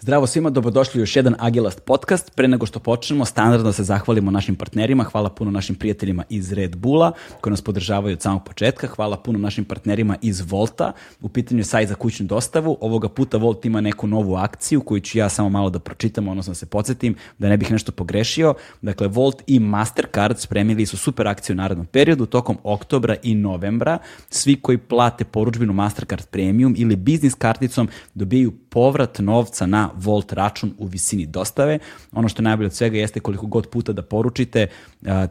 Zdravo svima, dobrodošli u još jedan Agilast podcast. Pre nego što počnemo, standardno se zahvalimo našim partnerima. Hvala puno našim prijateljima iz Red Bulla koji nas podržavaju od samog početka. Hvala puno našim partnerima iz Volta. U pitanju je sajt za kućnu dostavu. Ovoga puta Volt ima neku novu akciju koju ću ja samo malo da pročitam, odnosno da se podsjetim da ne bih nešto pogrešio. Dakle, Volt i Mastercard spremili su super akciju u narednom periodu tokom oktobra i novembra. Svi koji plate poručbinu Mastercard Premium ili biznis karticom dobijaju povrat novca na Volt račun u visini dostave. Ono što je najbolje od svega jeste koliko god puta da poručite,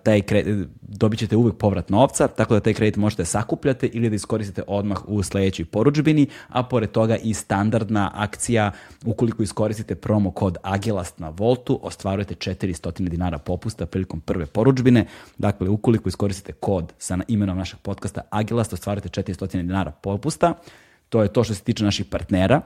taj kredit, dobit ćete uvek povrat novca, tako da taj kredit možete da sakupljate ili da iskoristite odmah u sledećoj poručbini, a pored toga i standardna akcija, ukoliko iskoristite promo kod Agilast na Voltu, ostvarujete 400 dinara popusta prilikom prve poručbine. Dakle, ukoliko iskoristite kod sa imenom našeg podcasta Agilast, ostvarujete 400 dinara popusta. To je to što se tiče naših partnera.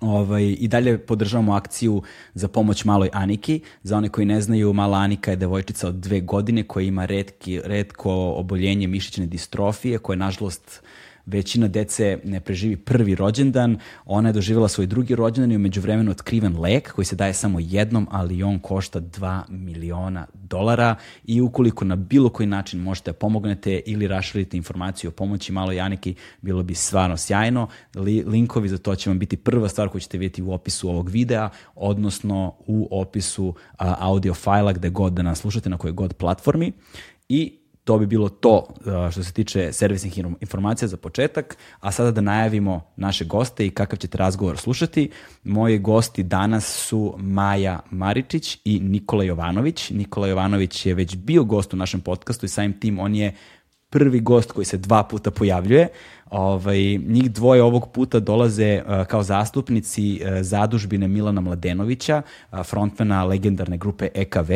Ovaj, I dalje podržavamo akciju za pomoć maloj Aniki. Za one koji ne znaju, mala Anika je devojčica od dve godine koja ima redki, redko oboljenje mišićne distrofije koje nažalost većina dece ne preživi prvi rođendan, ona je doživjela svoj drugi rođendan i umeđu vremenu otkriven lek koji se daje samo jednom, ali on košta 2 miliona dolara i ukoliko na bilo koji način možete da pomognete ili raširite informaciju o pomoći maloj Janiki, bilo bi stvarno sjajno. Li, linkovi za to će vam biti prva stvar koju ćete vidjeti u opisu ovog videa, odnosno u opisu a, audio fajla gde god da nas slušate na kojoj god platformi. I to bi bilo to što se tiče servisnih informacija za početak, a sada da najavimo naše goste i kakav ćete razgovor slušati. Moji gosti danas su Maja Maričić i Nikola Jovanović. Nikola Jovanović je već bio gost u našem podcastu i samim tim on je prvi gost koji se dva puta pojavljuje. Ovaj, njih dvoje ovog puta dolaze uh, kao zastupnici uh, zadužbine Milana Mladenovića, uh, frontmana legendarne grupe EKV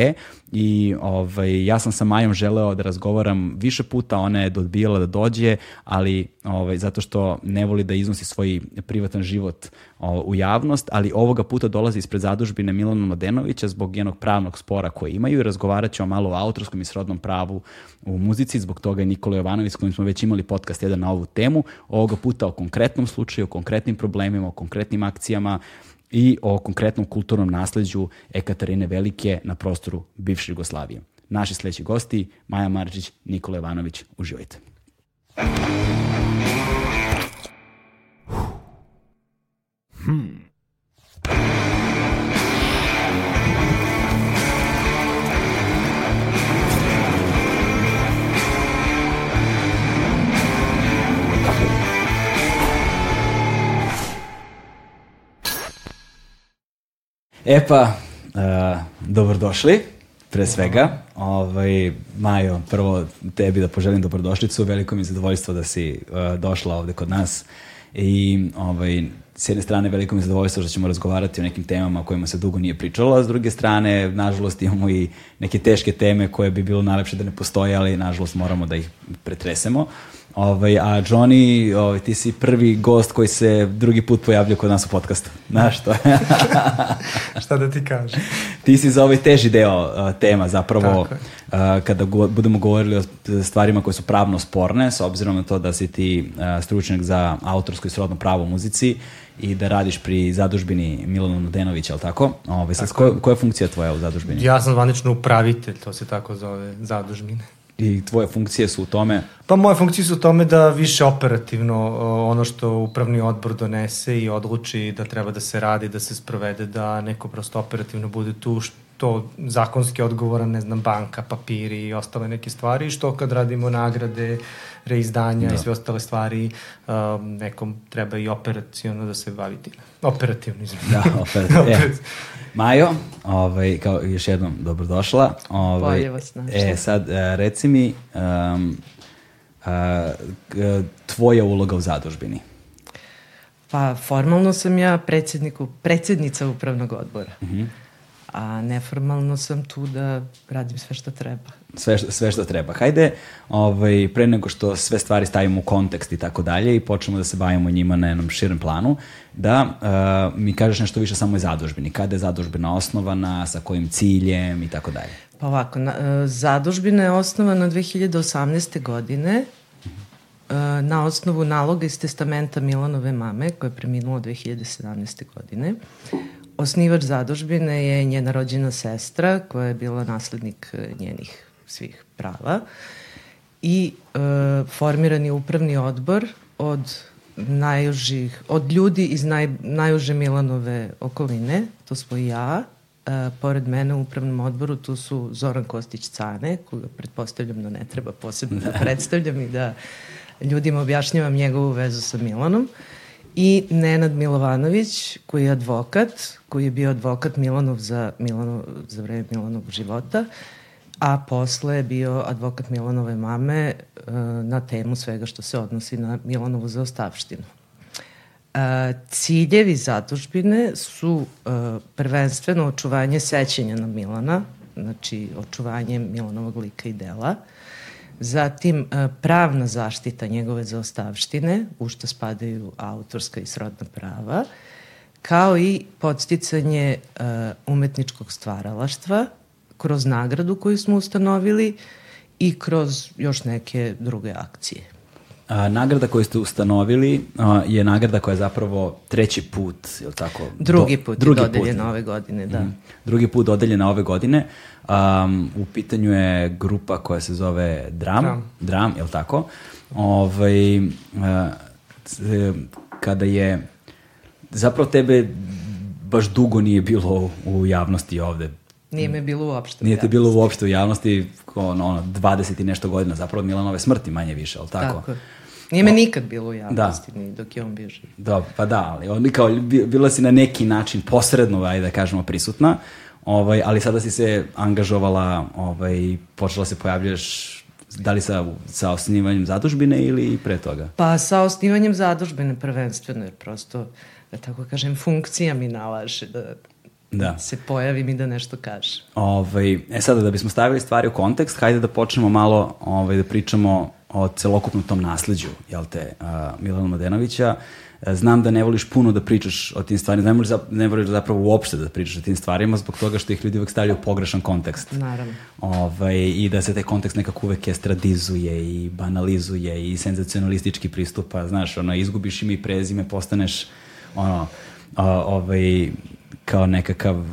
i ovaj, ja sam sa Majom želeo da razgovaram više puta, ona je odbijala da dođe, ali ovaj, zato što ne voli da iznosi svoj privatan život o, u javnost, ali ovoga puta dolazi ispred zadužbine Milana Mladenovića zbog jednog pravnog spora koje imaju i razgovarat ćemo malo o autorskom i srodnom pravu u muzici, zbog toga je Nikola Jovanović s kojim smo već imali podcast jedan na ovu temu, ovoga puta o konkretnom slučaju, o konkretnim problemima, o konkretnim akcijama i o konkretnom kulturnom nasledđu Ekaterine Velike na prostoru bivše Jugoslavije. Naši sledeći gosti, Maja Marčić, Nikola Ivanović, uživajte. Hmm. E pa, uh, dobrodošli, pre svega. Ovaj, Majo, prvo tebi da poželim dobrodošlicu, veliko mi je zadovoljstvo da si uh, došla ovde kod nas i ovaj, s jedne strane veliko mi zadovoljstvo što ćemo razgovarati o nekim temama o kojima se dugo nije pričalo, a s druge strane, nažalost, imamo i neke teške teme koje bi bilo najlepše da ne postoje, ali nažalost moramo da ih pretresemo. Ovaj, a Johnny, ovaj, ti si prvi gost koji se drugi put pojavlja kod nas u podcastu. Znaš što? Šta da ti kažem? Ti si za ovaj teži deo uh, tema zapravo uh, kada go, budemo govorili o stvarima koje su pravno sporne, s obzirom na to da si ti uh, stručnjak za autorsko i srodno pravo u muzici i da radiš pri zadužbini Milana Mladenovića, ali tako? Ovaj, sad, tako. Koja, koja je funkcija tvoja u zadužbini? Ja sam zvanično upravitelj, to se tako zove, zadužbine i tvoje funkcije su u tome? Pa moje funkcije su u tome da više operativno ono što upravni odbor donese i odluči da treba da se radi, da se sprovede, da neko prosto operativno bude tu, što zakonski odgovoran, ne znam, banka, papiri i ostale neke stvari, što kad radimo nagrade, reizdanja da. i sve ostale stvari, um, nekom treba i operacijono da se bavi time. Operativno, izvijem. Da, operativno. e, Majo, ovaj, kao još jednom dobrodošla. Ovaj, Bolje vas E, sad, e, reci mi, um, a, tvoja uloga u zadužbini. Pa, formalno sam ja predsjedniku, predsjednica upravnog odbora. Uh mhm. -huh. A neformalno sam tu da radim sve što treba sve, sve što treba. Hajde, ovaj, pre nego što sve stvari stavimo u kontekst i tako dalje i počnemo da se bavimo njima na jednom širem planu, da uh, mi kažeš nešto više samo o zadužbini. Kada je zadužbina osnovana, sa kojim ciljem i tako dalje. Pa ovako, na, uh, zadužbina je osnovana 2018. godine uh, na osnovu naloga iz testamenta Milanove mame, koja je preminula 2017. godine osnivač zadužbine je njena rođena sestra koja je bila naslednik e, njenih svih prava. I e, formiran je upravni odbor od najužih, od ljudi iz naj, najuže Milanove okoline, to smo i ja, e, pored mene u upravnom odboru tu su Zoran Kostić-Cane, koga pretpostavljam da ne treba posebno da predstavljam i da ljudima objašnjavam njegovu vezu sa Milanom, i Nenad Milovanović, koji je advokat, koji je bio advokat Milanov za, Milanov, za vreme Milanovog života, a posle je bio advokat Milanove mame uh, na temu svega što se odnosi na Milanovu zaostavštinu. Uh, ciljevi zatužbine su uh, prvenstveno očuvanje sećenja na Milana, znači očuvanje Milanovog lika i dela, zatim uh, pravna zaštita njegove zaostavštine, u što spadaju autorska i srodna prava, kao i podsticanje uh, umetničkog stvaralaštva, kroz nagradu koju smo ustanovili i kroz još neke druge akcije. A, nagrada koju ste ustanovili a, je nagrada koja je zapravo treći put, je li tako? Drugi put Do, drugi je dodeljena ove godine, da. Mm. Drugi put dodeljena ove godine. Um, u pitanju je grupa koja se zove Dram, Dram, Dram je li tako? Ovaj, a, kada je zapravo tebe baš dugo nije bilo u javnosti ovde Nije me bilo uopšte Nije te bilo uopšte u javnosti, ono, ono, 20 i nešto godina, zapravo od Milanove smrti manje više, ali tako? Tako Nije me nikad bilo u javnosti, da. ni dok je on bio živ. Da, pa da, ali on, kao, bila si na neki način posredno, ajde da kažemo, prisutna, ovaj, ali sada si se angažovala, ovaj, počela se pojavljaš da li sa, sa osnivanjem zadužbine ili pre toga? Pa sa osnivanjem zadužbine prvenstveno, jer prosto, da tako kažem, funkcija mi nalaže da da. se pojavim i da nešto kaže. Ovaj, e sada, da bismo stavili stvari u kontekst, hajde da počnemo malo ovaj, da pričamo o celokupnom tom nasledđu, jel te, uh, Milana Mladenovića. E, znam da ne voliš puno da pričaš o tim stvarima, ne voliš, ne voliš zapravo uopšte da pričaš o tim stvarima zbog toga što ih ljudi uvek stavljaju u pogrešan kontekst. Naravno. Ovaj, I da se taj kontekst nekako uvek estradizuje i banalizuje i senzacionalistički pristupa, znaš, ono, izgubiš ime i prezime, postaneš ono, a, ovaj, nekakav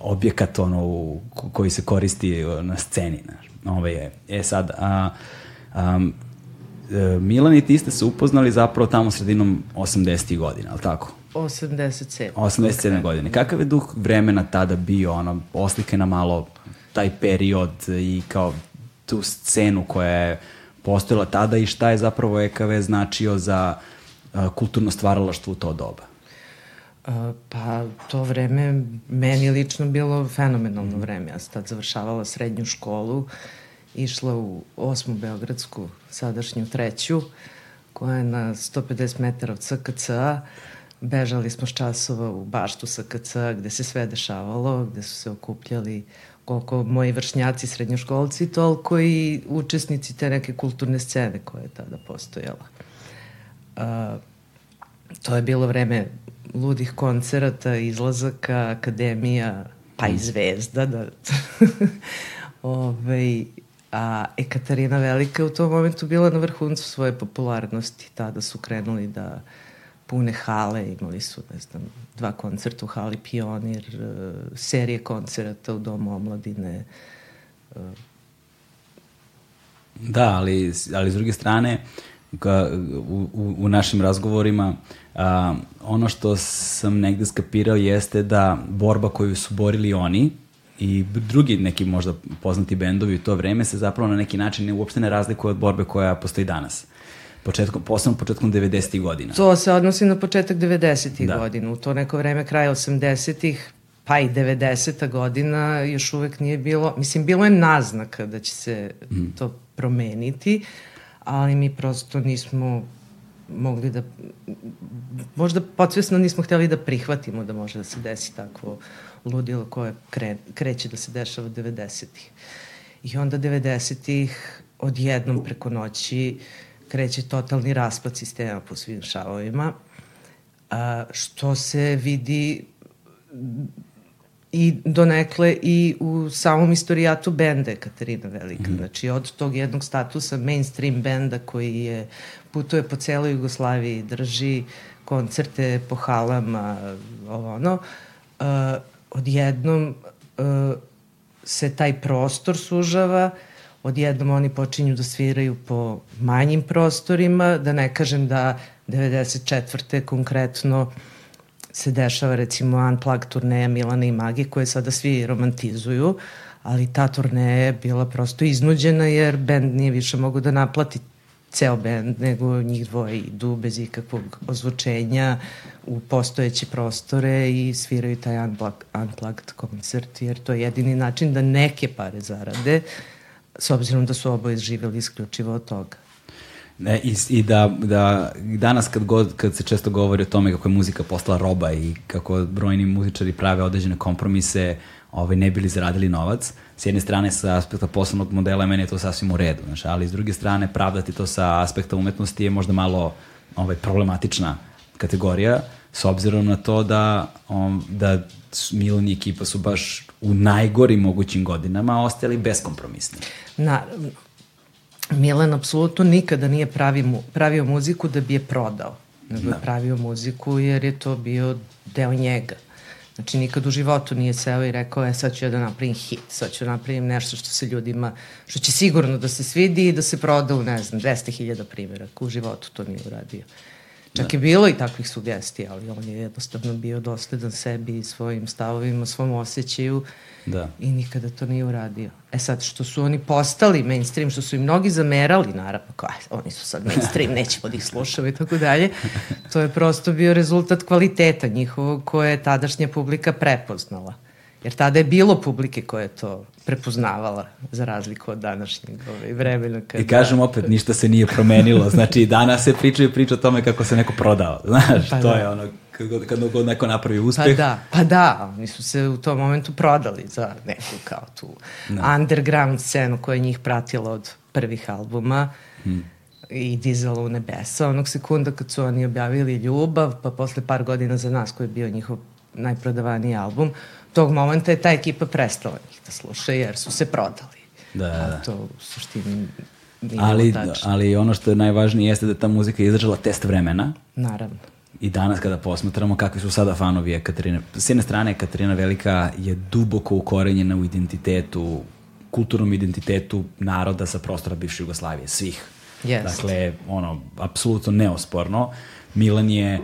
objekat ono, u, koji se koristi na sceni. Znaš. Ove je. E sad, a, a, e, Milan i ti ste se upoznali zapravo tamo sredinom 80. godina, ali tako? 87. 87. godine. Kakav je duh vremena tada bio, ono, oslike na malo taj period i kao tu scenu koja je postojala tada i šta je zapravo EKV značio za uh, kulturno stvaralaštvo u to doba? Pa to vreme meni lično bilo fenomenalno vreme. Ja sam tad završavala srednju školu, išla u osmu Beogradsku, sadašnju treću, koja je na 150 metara od SKC-a. Bežali smo s časova u baštu SKC-a gde se sve dešavalo, gde su se okupljali koliko moji vršnjaci srednjoškolci, toliko i učesnici te neke kulturne scene koja je tada postojala. Uh, to je bilo vreme ludih koncerata, izlazaka, akademija, pa i mm. zvezda, da. Ove, a Ekaterina Velika u tom momentu bila na vrhuncu svoje popularnosti. Tada su krenuli da pune hale, imali su, ne znam, dva koncerta u hali Pionir, e, serije koncerata u Domu omladine. E. Da, ali, ali s druge strane, ka, u, u, u našim razgovorima a, ono što sam negde skapirao jeste da borba koju su borili oni i drugi neki možda poznati bendovi u to vreme se zapravo na neki način ne, uopšte ne razlikuje od borbe koja postoji danas početkom, posebno početkom 90. godina. To se odnosi na početak 90. Da. godina. U to neko vreme, kraj 80. pa i 90. godina još uvek nije bilo, mislim, bilo je naznaka da će se mm. to promeniti, ali mi prosto nismo mogli da, možda podsvesno nismo hteli da prihvatimo da može da se desi takvo ludilo koje kre, kreće da se dešava 90-ih. I onda 90-ih odjednom preko noći kreće totalni raspad sistema po svim šavovima, a, što se vidi i donekle i u samom istorijatu benda Katarina Velika. Mm. Znači od tog jednog statusa mainstream benda koji je putuje po celoj Jugoslaviji, drži koncerte po halama, ovo ono, uh, odjednom uh, se taj prostor sužava, odjednom oni počinju da sviraju po manjim prostorima, da ne kažem da 94. konkretno se dešava recimo Unplugged turneja Milana i Magi koje sada svi romantizuju, ali ta turneja je bila prosto iznuđena jer bend nije više mogu da naplati ceo bend, nego njih dvoje idu bez ikakvog ozvučenja u postojeće prostore i sviraju taj unplugged, unplugged koncert, jer to je jedini način da neke pare zarade, s obzirom da su oboje živjeli isključivo od toga. Ne, i, i da, da danas kad, god, kad se često govori o tome kako je muzika postala roba i kako brojni muzičari prave određene kompromise ovaj, ne bili zaradili novac, s jedne strane sa aspekta poslovnog modela meni je to sasvim u redu, znaš, ali s druge strane pravdati to sa aspekta umetnosti je možda malo ovaj, problematična kategorija, s obzirom na to da, um, da Milan i ekipa su baš u najgorim mogućim godinama ostali beskompromisni. Naravno. Milan apsolutno nikada nije pravi mu, pravio muziku da bi je prodao, nego da. je pravio muziku jer je to bio deo njega. Znači, nikad u životu nije seo i rekao, e, sad ću ja da napravim hit, sad ću da napravim nešto što se ljudima, što će sigurno da se svidi i da se proda u, ne znam, 200.000 primjeraka. U životu to nije uradio. Čak da. je bilo i takvih sugestija, ali on je jednostavno bio dosledan sebi i svojim stavovima, svom osjećaju da. i nikada to nije uradio. E sad, što su oni postali mainstream, što su i mnogi zamerali, naravno, kao, oni su sad mainstream, nećemo da ih slušamo i tako dalje, to je prosto bio rezultat kvaliteta njihovog koje je tadašnja publika prepoznala. Jer tada je bilo publike koje je to prepoznavala, za razliku od današnjeg ovaj, vremena. Kada... I kažem opet, ništa se nije promenilo. Znači, danas se pričaju priča o tome kako se neko prodao. Znaš, pa to da. je ono, kad god, kad god neko napravi uspeh. Pa da, pa da, oni su se u tom momentu prodali za neku kao tu no. Da. underground scenu koja je njih pratila od prvih albuma. Hmm i dizala u nebesa. Onog sekunda kad su oni objavili Ljubav, pa posle par godina za nas koji je bio njihov najprodavaniji album, tog momenta je ta ekipa prestala njih da sluša jer su se prodali. Da, da. A to u suštini nije ali, tačno. Ali ono što je najvažnije jeste da ta muzika je izdržala test vremena. Naravno. I danas kada posmatramo kakvi su sada fanovi Ekaterine. S jedne strane Katarina Velika je duboko ukorenjena u identitetu, kulturnom identitetu naroda sa prostora bivše Jugoslavije, svih. Yes. Dakle, ono, apsolutno neosporno. Milan je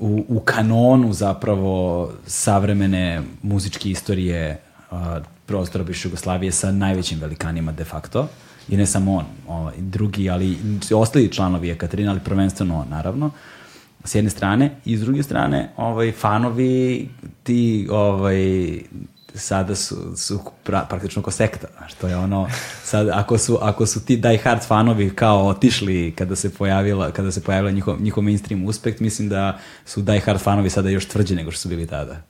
u, u kanonu zapravo savremene muzičke istorije uh, prostora bivše Jugoslavije sa najvećim velikanima de facto. I ne samo on, ovaj, drugi, ali ostali članovi Ekaterina, ali prvenstveno on, naravno. S jedne strane. I s druge strane, ovaj, fanovi ti ovaj, sada su, su pra, praktično ko sekta, znaš, to je ono, sad, ako su, ako su ti die hard fanovi kao otišli kada se pojavila, kada se pojavila njihov, njihov mainstream uspeh, mislim da su die hard fanovi sada još tvrđi nego što su bili tada.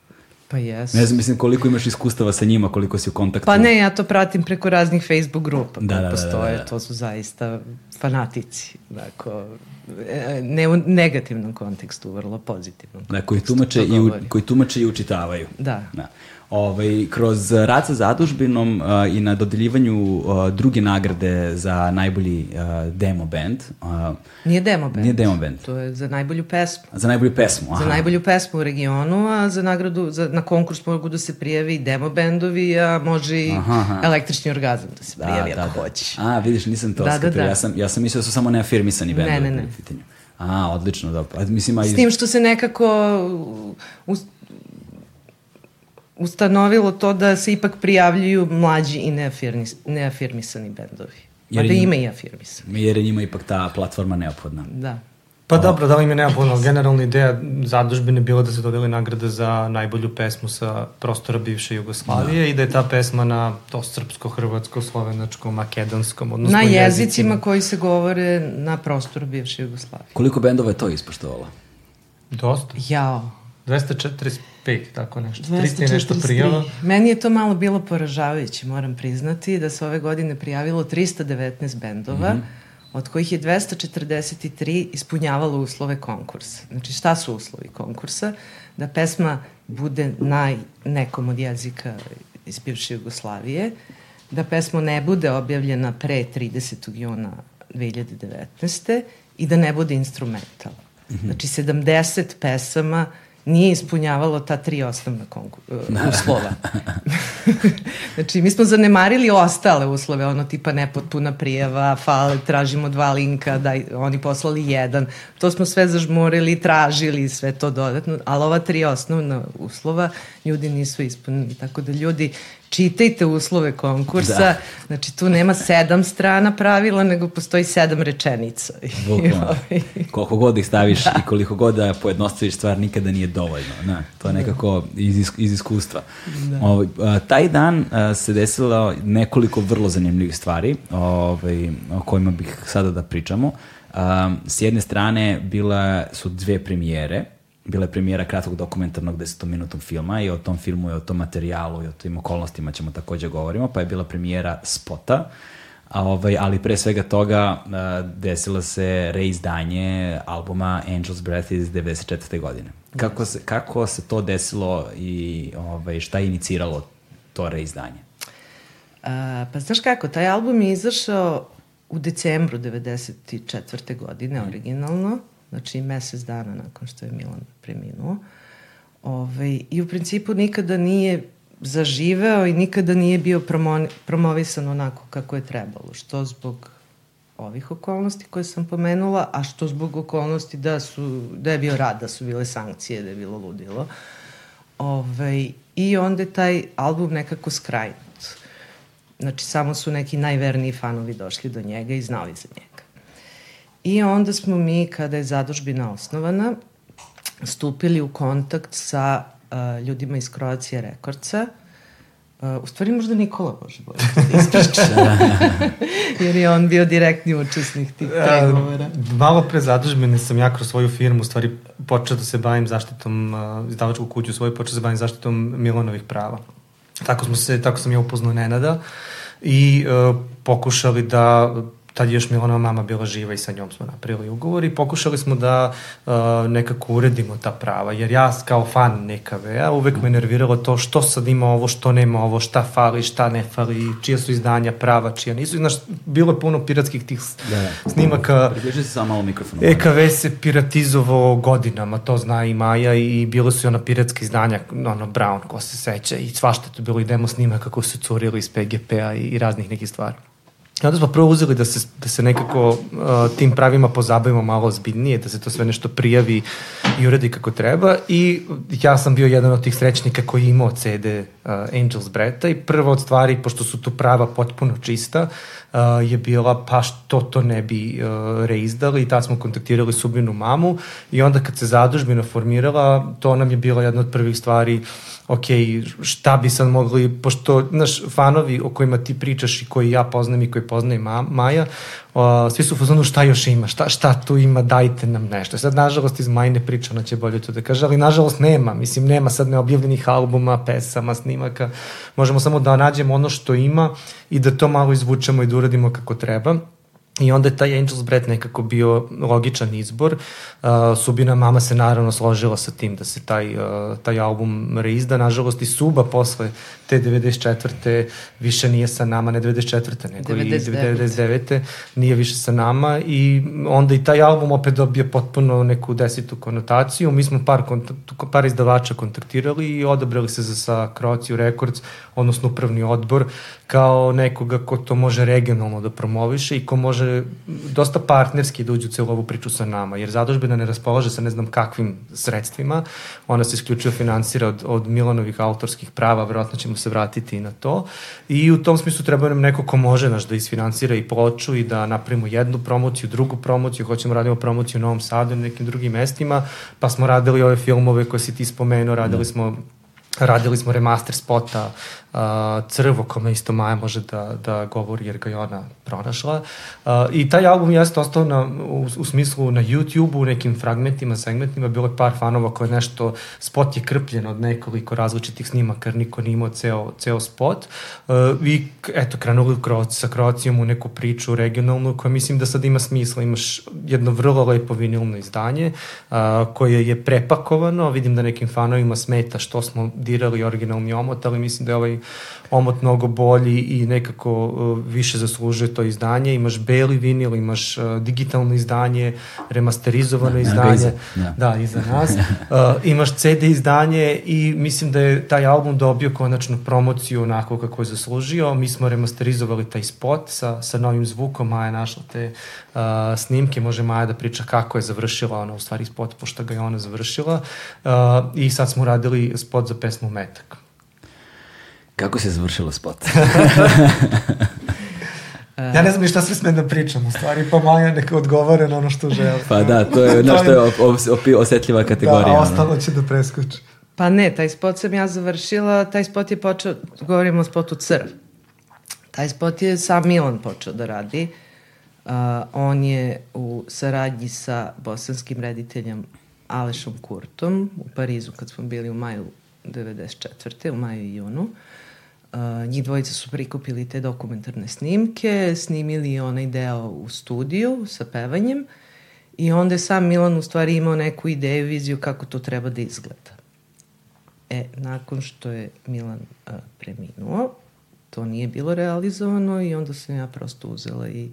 Pa jes. Ne znam, mislim koliko imaš iskustava sa njima, koliko si u kontaktu. Pa ne, ja to pratim preko raznih Facebook grupa da, da, da, postoje, da, da, da. to su zaista fanatici, dakle, ne u negativnom kontekstu, vrlo pozitivnom. Da, koji tumače, i, u, koji tumače i učitavaju. Da. da ovaj, kroz rad sa zadužbinom uh, i na dodeljivanju uh, druge nagrade za najbolji uh, demo band. Uh, nije demo band. Nije demo band. To je za najbolju pesmu. Za najbolju pesmu, aha. Za najbolju pesmu u regionu, a za nagradu, za, na konkurs mogu da se prijavi i demo bendovi, a može i aha, aha. električni orgazam da se prijavi da, ako da, da. hoćeš. A, vidiš, nisam to da, da, da. Ja, sam, ja sam mislio da su samo neafirmisani bendovi. Ne, ne, ne. A, odlično, da. Mislim, a iz... S tim što se nekako u, ustanovilo to da se ipak prijavljuju mlađi i neafirmisani bendovi. Jer da ima i afirmisani. Jer je njima ipak ta platforma neophodna. Da. Pa dobro, da li im je neophodno. Generalna ideja zadužbine bila da se dodeli nagrada za najbolju pesmu sa prostora bivše Jugoslavije da. i da je ta pesma na to srpsko, hrvatsko, slovenačko, makedonskom, odnosno na jezicima, jezicima koji se govore na prostoru bivše Jugoslavije. Koliko bendova je to ispoštovalo? Dosta. Jao. 245, tako nešto. 300 nešto prijava. Meni je to malo bilo poražavajuće, moram priznati, da se ove godine prijavilo 319 bendova, mm -hmm. od kojih je 243 ispunjavalo uslove konkursa. Znači, šta su uslovi konkursa? Da pesma bude na nekom od jezika iz bivše Jugoslavije, da pesma ne bude objavljena pre 30. juna 2019. i da ne bude instrumental. Mm -hmm. Znači, 70 pesama nije ispunjavalo ta tri osnovna uslova. znači, mi smo zanemarili ostale uslove, ono tipa nepotpuna prijava, fale, tražimo dva linka, da oni poslali jedan. To smo sve zažmorili, tražili sve to dodatno, ali ova tri osnovna uslova ljudi nisu ispunili. Tako da ljudi čitajte uslove konkursa, da. znači tu nema sedam strana pravila, nego postoji sedam rečenica. Bukvalno. Koliko god ih staviš da. i koliko god da pojednostaviš stvar, nikada nije dovoljno. Na, to je da. nekako iz, iz iskustva. Da. O, ovaj, a, taj dan a, se desilo nekoliko vrlo zanimljivih stvari ovaj, o kojima bih sada da pričamo. A, s jedne strane bila su dve premijere, bila je premijera kratkog dokumentarnog desetominutnog filma i o tom filmu i o tom materijalu i o tim okolnostima ćemo takođe govorimo, pa je bila premijera spota, a ovaj, ali pre svega toga uh, desilo se reizdanje albuma Angel's Breath iz 94. godine. Kako se, kako se to desilo i ovaj, šta je iniciralo to reizdanje? Uh, pa znaš kako, taj album je izašao u decembru 94. godine, mm. Znači mesec dana nakon što je Milan preminuo. Ove, ovaj, I u principu nikada nije zaživeo i nikada nije bio promo, promovisan onako kako je trebalo. Što zbog ovih okolnosti koje sam pomenula, a što zbog okolnosti da, su, da je bio rad, da su bile sankcije, da je bilo ludilo. Ove, ovaj, I onda je taj album nekako skrajnut. Znači, samo su neki najverniji fanovi došli do njega i znali za njega. I onda smo mi, kada je zadužbina osnovana, stupili u kontakt sa uh, ljudima iz Kroacije Rekordca, Uh, u stvari možda Nikola može bolje da ispriča. Jer je on bio direktni učesnik tih pregovora. Uh, malo pre zadužbene sam ja kroz svoju firmu u stvari počeo da se bavim zaštitom, uh, izdavačku kuću svoju, počeo da se bavim zaštitom Milanovih prava. Tako, smo se, tako sam ja upoznao Nenada i uh, pokušali da tad je još Milanova mama bila živa i sa njom smo napravili ugovor i pokušali smo da uh, nekako uredimo ta prava, jer ja kao fan NKV-a uvek me nerviralo to što sad ima ovo, što nema ovo, šta fali, šta ne fali, čija su izdanja prava, čija nisu. Znaš, bilo je puno piratskih tih da, da. snimaka. Približi se samo malo mikrofon. EKV se piratizovao godinama, to zna i Maja i bilo su i ona piratska izdanja, ono Brown, ko se seća i svašta to bilo i demo snimaka kako su curili iz PGP-a i, i raznih nekih stvari. I onda smo prvo uzeli da se, da se nekako uh, tim pravima pozabavimo malo ozbiljnije, da se to sve nešto prijavi i uredi kako treba. I ja sam bio jedan od tih srećnika koji je imao CD uh, Angels Breta i prva od stvari, pošto su tu prava potpuno čista, je bila pa što to ne bi uh, reizdali. I tad smo kontaktirali Subinu mamu i onda kad se zadužbina formirala, to nam je bila jedna od prvih stvari uh, ok, šta bi sad mogli, pošto, znaš, fanovi o kojima ti pričaš i koji ja poznam i koji poznaje Ma, Maja, o, svi su u fazonu šta još ima, šta, šta tu ima, dajte nam nešto. Sad, nažalost, iz Majne priča, ona će bolje to da kaže, ali nažalost nema, mislim, nema sad neobjavljenih albuma, pesama, snimaka, možemo samo da nađemo ono što ima i da to malo izvučemo i da uradimo kako treba. I onda je taj Angel's Breath nekako bio logičan izbor. Uh, Subina mama se naravno složila sa tim da se taj, uh, taj album reizda. Nažalost i Suba posle te 94. više nije sa nama, ne 94. nego 99. i 99. nije više sa nama i onda i taj album opet dobije potpuno neku desitu konotaciju. Mi smo par, par izdavača kontaktirali i odabrali se za sa Croatia Records, odnosno upravni odbor, kao nekoga ko to može regionalno da promoviše i ko može dosta partnerski da uđe u celu ovu priču sa nama, jer zadužbina ne raspolaže sa ne znam kakvim sredstvima, ona se isključivo finansira od, od Milanovih autorskih prava, vjerojatno ćemo se vratiti na to i u tom smislu treba nam neko ko može naš da isfinansira i ploču i da napravimo jednu promociju, drugu promociju, hoćemo radimo promociju u Novom Sadu i nekim drugim mestima, pa smo radili ove filmove koje si ti spomenuo, radili da. smo radili smo remaster spota uh, Crvo, kome isto Maja može da, da govori jer ga je ona pronašla. Uh, I taj album jeste ostao na, u, u smislu na YouTube-u, nekim fragmentima, segmentima, bilo je par fanova koje nešto, spot je krpljen od nekoliko različitih snimaka, jer niko nije imao ceo, ceo spot. Uh, I eto, krenuli kroz, sa Kroacijom u neku priču regionalnu koja mislim da sad ima smisla. Imaš jedno vrlo lepo vinilno izdanje uh, koje je prepakovano, vidim da nekim fanovima smeta što smo dirali originalni omot, ali mislim da je ovaj omot mnogo bolji i nekako uh, više zaslužuje to izdanje. Imaš beli vinil, imaš uh, digitalno izdanje, remasterizovano da, izdanje. Iza, da. da, iza nas. Uh, imaš CD izdanje i mislim da je taj album dobio konačno promociju onako kako je zaslužio. Mi smo remasterizovali taj spot sa, sa novim zvukom, Maja našla te uh, snimke, može Maja da priča kako je završila ona u stvari spot, pošto ga je ona završila. Uh, I sad smo radili spot za pesmu Metak. Kako se završilo spot? ja ne znam ni šta sve smem da pričam, u stvari, pa Maja neka odgovore na ono što žele. Pa da, to je ono što je op, osetljiva kategorija. Da, ostalo će da preskoči. Pa ne, taj spot sam ja završila, taj spot je počeo, govorimo o spotu Crv. Taj spot je sam Milan počeo da radi. Uh, on je u saradnji sa bosanskim rediteljem Alešom Kurtom u Parizu kad smo bili u maju 94. u maju i junu. Uh, Uh, njih dvojica su prikupili te dokumentarne snimke, snimili onaj deo u studiju sa pevanjem i onda je sam Milan u stvari imao neku ideju, viziju kako to treba da izgleda. E, nakon što je Milan uh, preminuo, to nije bilo realizovano i onda sam ja prosto uzela i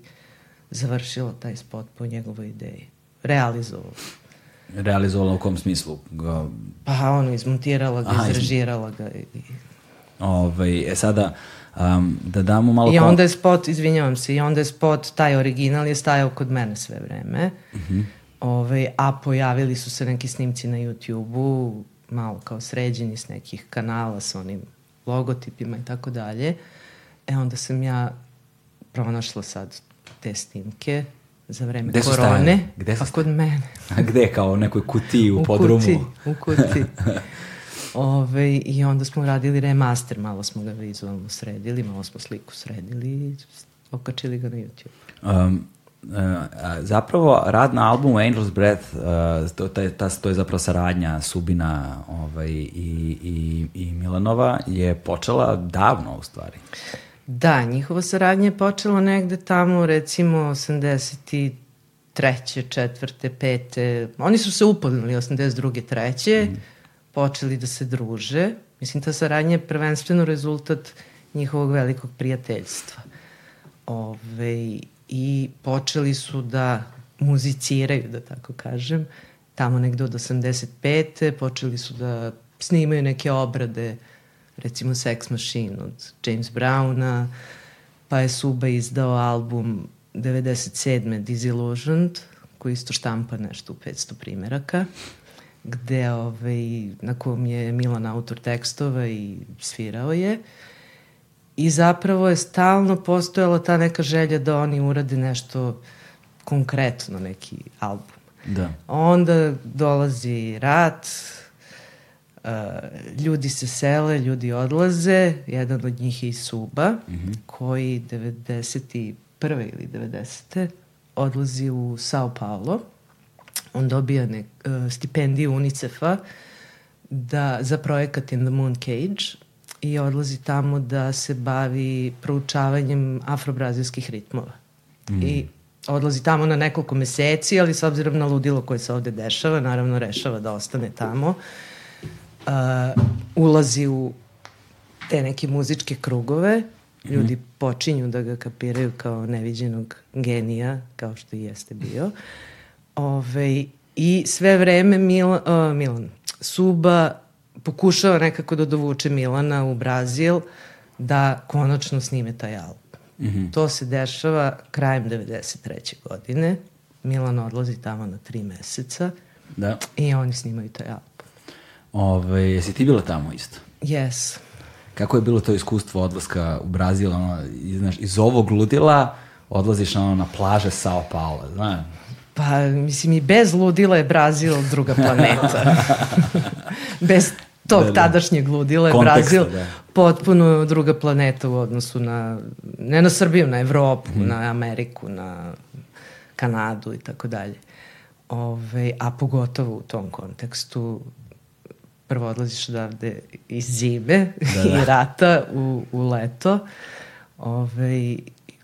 završila taj spot po njegovoj ideji. Realizovala. Realizovala u kom smislu? Ga... Pa ono, izmontirala ga, Aha, izrežirala ga i Ovaj, e sada, um, da damo malo... I onda je spot, izvinjavam se, i onda je spot, taj original je stajao kod mene sve vreme. Uh mhm. -huh. ovaj, a pojavili su se neki snimci na YouTube-u, malo kao sređeni s nekih kanala sa onim logotipima i tako dalje. E onda sam ja pronašla sad te snimke za vreme gde korone. Gde su pa kod mene. A gde? Kao u nekoj kutiji u, u podrumu? Kuti, u kuti. Ove, I onda smo radili remaster, malo smo ga vizualno sredili, malo smo sliku sredili i okačili ga na YouTube. Um, Uh, zapravo rad na albumu Angel's Breath uh, to, ta, ta, to je zapravo saradnja Subina ovaj, i, i, i Milanova je počela davno u stvari. Da, njihova saradnja je počela negde tamo recimo 83. četvrte, pete. Oni su se upoznali 82. treće. Mm počeli da se druže. Mislim, ta saradnja je prvenstveno rezultat njihovog velikog prijateljstva. Ove, I počeli su da muziciraju, da tako kažem, tamo negde od 85. Počeli su da snimaju neke obrade, recimo Sex Machine od James Browna, pa je Suba izdao album 97. Disillusioned, koji isto štampa nešto u 500 primeraka gde, ovaj, na kom je Milan autor tekstova i svirao je. I zapravo je stalno postojala ta neka želja da oni urade nešto konkretno, neki album. Da. Onda dolazi rat, uh, ljudi se sele, ljudi odlaze, jedan od njih je i Suba, mm -hmm. koji 91. ili 90. odlazi u Sao Paulo on dobija nek, uh, stipendiju UNICEF-a da, za projekat In the Moon Cage i odlazi tamo da se bavi proučavanjem afrobrazilskih ritmova. Mm. I odlazi tamo na nekoliko meseci, ali s obzirom na ludilo koje se ovde dešava, naravno rešava da ostane tamo. Uh, ulazi u te neke muzičke krugove, ljudi mm. počinju da ga kapiraju kao neviđenog genija, kao što i jeste bio. Uh, Ove, I sve vreme Mil, uh, Milan, Suba pokušava nekako da dovuče Milana u Brazil da konačno snime taj album. Mm -hmm. To se dešava krajem 93. godine. Milan odlazi tamo na tri meseca da. i oni snimaju taj album. Ove, jesi ti bila tamo isto? Yes. Kako je bilo to iskustvo odlaska u Brazil, ono, znaš, iz ovog ludila odlaziš ono, na plaže Sao Paulo, znaš? Pa, mislim, i bez ludila je Brazil druga planeta. bez tog da, da. tadašnjeg ludila je Konteksta, Brazil da. potpuno druga planeta u odnosu na, ne na Srbiju, na Evropu, mm. na Ameriku, na Kanadu i tako dalje. Ove, a pogotovo u tom kontekstu prvo odlaziš odavde iz zime da, da. i rata u, u leto. Ove,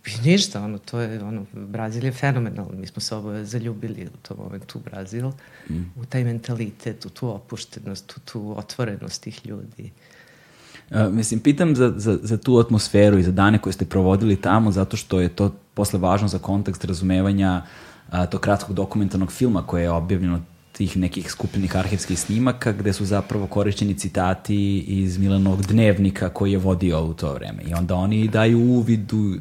I ništa, ono, to je, ono, Brazil je fenomenalno. Mi smo se oboje zaljubili u tom momentu u Brazil, mm. u taj mentalitet, u tu opuštenost, u tu otvorenost tih ljudi. Uh, mislim, pitam za, za, za tu atmosferu i za dane koje ste provodili tamo, zato što je to posle važno za kontekst razumevanja uh, tog kratkog dokumentarnog filma koje je objavljeno tih nekih skupljenih arhivskih snimaka gde su zapravo korišćeni citati iz Milanovog dnevnika koji je vodio u to vreme. I onda oni daju uvidu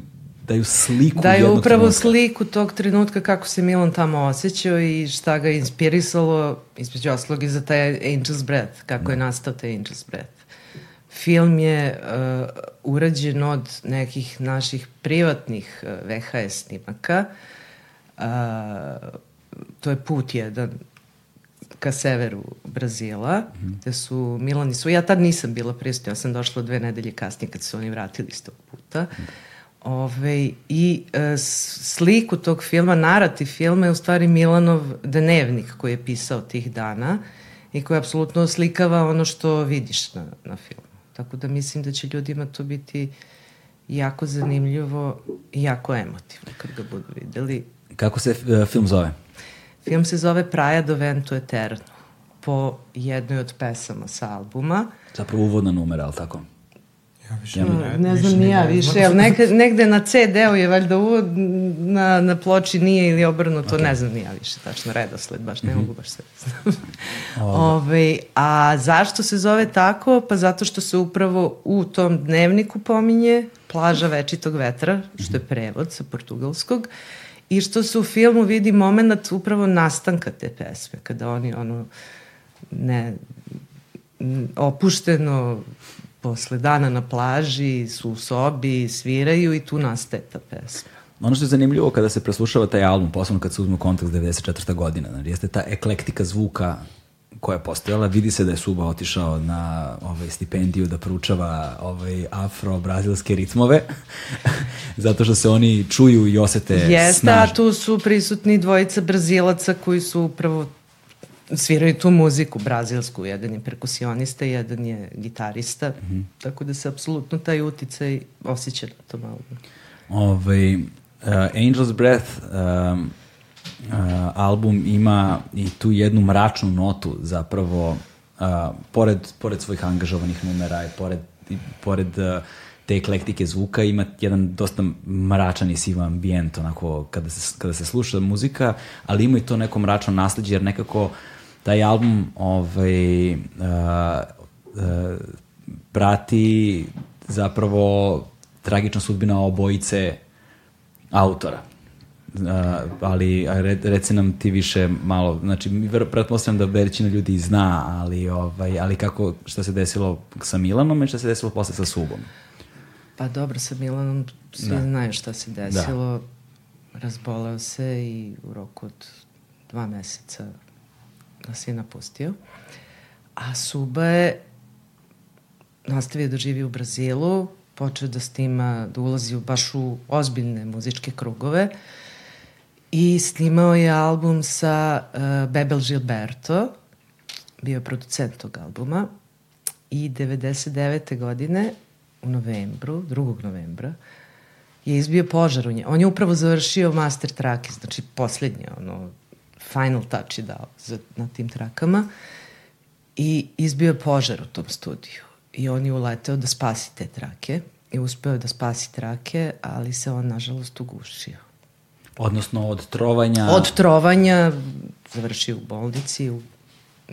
daju sliku daju jednog upravo trenutka. sliku tog trenutka kako se Milan tamo osjećao i šta ga je inspirisalo, između oslog i za taj Angel's Breath, kako je nastao taj Angel's Breath. Film je uh, urađen od nekih naših privatnih uh, VHS snimaka. Uh, to je put jedan ka severu Brazila, mm -hmm. gde su Milani su, ja tad nisam bila prisutna, ja sam došla dve nedelje kasnije kad su oni vratili iz tog puta. Mm -hmm. Ove, I e, sliku tog filma, narativ filma je u stvari Milanov dnevnik koji je pisao tih dana i koji apsolutno oslikava ono što vidiš na, na filmu. Tako da mislim da će ljudima to biti jako zanimljivo i jako emotivno kad ga budu videli. Kako se uh, film zove? Film se zove Praja do Vento Eterno po jednoj od pesama sa albuma. Zapravo uvodna numera, ali tako? Ja više Ja, ne, ne znam ni ja više, ali negde, negde na CD-u je valjda uvod, na, na ploči nije ili obrnuto, okay. ne znam ni ja više tačno redosled, baš ne mogu baš sve znam. Ove, a zašto se zove tako? Pa zato što se upravo u tom dnevniku pominje plaža večitog vetra, što je prevod sa portugalskog, i što se u filmu vidi moment upravo nastanka te pesme, kada oni ono ne, opušteno posle dana na plaži su u sobi, sviraju i tu nastaje ta pesma. Ono što je zanimljivo kada se preslušava taj album, posebno kad se uzme kontekst 94. godina, znači, jeste ta eklektika zvuka koja je postojala. Vidi se da je Suba otišao na ovaj, stipendiju da proučava ovaj, afro-brazilske ritmove, zato što se oni čuju i osete Jeste, snažno. a tu su prisutni dvojica brazilaca koji su upravo sviraju tu muziku brazilsku, jedan je perkusionista, jedan je gitarista, mm -hmm. tako da se apsolutno taj uticaj osjeća na tom albumu. Ovaj, uh, Angel's Breath um, uh, album ima i tu jednu mračnu notu zapravo uh, pored, pored svojih angažovanih numera i pored, i pored uh, te eklektike zvuka ima jedan dosta mračan i siv ambijent onako kada se, kada se sluša muzika, ali ima i to neko mračno nasledđe jer nekako taj album ovaj, uh, uh, prati zapravo tragična sudbina obojice autora. Uh, ali reci nam ti više malo, znači pretpostavljam da većina ljudi zna, ali ovaj ali kako šta se desilo sa Milanom i šta se desilo posle sa Subom. Pa dobro, sa Milanom svi Da. da. znaju šta se desilo. Da. Razboleo se i u roku od dva meseca nas je napustio. A Suba je nastavio da živi u Brazilu, počeo da snima, da ulazi u, baš u ozbiljne muzičke krugove i snimao je album sa uh, Bebel Gilberto, bio je producent tog albuma i 99. godine u novembru, 2. novembra, je izbio požar u nje. On je upravo završio master trake, znači poslednje, ono, final touch je dao za, na tim trakama i izbio je požar u tom studiju. I on je uleteo da spasi te trake i uspeo je da spasi trake, ali se on, nažalost, ugušio. Odnosno od trovanja... Od trovanja završio u bolnici, u,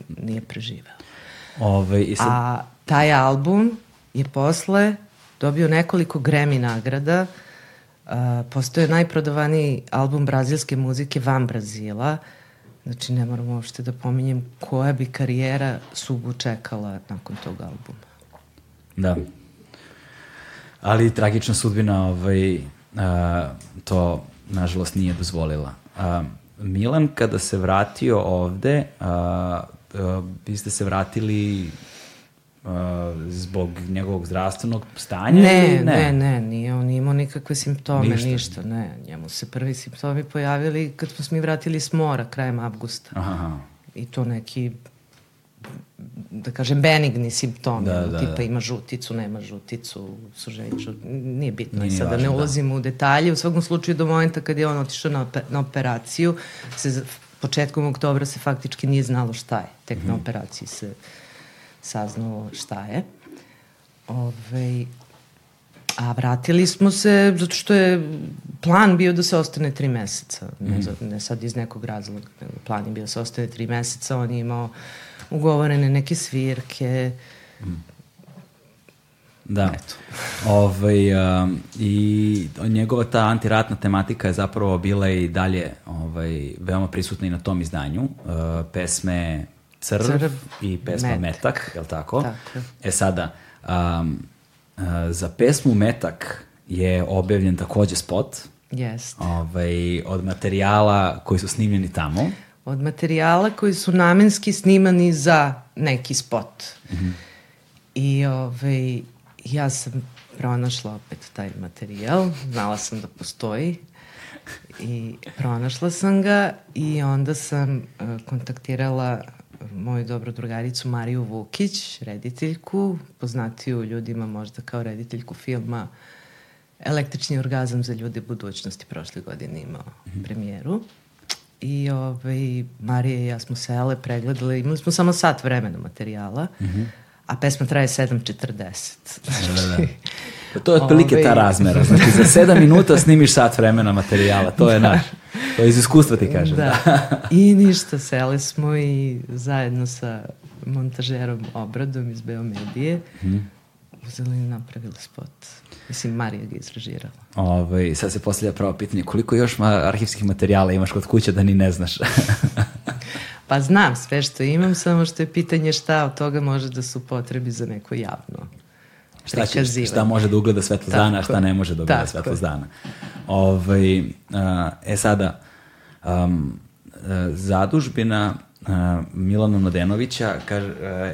nije preživeo. Ovaj, i sad, A taj album je posle dobio nekoliko Grammy nagrada. Uh, postoje najprodavaniji album brazilske muzike van Brazila. Znači, ne moram uopšte da pominjem koja bi karijera Subu čekala nakon tog albuma. Da. Ali tragična sudbina ovaj, a, to nažalost nije dozvolila. A, Milan kada se vratio ovde, a, a, vi ste se vratili a, zbog njegovog zdravstvenog stanja? Ne, ili ne, ne, nije on imao nikakve simptome, Ništa. ništa. ne. Njemu se prvi simptomi pojavili kad smo se mi vratili s mora krajem avgusta. Aha. I to neki da kažem, benigni simptomi, Da, da, da, tipa da. ima žuticu, nema žuticu, suženje, žut... nije bitno, Nije nije sad da važno, ne da. ulazimo u detalje, u svakom slučaju do momenta kad je on otišao na, na operaciju, se početkom oktobra se faktički nije znalo šta je, tek Mhm. na operaciji se saznalo šta je. Ove, a vratili smo se zato što je plan bio da se ostane tri meseca. Ne, za- ne sad iz nekog razloga, nego plan je bio da se ostane tri meseca. On je imao ugovorene neke svirke. Da. Ovaj, um, I njegova ta antiratna tematika je zapravo bila i dalje ovaj, veoma prisutna i na tom izdanju. Uh, pesme Crv, Crv, i pesma Metak, Metak. je li tako? Tako. E sada, um, uh, za pesmu Metak je objavljen takođe spot Jeste. ovaj, od materijala koji su snimljeni tamo. Od materijala koji su namenski snimani za neki spot. I ovaj, ja sam pronašla opet taj materijal, znala sam da postoji i pronašla sam ga i onda sam uh, kontaktirala moju dobru drugaricu Mariju Vukić, rediteljku, poznatiju ljudima možda kao rediteljku filma Električni orgazam za ljude budućnosti prošle godine imao premijeru. I ovaj, Marija i ja smo sele, pregledali, imali smo samo sat vremena materijala, a pesma traje 7.40. Da, da. Pa To je otprilike ta Ovaj- razmera. Znači, za sedam minuta snimiš sat vremena materijala. To je naš. To je iz iskustva ti kažem. Da. Da. I ništa, sele smo i zajedno sa montažerom Obradom iz Beomedije Mhm. uzeli i napravili spot. Mislim, Marija ga izrežirala. Ovaj, sad se postavlja pravo pitanje, koliko još ma arhivskih materijala imaš kod kuće da ni ne znaš? Pa znam sve što imam, samo što je pitanje šta od toga može da se upotrebi za neko javno šta, će, šta može da ugleda svetlost Tako dana, a šta ne može da ugleda Tako svetlost dana. Ovaj, e sada, um, zadužbina Milana Mladenovića e,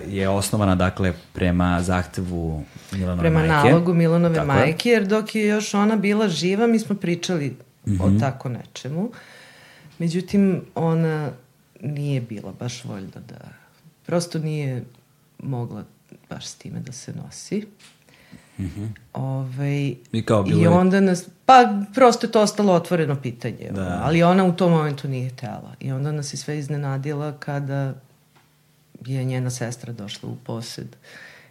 je osnovana dakle prema zahtevu Milanove Prema majke. nalogu Milanove Tako majke, jer dok je još ona bila živa, mi smo pričali Mhm. o tako nečemu. Međutim, ona nije bila baš voljna da... Prosto nije mogla baš s time da se nosi. Ovaj, I kao bilo I je- onda nas, pa prosto je to ostalo otvoreno pitanje, Da. ali ona u tom momentu nije htela. I onda nas je sve iznenadila kada je njena sestra došla u posed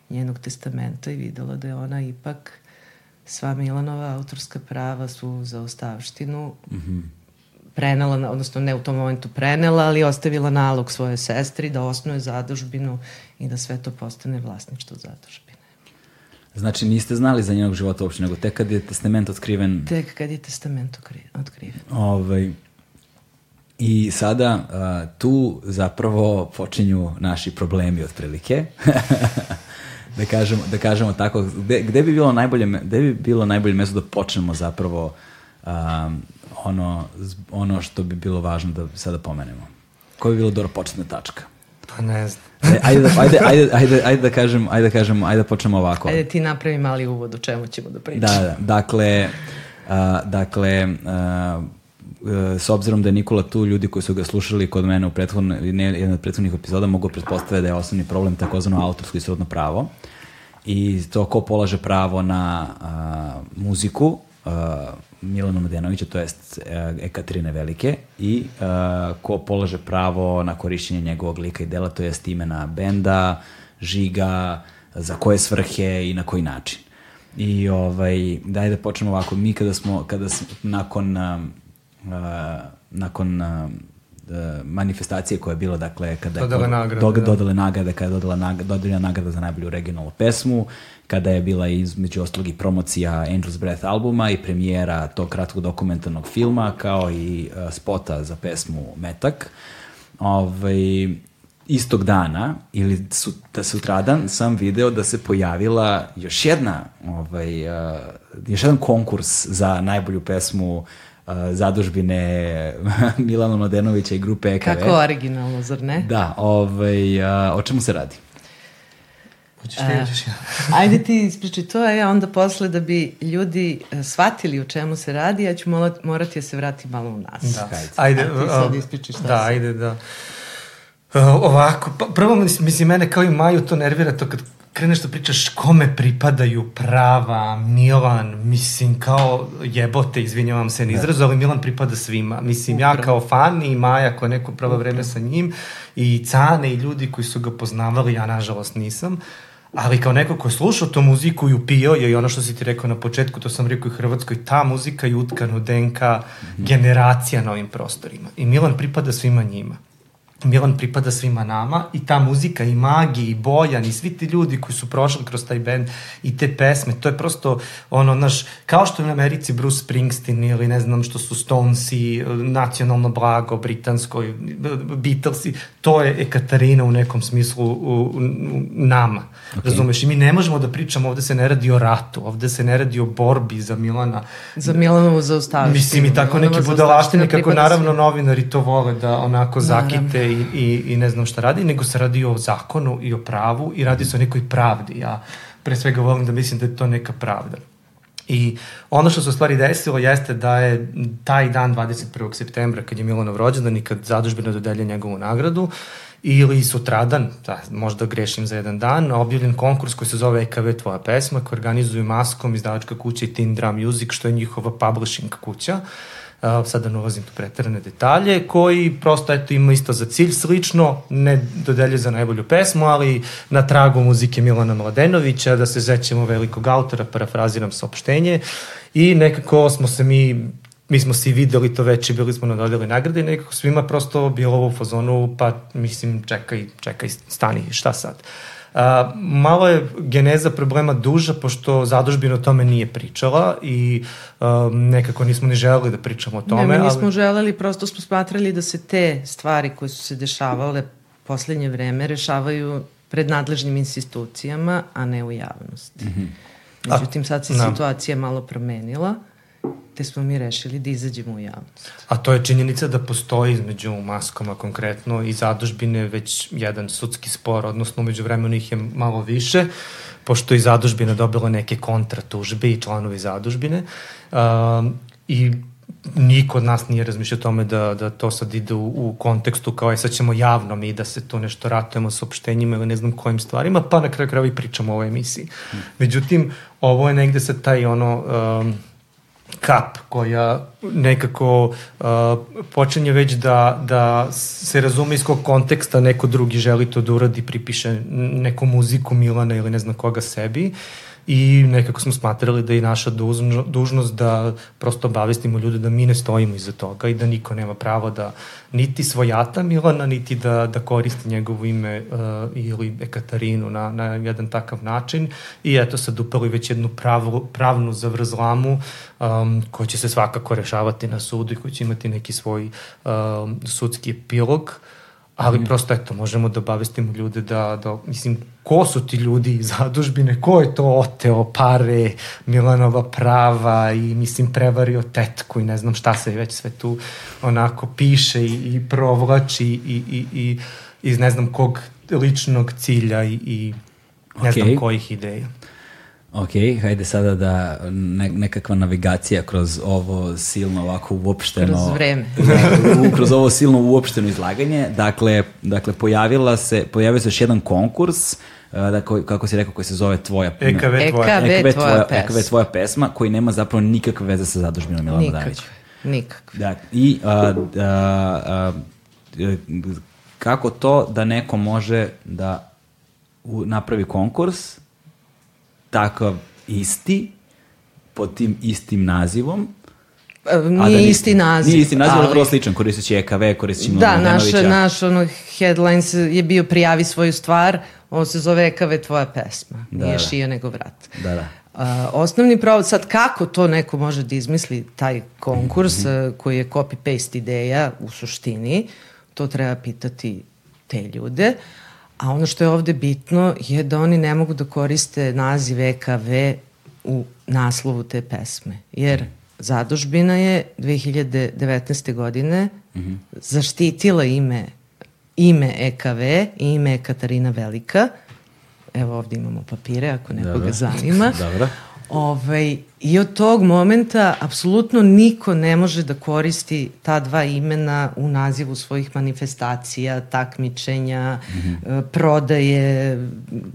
njenog testamenta i videla da je ona ipak sva Milanova autorska prava su za ostavštinu prenela, odnosno ne u tom momentu prenela, ali ostavila nalog svoje sestri da osnuje zadužbinu i da sve to postane vlasništvo zadužbine. Znači niste znali za njenog života uopšte, nego tek kad je testament otkriven Tek kad je testament otkriven. Ovaj, I sada a, tu zapravo počinju naši problemi otprilike. da, kažemo, da kažemo tako, gde, gde bi bilo najbolje, gde bi bilo najbolje mesto da počnemo zapravo a, ono, ono što bi bilo važno da sada pomenemo? Koja bi bila dobra početna tačka? Pa ne znam. E, Ajde, ajde, ajde, ajde, ajde, da kažem, ajde da kažem, ajde da počnemo ovako. Ajde ti napravi mali uvod o čemu ćemo da pričamo. Da, da, dakle, a, dakle, a, e, s obzirom da je Nikola tu, ljudi koji su ga slušali kod mene u prethodnoj, ne, jedan od prethodnih epizoda mogu pretpostaviti da je osnovni problem takozvano autorsko i srodno pravo i to ko polaže pravo na a, muziku a, Milana Mladenovića, to jest e, Ekaterine Velike i a, ko polaže pravo na korišćenje njegovog lika i dela, to jest imena benda, žiga, za koje svrhe i na koji način. I ovaj, daj da počnemo ovako, mi kada smo, kada smo, nakon, uh, nakon manifestacije koja je bila, dakle, kada je Dodele kod- nagrade, dog- da. dodale nagrade, kada je dodala nagrada, dodeljena nagrada za najbolju regionalnu pesmu, kada je bila između ostalog i promocija Angel's Breath albuma i premijera tog kratkog dokumentarnog filma, kao i uh, spota za pesmu Metak. Ovaj, istog dana ili su, da sutradan sam video da se pojavila još jedna ovaj, uh, još jedan konkurs za najbolju pesmu uh, zadužbine Milana Mladenovića i grupe EKV. Kako originalno, zar ne? Da, ovaj, uh, o čemu se radi? Hoćeš ti, hoćeš ja. Ajde ti ispričaj to, a ja onda posle da bi ljudi e, shvatili o čemu se radi, ja ću morat, morati da se vratim malo u nas. Da. Ajde, A ti sad a, ispričaj šta Da, si. ajde, da. Uh, ovako, pa, prvo, mislim, mene kao i Maju to nervira to kad kreneš da pričaš kome pripadaju prava, Milan, mislim, kao jebote, izvinjavam se na da. izrazu, ali Milan pripada svima. Mislim, ja kao fan i Maja koja neko pravo vreme sa njim i Cane i ljudi koji su ga poznavali, ja nažalost nisam. Ali kao neko ko je slušao tu muziku i upio je i ono što si ti rekao na početku, to sam rekao i Hrvatskoj, ta muzika je utkana u DNK -hmm. generacija na ovim prostorima. I Milan pripada svima njima. Milan pripada svima nama i ta muzika i Magi i Bojan i svi ti ljudi koji su prošli kroz taj band i te pesme, to je prosto ono, naš, kao što je u Americi Bruce Springsteen ili ne znam što su Stonesi, nacionalno blago, britansko, Beatlesi, to je Ekaterina u nekom smislu u, u, u nama, okay. razumeš? I mi ne možemo da pričamo, ovde se ne radi o ratu, ovde se ne radi o borbi za Milana. Za Milanovu zaustavštinu. Mislim i tako neki budalaštine, kako naravno novinari to vole da onako zakite i, i, i ne znam šta radi, nego se radi o zakonu i o pravu i radi se o nekoj pravdi. Ja pre svega volim da mislim da je to neka pravda. I ono što se u stvari desilo jeste da je taj dan 21. septembra kad je Milanov rođendan i kad zadužbina dodelja njegovu nagradu ili sutradan, da, možda grešim za jedan dan, objavljen konkurs koji se zove EKV Tvoja pesma, koji organizuju Maskom, izdavačka kuća i Teen Drum Music, što je njihova publishing kuća. Uh, sada ne ulazim tu pretarane detalje, koji prosto eto ima isto za cilj slično, ne dodelje za najbolju pesmu, ali na tragu muzike Milana Mladenovića, da se zećemo velikog autora, parafraziram saopštenje i nekako smo se mi mi smo svi videli to već i bili smo na dodeli nagrade i nekako svima prosto bilo u fazonu, pa mislim čekaj, čekaj, stani, šta sad? Uh, A, malo je geneza problema duža, pošto zadužbina o tome nije pričala i a, nekako nismo ni želeli da pričamo o tome. Ne, mi nismo ali... želeli, prosto smo smatrali da se te stvari koje su se dešavale poslednje vreme rešavaju pred nadležnim institucijama, a ne u javnosti. Mm -hmm. Međutim, sad se a, da. situacija malo promenila te smo mi rešili da izađemo u javnost. A to je činjenica da postoji između maskoma konkretno i zadužbine već jedan sudski spor, odnosno umeđu vremenu ih je malo više, pošto i zadužbina dobila neke kontratužbe i članovi zadužbine. Um, I niko od nas nije razmišljao o tome da, da to sad ide u, u kontekstu kao je sad ćemo javno mi da se to nešto ratujemo sa opštenjima ili ne znam kojim stvarima, pa na kraju kraju i pričamo o ovoj emisiji. Hmm. Međutim, ovo je negde sad taj ono... Um, kap koja nekako uh, počinje već da, da se razume iz kog konteksta neko drugi želi to da uradi, pripiše neku muziku Milana ili ne znam koga sebi. Uh, i nekako smo smatrali da je naša dužno, dužnost da prosto obavestimo ljude da mi ne stojimo iza toga i da niko nema pravo da niti svojata Milana, niti da, da koristi njegovo ime uh, ili Ekatarinu na, na jedan takav način i eto sad upali već jednu pravu, pravnu zavrzlamu um, koja će se svakako rešavati na sudu i koja će imati neki svoj um, sudski epilog. Uh, ali mm. prosto eto, možemo da obavestimo ljude da, da, mislim, ko su ti ljudi iz zadužbine, ko je to oteo pare, Milanova prava i mislim prevario tetku i ne znam šta se već sve tu onako piše i, i provlači i, i, i iz ne znam kog ličnog cilja i, i ne okay. znam kojih ideja. Ok, hajde sada da ne, nekakva navigacija kroz ovo silno ovako uopšteno... Kroz vreme. Kroz ovo silno uopšteno izlaganje. Dakle, dakle pojavila se, pojavio se još jedan konkurs da ko, kako si rekao, koji se zove Tvoja... EKV Tvoja, EKV, EKV tvoja, pesma. EKV Tvoja pesma, koji nema zapravo nikakve veze sa zadužbinom Milana Nikak, Davića. Nikakve. Da, I a, a, a, kako to da neko može da napravi konkurs takav isti, pod tim istim nazivom, e, Nije da isti naziv. Nije isti naziv, ali vrlo sličan, koristeći EKV, koristeći Da, naš, naš ono, headlines je bio prijavi svoju stvar, on se zove EKV tvoja pesma. Da, Nije da. šija nego vrat. Da, da. Uh, osnovni problem, sad kako to neko može da izmisli taj konkurs mm -hmm. koji je copy-paste ideja u suštini, to treba pitati te ljude. Uh, A ono što je ovde bitno je da oni ne mogu da koriste naziv EKV u naslovu te pesme. Jer zadužbina je 2019. godine mm -hmm. zaštitila ime ime EKV i ime Katarina Velika. Evo ovde imamo papire ako nekoga Dobro. zanima. Dobro. Ovaj, I od tog momenta apsolutno niko ne može da koristi ta dva imena u nazivu svojih manifestacija, takmičenja, mm -hmm. prodaje,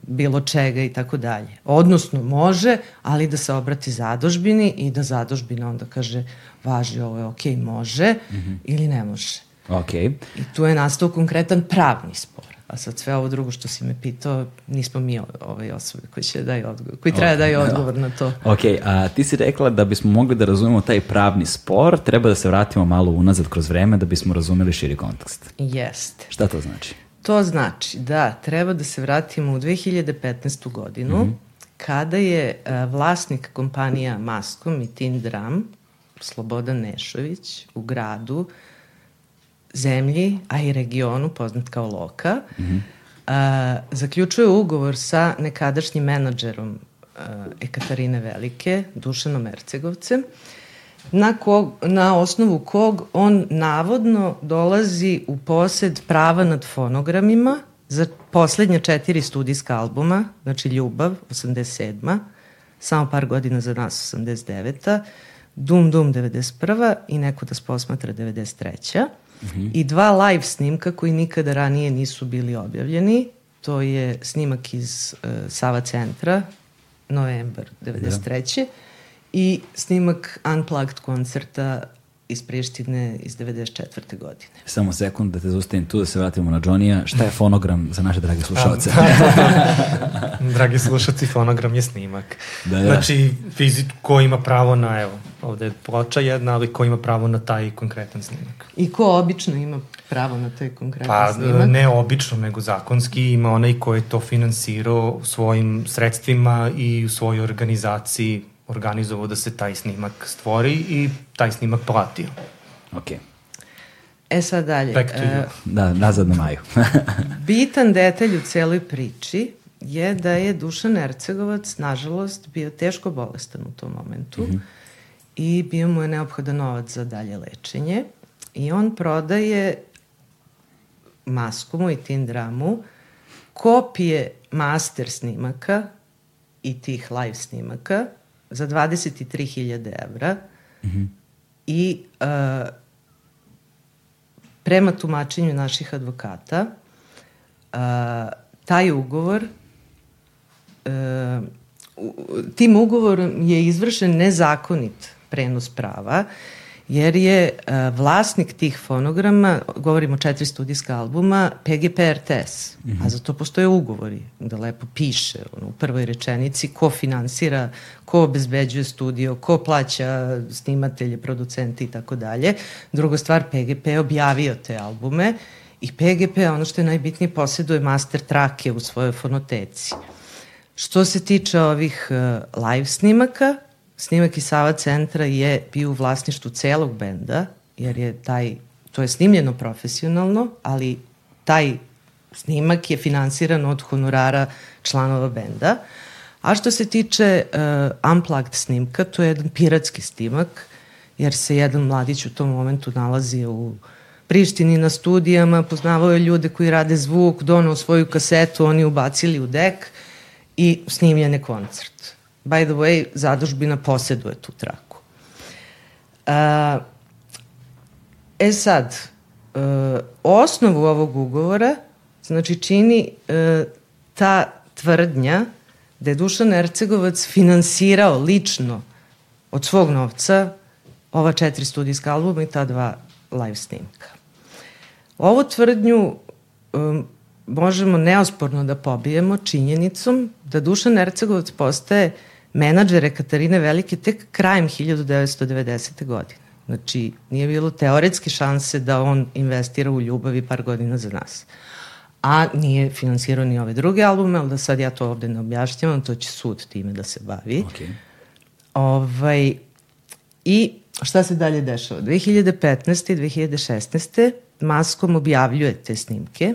bilo čega i tako dalje. Odnosno može, ali da se obrati zadožbini i da zadožbina onda kaže važi ovo je ok, može mm -hmm. ili ne može. Ok. I tu je nastao konkretan pravni spor. A sad sve ovo drugo što si me pitao, nismo mi ovaj osobe koji će da daju odgovor, koji treba okay, da daju odgovor na to. Ok, a ti si rekla da bismo mogli da razumemo taj pravni spor, treba da se vratimo malo unazad kroz vreme da bismo razumeli širi kontekst. Jeste. Šta to znači? To znači da treba da se vratimo u 2015. godinu, mm -hmm. kada je uh, vlasnik kompanija Maskom i Tin Dram, Slobodan Nešović, u gradu zemlji, a i regionu, poznat kao Loka, mm -hmm. a, zaključuje ugovor sa nekadašnjim menadžerom a, Ekatarine Velike, Dušanom Ercegovcem, na, kog, na osnovu kog on navodno dolazi u posed prava nad fonogramima za poslednje četiri studijska albuma, znači Ljubav, 87 samo par godina za nas, 89-a, Dum Dum 91 i Neko da sposmatra 93 -hmm. i dva live snimka koji nikada ranije nisu bili objavljeni. To je snimak iz uh, Sava centra, novembar 93. Da. I snimak Unplugged koncerta iz Prištine iz 94. godine. Samo sekund da te zustavim tu, da se vratimo na Johnny-a. Šta je fonogram za naše drage slušalce? dragi slušalci, fonogram je snimak. Da, da. Znači, fizit ko ima pravo na, evo, ovde je ploča jedna, ali ko ima pravo na taj konkretan snimak. I ko obično ima pravo na taj konkretan pa, snimak? Pa, ne obično, nego zakonski ima onaj ko je to finansirao svojim sredstvima i u svojoj organizaciji organizovao da se taj snimak stvori i taj snimak platio. Ok. E sad dalje. Back to you. Uh, da, nazad na Maju. bitan detalj u celoj priči je da je Dušan Ercegovac, nažalost, bio teško bolestan u tom momentu mm -hmm. i bio mu je neophodan novac za dalje lečenje i on prodaje Maskomu i Tindramu kopije master snimaka i tih live snimaka za 23.000 evra mm -hmm. i uh, prema tumačenju naših advokata uh, taj ugovor uh, tim ugovorom je izvršen nezakonit prenos prava jer je uh, vlasnik tih fonograma, govorimo četiri studijska albuma, PGP RTS, mm -hmm. a za to postoje ugovori, da lepo piše ono, u prvoj rečenici ko finansira, ko obezbeđuje studio, ko plaća snimatelje, producente i tako dalje. Druga stvar, PGP je objavio te albume i PGP, ono što je najbitnije, posjeduje master trake u svojoj fonoteci. Što se tiče ovih uh, live snimaka, snimak iz Sava centra je bio u vlasništvu celog benda, jer je taj, to je snimljeno profesionalno, ali taj snimak je finansiran od honorara članova benda. A što se tiče uh, unplugged snimka, to je jedan piratski snimak, jer se jedan mladić u tom momentu nalazi u Prištini na studijama, poznavao je ljude koji rade zvuk, donao svoju kasetu, oni ubacili u dek i snimljen je koncert. By the way, zadužbina poseduje tu traku. Uh, e sad, uh, osnovu ovog ugovora znači čini uh, ta tvrdnja da je Dušan Ercegovac finansirao lično od svog novca ova četiri studijska albuma i ta dva live snimka. Ovu tvrdnju um, možemo neosporno da pobijemo činjenicom da Dušan Ercegovac postaje menadžere Katarine Velike tek krajem 1990. godine. Znači, nije bilo teoretske šanse da on investira u ljubavi par godina za nas. A nije finansirao ni ove druge albume, ali da sad ja to ovde ne objašnjavam, to će sud time da se bavi. Okay. Ovaj, I šta se dalje dešava? 2015. i 2016. Maskom objavljuje te snimke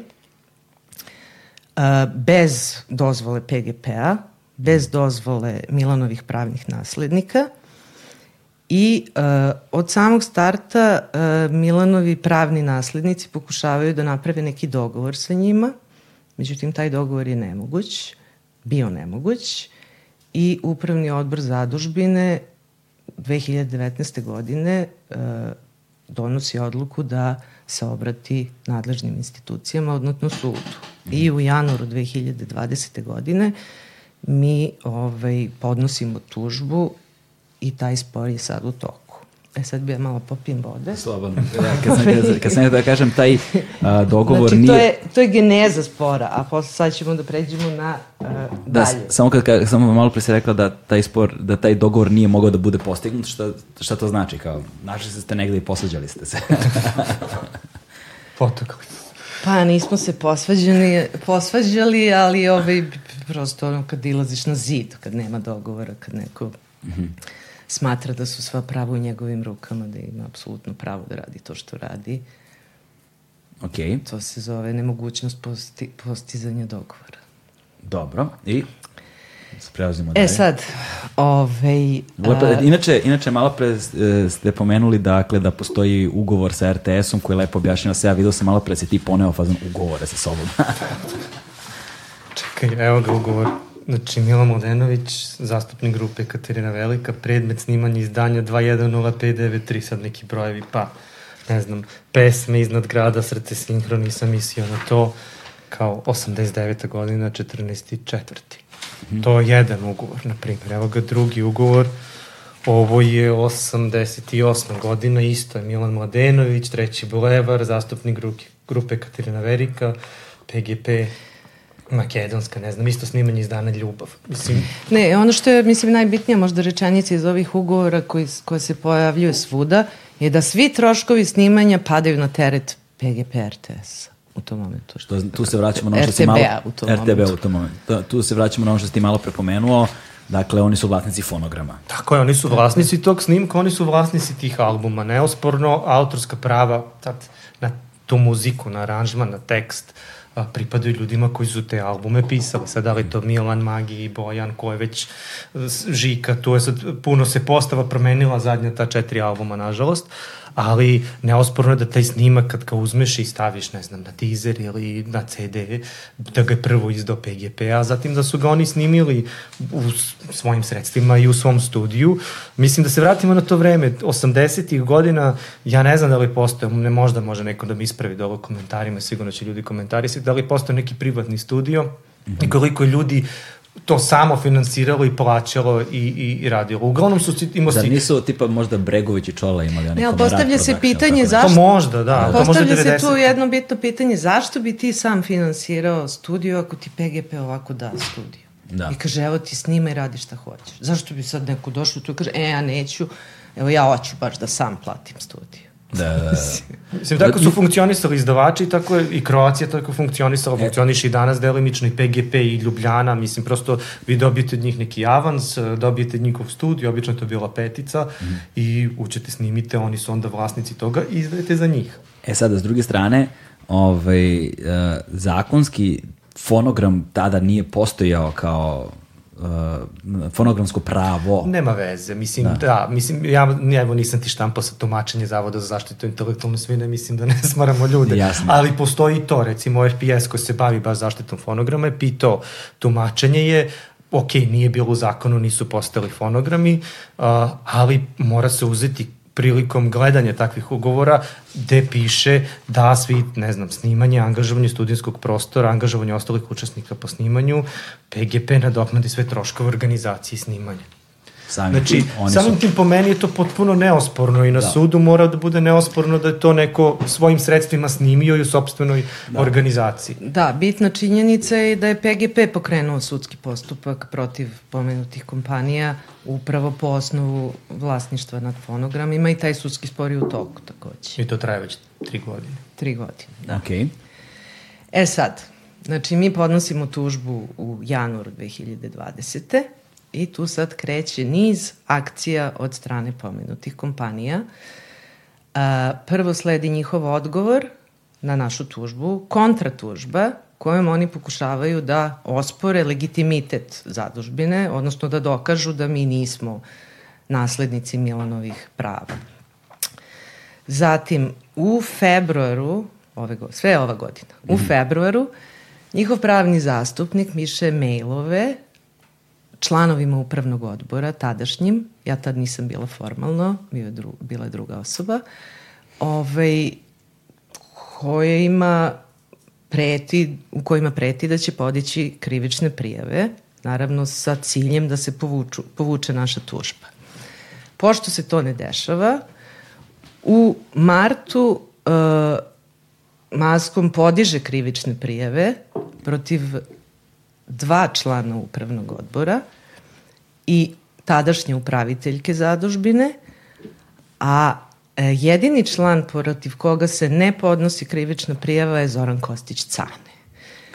uh, bez dozvole PGP-a, bez dozvole Milanovih pravnih naslednika i uh, od samog starta uh, Milanovi pravni naslednici pokušavaju da naprave neki dogovor sa njima, međutim taj dogovor je nemoguć, bio nemoguć i Upravni odbor zadužbine 2019. godine uh, donosi odluku da se obrati nadležnim institucijama, odnosno sudu. I u januaru 2020. godine mi ovaj, podnosimo tužbu i taj spor je sad u toku. E sad bi ja malo popijem vode. Slobodno. Ja, kad sam, kad, kad sam da kažem, taj a, dogovor znači, nije... to je, to je geneza spora, a posle sad ćemo da pređemo na uh, Da, dalje. samo kad, kad samo malo pre si rekla da taj spor, da taj dogovor nije mogao da bude postignut, šta, šta to znači? Kao, našli ste negde i posvađali ste se. Potakli. Pa nismo se posvađali, posvađali ali ovaj, prosto ono kad ilaziš na zid, kad nema dogovora, kad neko mm -hmm. smatra da su sva prava u njegovim rukama, da ima apsolutno pravo da radi to što radi, ok, to se zove nemogućnost posti, postizanja dogovora. dobro. I prelazimo E dalje. sad, ovaj... Lepo, a, inače, inače, malo pre e, ste pomenuli dakle, da postoji ugovor sa RTS-om koji lepo objašnjava se. Ja vidio sam malo pre da si ti poneo fazon ugovore sa sobom. Čekaj, evo ga ugovor. Znači, Mila Mladenović, zastupnik grupe Katarina Velika, predmet snimanja izdanja 210593, sad neki brojevi, pa, ne znam, pesme iznad grada, srce sinhro, nisam mislio na to, kao 89. godina, 14. četvrti. To je jedan ugovor, na primjer. Evo ga drugi ugovor, ovo je 88. godina, isto je Milan Mladenović, treći bulevar, zastupnik grupe, grupe Katarina Verika, PGP, makedonska, ne znam, isto snimanje izdana Ljubav. Mislim, Ne, ono što je, mislim, najbitnija možda rečenica iz ovih ugovora koji, koje se pojavljuju svuda je da svi troškovi snimanja padaju na teret PGP RTS u tom momentu. Što, tu se vraćamo na ono što si RTB-a malo... u tom RTB momentu. u tom momentu. Tu, tu se vraćamo na ono što si ti malo prepomenuo. Dakle, oni su vlasnici fonograma. Tako je, oni su vlasnici tog snimka, oni su vlasnici tih albuma. Neosporno, autorska prava tad, na tu muziku, na aranžman, na tekst, a, pripadaju ljudima koji su te albume pisali. Sad, da li to Milan, Magi, Bojan, ko je već Žika, tu je sad, puno se postava promenila zadnja ta četiri albuma, nažalost, ali neosporno je da taj snimak kad ga uzmeš i staviš, ne znam, na teaser ili na CD, da ga je prvo izdao PGP, a zatim da su ga oni snimili u svojim sredstvima i u svom studiju. Mislim da se vratimo na to vreme, 80-ih godina, ja ne znam da li postoje, ne možda može neko da mi ispravi ovo komentarima, sigurno će ljudi komentarisati, da li postoje neki privatni studio i koliko ljudi to samo finansiralo i plaćalo i, i, i radilo. Uglavnom su imao Zar si... nisu tipa možda Bregović i Čola imali oni Ne, ali postavlja se pitanje Zašto? možda, da. to možda Postavlja se 90. tu jedno bitno pitanje, zašto bi ti sam finansirao studio ako ti PGP ovako da studio? Da. I kaže, evo ti snimaj, radi šta hoćeš. Zašto bi sad neko došao tu i kaže, e, ja neću, evo ja hoću baš da sam platim studio. Da, da, da. Mislim, tako su funkcionisali izdavači, tako je i Kroacija tako funkcionisala, funkcioniše i danas delimično i PGP i Ljubljana, mislim, prosto vi dobijete od njih neki avans, dobijete njihov studij, obično je to bila petica Mhm. i učete, snimite, oni su onda vlasnici toga i izdajete za njih. E sada, s druge strane, ovaj, uh, zakonski fonogram tada nije postojao kao uh, fonogramsko pravo. Nema veze, mislim, da, da mislim, ja evo nisam ti štampao sa tumačenje Zavoda za zaštitu intelektualne svine, mislim da ne smaramo ljude. Jasno. Ali postoji to, recimo RPS koji se bavi baš zaštitom fonograma je pitao, tumačenje je, ok, nije bilo u zakonu, nisu postali fonogrami, uh, ali mora se uzeti prilikom gledanja takvih ugovora gde piše da svi, ne znam, snimanje, angažovanje studijskog prostora, angažovanje ostalih učesnika po snimanju, PGP nadoknadi sve troškove organizacije snimanja. Sami, Znači, oni samim su, tim po meni je to potpuno neosporno i na Da. sudu mora da bude neosporno da je to neko svojim sredstvima snimio i u sobstvenoj da. organizaciji. Da, bitna činjenica je da je PGP pokrenuo sudski postupak protiv pomenutih kompanija upravo po osnovu vlasništva nad fonogramima i taj sudski spor je u toku takođe. I to traje već tri godine. Tri godine, da. ok. E sad, znači mi podnosimo tužbu u januaru 2020. i tu sad kreće niz akcija od strane pomenutih kompanija. A, prvo sledi njihov odgovor na našu tužbu, kontratužba kojom oni pokušavaju da ospore legitimitet zadužbine, odnosno da dokažu da mi nismo naslednici Milanovih prava. Zatim, u februaru, ove sve ova godina, u februaru, njihov pravni zastupnik miše mailove članovima upravnog odbora, tadašnjim, ja tad nisam bila formalno, bio je dru, bila je druga osoba, ovaj, koja ima preti, u kojima preti da će podići krivične prijave, naravno sa ciljem da se povuču, povuče naša tužba. Pošto se to ne dešava, u martu uh, Maskom podiže krivične prijave protiv dva člana upravnog odbora i tadašnje upraviteljke zadužbine, a e, jedini član protiv koga se ne podnosi krivična prijava je Zoran Kostić Cane.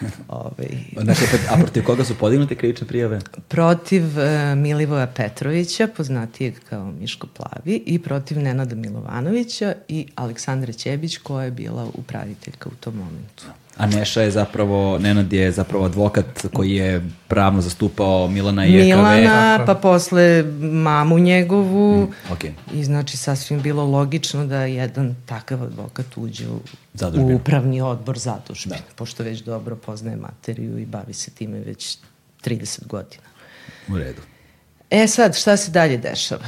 Ovaj... Znači, a protiv koga su podignute krivične prijave? Protiv uh, Milivoja Petrovića, poznatijeg kao Miško Plavi, i protiv Nenada Milovanovića i Aleksandre Ćebić, koja je bila upraviteljka u tom momentu. A Neša je zapravo, Nenad je zapravo advokat koji je pravno zastupao Milana i EKV. Milana, pa posle mamu njegovu. Mm, okay. I znači sasvim bilo logično da jedan takav advokat uđe u, u upravni odbor zadužbine, da. pošto već dobro poznaje materiju i bavi se time već 30 godina. U redu. E sad, šta se dalje dešava?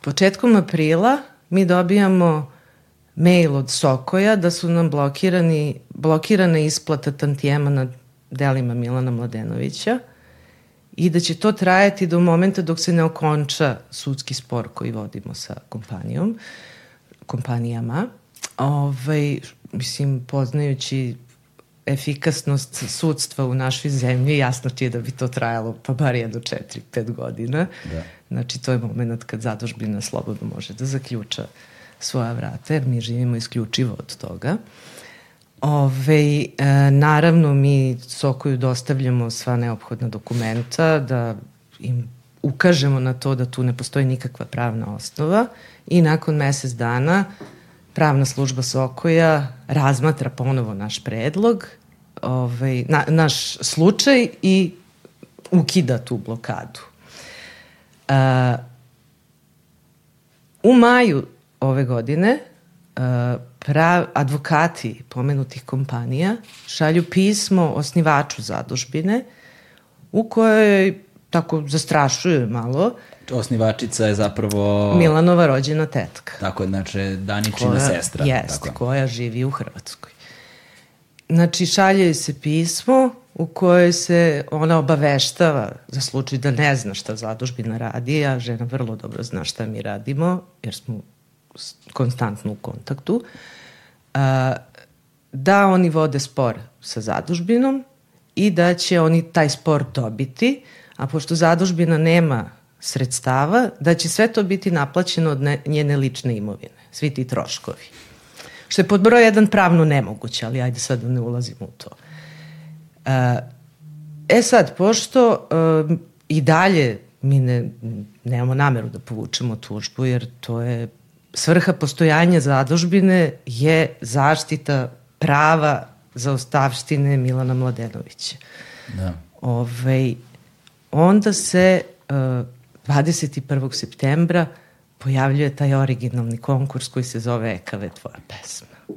Početkom aprila mi dobijamo mail od Sokoja da su nam blokirani, blokirana isplata tantijema na delima Milana Mladenovića i da će to trajati do momenta dok se ne okonča sudski spor koji vodimo sa kompanijom, kompanijama. Ovaj, mislim, poznajući efikasnost sudstva u našoj zemlji, jasno ti je da bi to trajalo pa bar jedno četiri, pet godina. Da. Znači, to je moment kad zadužbina slobodno može da zaključa uh, svoja vrata, jer mi živimo isključivo od toga. Ove, e, naravno, mi Sokoju dostavljamo sva neophodna dokumenta, da im ukažemo na to da tu ne postoji nikakva pravna osnova i nakon mesec dana pravna služba Sokoja razmatra ponovo naš predlog, ovaj, na, naš slučaj i ukida tu blokadu. Uh, u maju ove godine uh, prav, advokati pomenutih kompanija šalju pismo osnivaču zadužbine u kojoj tako zastrašuju malo. Osnivačica je zapravo... Milanova rođena tetka. Tako je, znači Daničina koja, sestra. Jest, tako. koja živi u Hrvatskoj. Znači, šalje se pismo u kojoj se ona obaveštava za slučaj da ne zna šta zadužbina radi, a žena vrlo dobro zna šta mi radimo, jer smo konstantno u kontaktu, da oni vode spor sa zadužbinom i da će oni taj spor dobiti, a pošto zadužbina nema sredstava, da će sve to biti naplaćeno od ne, njene lične imovine, svi ti troškovi. Što je pod broj jedan pravno nemoguće, ali ajde sad da ne ulazimo u to. E sad, pošto i dalje mi ne, nemamo nameru da povučemo tužbu, jer to je svrha postojanja zadužbine je zaštita prava za ostavštine Milana Mladenovića. Da. Ove, ovaj, onda se uh, 21. septembra pojavljuje taj originalni konkurs koji se zove Ekave tvoja pesma.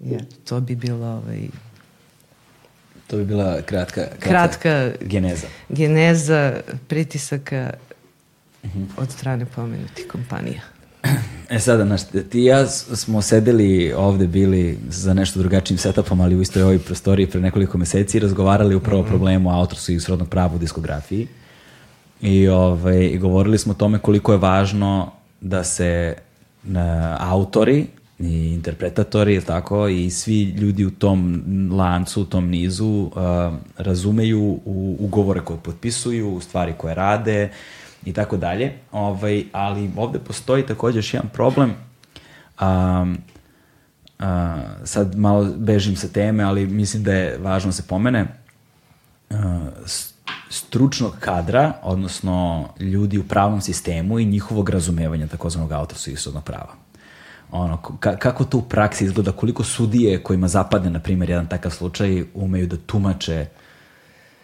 Ja, to bi bilo ovaj, To bi bila kratka, kratka, kratka geneza. Geneza pritisaka uh mhm. -huh. od strane pomenutih kompanija. E sada, znaš, ti i ja smo sedeli ovde, bili za nešto drugačijim setupom, ali u istoj ovoj prostoriji pre nekoliko meseci i razgovarali upravo o mm -hmm. problemu autorskog i srodnog prava u diskografiji. I, ovaj, I govorili smo o tome koliko je važno da se na, autori i interpretatori, tako, i svi ljudi u tom lancu, u tom nizu uh, razumeju u ugovore koje potpisuju, u stvari koje rade, uh, i tako dalje. Ovaj, ali ovde postoji takođe još jedan problem. Um, uh, sad malo bežim sa teme, ali mislim da je važno da se pomene. Uh, stručnog kadra, odnosno ljudi u pravnom sistemu i njihovog razumevanja takozvanog autorskog i sudnog prava. Ono, ka, kako to u praksi izgleda, koliko sudije kojima zapadne, na primjer, jedan takav slučaj, umeju da tumače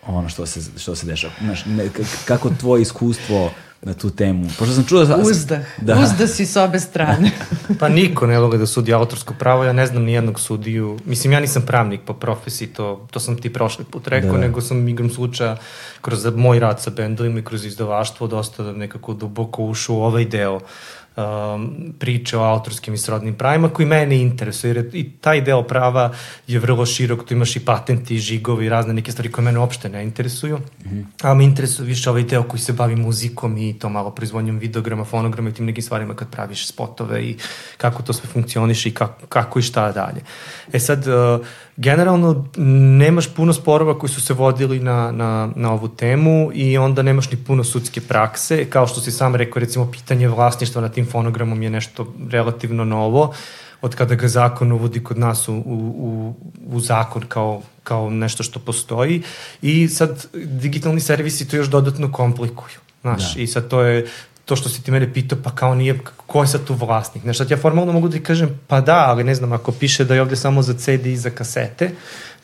ono što se, što se dešava. Znaš, ne, kako tvoje iskustvo na tu temu? Pošto sam čuo... Da, uzdah. Da. Uzdah si s obe strane. pa niko ne vole da sudi autorsko pravo, ja ne znam ni jednog sudiju. Mislim, ja nisam pravnik po profesiji, to, to sam ti prošli put rekao, da. nego sam igram slučaja kroz moj rad sa bendovima i kroz izdavaštvo dosta nekako duboko ušao u ovaj deo um, priče o autorskim i srodnim pravima koji mene interesuje, jer i taj deo prava je vrlo širok, tu imaš i patenti, i žigovi razne neke stvari koje mene uopšte ne interesuju, mm -hmm. a me interesuje više ovaj deo koji se bavi muzikom i to malo proizvodnjom videograma, fonograma i tim nekim stvarima kad praviš spotove i kako to sve funkcioniše i kako, kako i šta dalje. E sad, uh, generalno nemaš puno sporova koji su se vodili na, na, na ovu temu i onda nemaš ni puno sudske prakse. Kao što si sam rekao, recimo, pitanje vlasništva na tim fonogramom je nešto relativno novo od kada ga zakon uvodi kod nas u, u, u zakon kao, kao nešto što postoji i sad digitalni servisi to još dodatno komplikuju. Znaš, da. i sad to je, to što si ti mene pitao, pa kao nije, ko je sad tu vlasnik? Znaš, sad ja formalno mogu da ti kažem, pa da, ali ne znam, ako piše da je ovde samo za CD i za kasete,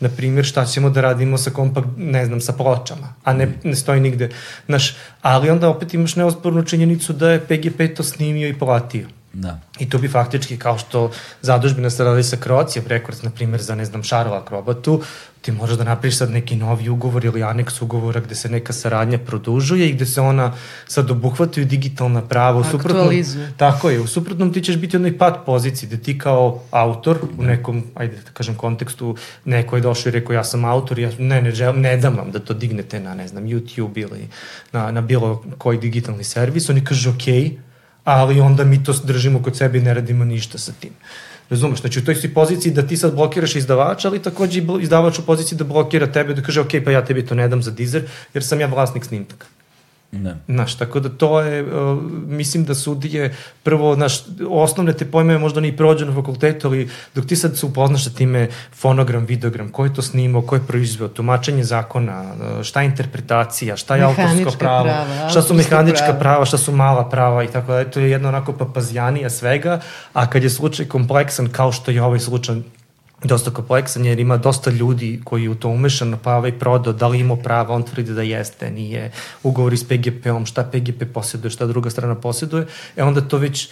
na primjer, šta ćemo da radimo sa kompakt, ne znam, sa pločama, a ne, ne stoji nigde. Znaš, ali onda opet imaš neospornu činjenicu da je PGP to snimio i platio. Da. I to bi faktički, kao što zadužbina se radi sa Croatia Records, na primjer, za, ne znam, Šarova akrobatu, ti možeš da napriš sad neki novi ugovor ili aneks ugovora gde se neka saradnja produžuje i gde se ona sad obuhvataju digitalna prava. U Aktualizuje. Tako je, u suprotnom ti ćeš biti u onoj pad poziciji, gde ti kao autor u nekom, ajde da kažem, kontekstu, neko je došao i rekao ja sam autor, ja ne, ne, žel, ne dam vam da to dignete na, ne znam, YouTube ili na, na bilo koji digitalni servis. Oni kaže, okej, okay, ali onda mi to držimo kod sebe i ne radimo ništa sa tim. Razumeš, znači u toj si poziciji da ti sad blokiraš izdavača, ali takođe izdavač u poziciji da blokira tebe, da kaže, ok, pa ja tebi to ne dam za dizer, jer sam ja vlasnik snimka. Ne. Znaš, tako da to je, uh, mislim da sudije, prvo, znaš, osnovne te pojme možda ni prođe na fakultetu, ali dok ti sad se upoznaš sa time fonogram, videogram, ko je to snimao, ko je proizveo, tumačenje zakona, uh, šta je interpretacija, šta je mehanička autorsko pravo, prava, šta su mehanička prava. prava, šta su mala prava i tako da, to je jedno onako papazjanija svega, a kad je slučaj kompleksan kao što je ovaj slučaj dosta kompleksan jer ima dosta ljudi koji u to umešano pa ovaj prodao, da li ima prava, on tvrdi da jeste, nije, ugovori s PGP-om, šta PGP posjeduje, šta druga strana posjeduje, e onda to već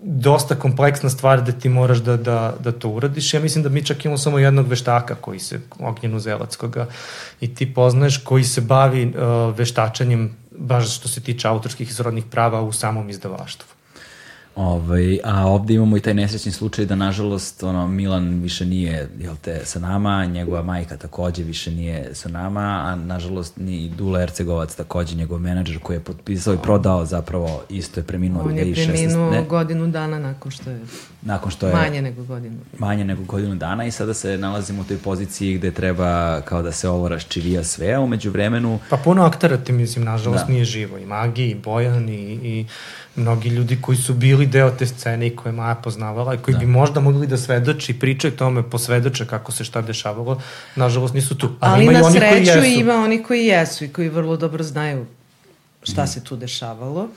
dosta kompleksna stvar da ti moraš da, da, da to uradiš. Ja mislim da mi čak imamo samo jednog veštaka koji se, Ognjenu Zelac, koga i ti poznaješ, koji se bavi uh, veštačanjem baš što se tiče autorskih i prava u samom izdavaštvu. Ovaj, a ovde imamo i taj nesrećni slučaj da nažalost ono, Milan više nije jel te, sa nama, njegova majka takođe više nije sa nama, a nažalost ni Dula Ercegovac takođe njegov menadžer koji je potpisao i prodao zapravo isto je preminuo 2016. On je preminuo ne? godinu dana nakon što je nakon što je manje nego godinu. Manje nego godinu dana i sada se nalazimo u toj poziciji gde treba kao da se ovo raščivija sve, a umeđu vremenu... Pa puno aktera ti mislim, nažalost, da. nije živo. I Magi, i Bojan, i, i mnogi ljudi koji su bili deo te scene i koje Maja poznavala i koji da. bi možda mogli da svedoči i pričaju tome, posvedoče kako se šta dešavalo, nažalost nisu tu. Ali, Ali ima na sreću ima oni koji jesu i koji vrlo dobro znaju šta mm. se tu dešavalo.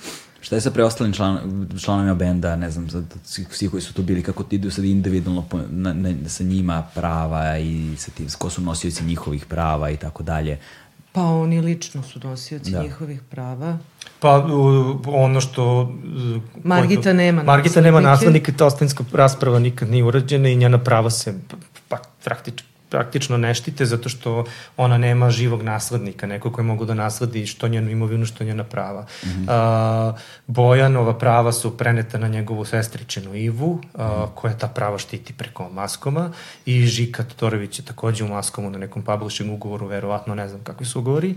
Šta je sa preostalim član, članovima benda, ne znam, sad, svi koji su tu bili, kako ti idu sad individualno po, na, na, sa njima prava i sa tim, ko su nosioci njihovih prava i tako dalje. Pa oni lično su nosioci da. njihovih prava. Pa uh, ono što... Margita nema Margita nema naslednika, ta ostanjska rasprava nikad nije urađena i njena prava se pa, praktično praktično ne štite zato što ona nema živog naslednika, neko koji mogu da nasledi što njenu imovinu, što njena prava. Mm -hmm. a, Bojanova prava su preneta na njegovu sestričenu Ivu, a, -hmm. koja ta prava štiti preko Maskoma i Žika Todorović je takođe u Maskomu na nekom publishing ugovoru, verovatno ne znam kakvi su ugovori,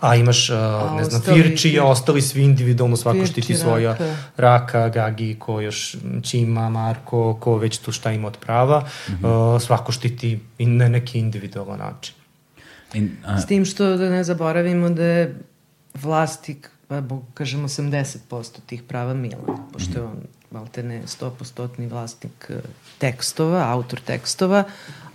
A imaš, uh, a, ne znam, Firči, a ostali svi individualno, svako Firči, štiti svoja raka. raka, Gagi, ko još Čima, Marko, ko već tu šta ima od prava, mm -hmm. uh, svako štiti i na neki individualan način. In, a... S tim što da ne zaboravimo da je vlastik, pa kažemo 80% tih prava Milan, pošto je on malte ne 100% vlasnik e, tekstova, autor tekstova,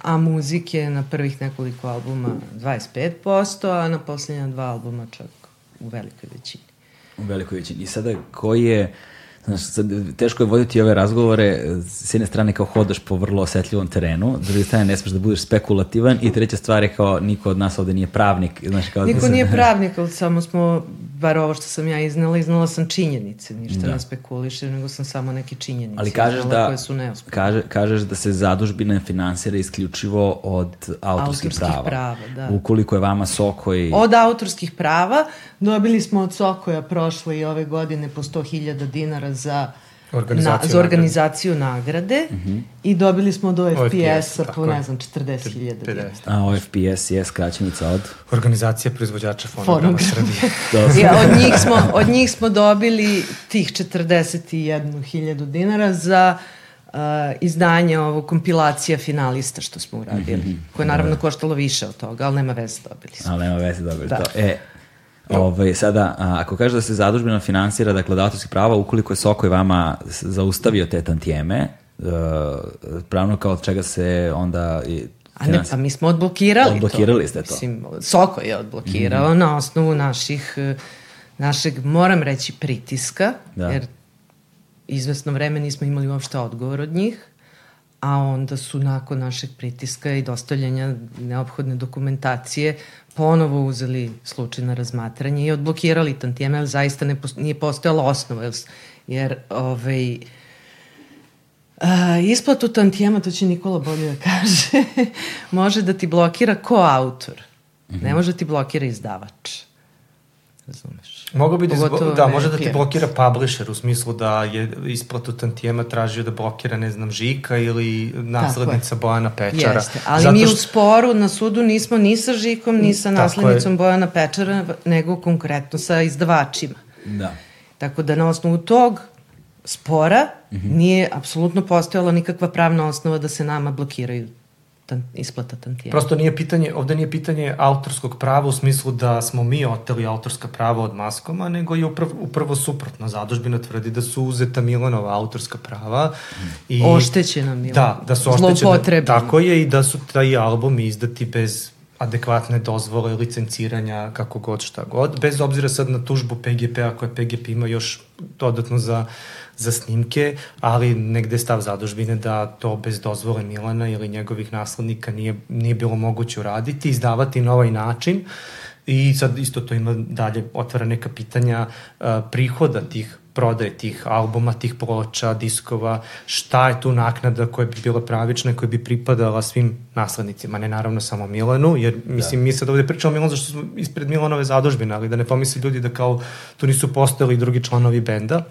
a muzike na prvih nekoliko albuma 25%, a na poslednja dva albuma čak u velikoj većini. U velikoj većini. I sada koji je, znaš, sad, teško je voditi ove razgovore, s jedne strane kao hodaš po vrlo osetljivom terenu, s druge strane ne smeš da budeš spekulativan i treća stvar je kao niko od nas ovde nije pravnik. Znaš, kao niko da se... nije pravnik, ali samo smo bar ovo što sam ja iznala, iznala sam činjenice, ništa da. ne spekuliše, nego sam samo neke činjenice Ali kažeš da, koje su neosporne. Kaže, kažeš da se zadužbina finansira isključivo od autorskih, autorskih prava. prava da. Ukoliko je vama Sokoj... Od autorskih prava dobili smo od Sokoja prošle i ove godine po 100.000 dinara za Organizaciju na, za organizaciju nagrade, nagrade uh Mhm. -huh. i dobili smo od OFPS-a OFPS, po, ne znam, 40.000 dinara. A OFPS je skraćenica od... Organizacija proizvođača fonograma Srbije. ja, od, njih smo, od njih smo dobili tih 41.000 dinara za uh, izdanje ovo kompilacija finalista što smo uradili, Mhm. koje je naravno koštalo više od toga, ali nema veze, dobili smo. Ali nema veze, dobili Da. to. E, Ovaj, sada, a, ako kaže da se zadužbina finansira, dakle, od autorskih prava, ukoliko je Sokoj vama zaustavio te tantijeme, uh, pravno kao od čega se onda i A ne, pa mi smo odblokirali, Odblokirali to. ste to. Mislim, Soko je odblokirao mm -hmm. na osnovu naših, eh, našeg, moram reći, pritiska, Da. jer izvesno vreme nismo imali uopšte odgovor od njih, a onda su nakon našeg pritiska i dostavljanja neophodne dokumentacije ponovo uzeli slučaj na razmatranje i odblokirali tantijeme, ali zaista ne, nije postojala osnova, jer, jer ovaj, A, isplatu tantijema, to će Nikola bolje da kaže, može da ti blokira ko autor. Mm -hmm. Ne može da ti blokira izdavač. Razumeš? Mogu bi da, izbo, da može da ti blokira publisher u smislu da je isplatu tantijema tražio da blokira, ne znam, Žika ili naslednica Bojana Pečara. Jeste, ali Zato mi što- u sporu na sudu nismo ni sa Žikom, ni sa naslednicom Bojana Pečara, nego konkretno sa izdavačima. Da. Tako da na osnovu tog spora mm. -hmm. nije apsolutno postojala nikakva pravna osnova da se nama blokiraju tan, isplata tantijema. Prosto nije pitanje, ovde nije pitanje autorskog prava u smislu da smo mi oteli autorska prava od maskoma, nego je upravo, upravo suprotno. Zadužbina tvrdi da su uzeta Milanova autorska prava. I, Oštećena Milan. Da, da su. Zloupotrebljena. Tako je i da su taj albumi izdati bez adekvatne dozvole, licenciranja, kako god, šta god, bez obzira sad na tužbu PGP-a koje PGP ima još dodatno za, za snimke, ali negde stav zadužbine da to bez dozvole Milana ili njegovih naslednika nije, nije bilo moguće uraditi, izdavati na ovaj način i sad isto to ima dalje, otvara neka pitanja uh, prihoda tih prodaje tih albuma, tih ploča, diskova, šta je tu naknada koja bi bila pravična i koja bi pripadala svim naslednicima, ne naravno samo Milanu, jer mislim, da. mi sad ovde pričamo Milanu zašto smo ispred Milanove zadužbine, ali da ne pomisli ljudi da kao tu nisu postojali drugi članovi benda,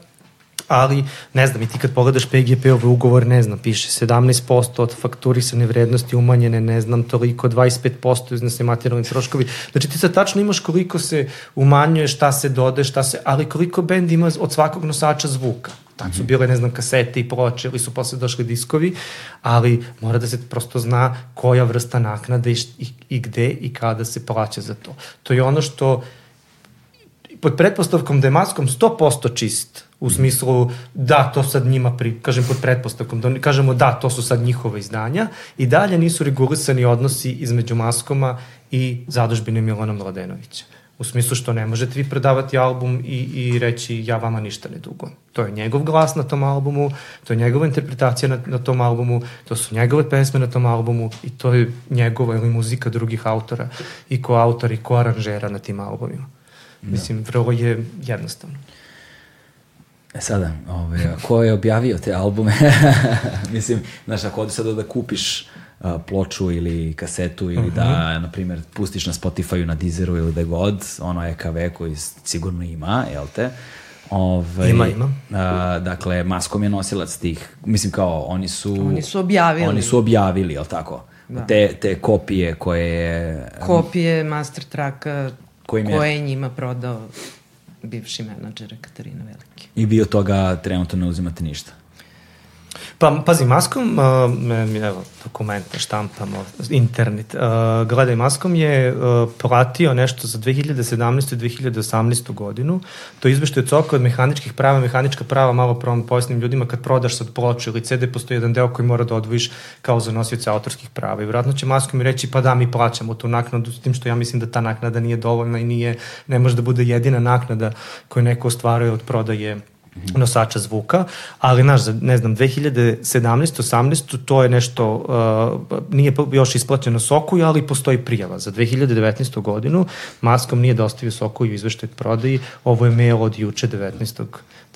ali ne znam, i ti kad pogledaš PGP-ove ugovor, ne znam, piše 17% od fakturisane vrednosti umanjene, ne znam, toliko, 25% iznose materijalni troškovi. Znači ti sad tačno imaš koliko se umanjuje, šta se dode, šta se, ali koliko bend ima od svakog nosača zvuka. Tad su bile, ne znam, kasete i ploče ili su posle došli diskovi, ali mora da se prosto zna koja vrsta naknade i, i, i gde i kada se plaća za to. To je ono što pod pretpostavkom da je maskom 100% čist, u smislu da, to sad njima, pri, kažem pod pretpostavkom, da kažemo da, to su sad njihove izdanja, i dalje nisu regulisani odnosi između maskoma i zadužbine Milana Mladenovića. U smislu što ne možete vi predavati album i, i reći ja vama ništa ne dugujem. To je njegov glas na tom albumu, to je njegova interpretacija na, na tom albumu, to su njegove pesme na tom albumu i to je njegova ili muzika drugih autora i ko autora i ko aranžera na tim albumima. Da. Mislim, vrlo je jednostavno. E sada, ovaj, ko je objavio te albume? Mislim, znaš, ako odeš sada da kupiš a, ploču ili kasetu ili uh -huh. da, na primjer, pustiš na Spotify-u, na Deezeru ili da god, ono EKV koji sigurno ima, jel te? Ove, Ima, ima. A, dakle, Maskom je nosilac tih, mislim kao, oni su... Oni su objavili. Oni su objavili, jel tako? Da. Te, te kopije koje je... Kopije master traka je- koje je njima prodao bivši menadžer Katarina Veliki. I vi od toga trenutno ne uzimate ništa. Pa, pazi, maskom, uh, evo, dokumenta, štampamo, internet, uh, gledaj, maskom je uh, platio nešto za 2017. i 2018. godinu, to je izveštaj od Coka od mehaničkih prava, mehanička prava, malo prom pojasnim ljudima, kad prodaš sad ploču ili CD, postoji jedan deo koji mora da odvojiš kao za nosioce autorskih prava. I vratno će maskom reći, pa da, mi plaćamo tu naknadu, s tim što ja mislim da ta naknada nije dovoljna i nije, ne može da bude jedina naknada koju neko ostvaruje od prodaje nosača zvuka, ali naš, ne znam, 2017. 18. to je nešto, uh, nije još isplaćeno Sokuju, ali postoji prijava. Za 2019. godinu Maskom nije dostavio Sokuju izveštaj prodaji, ovo je mail od juče 19.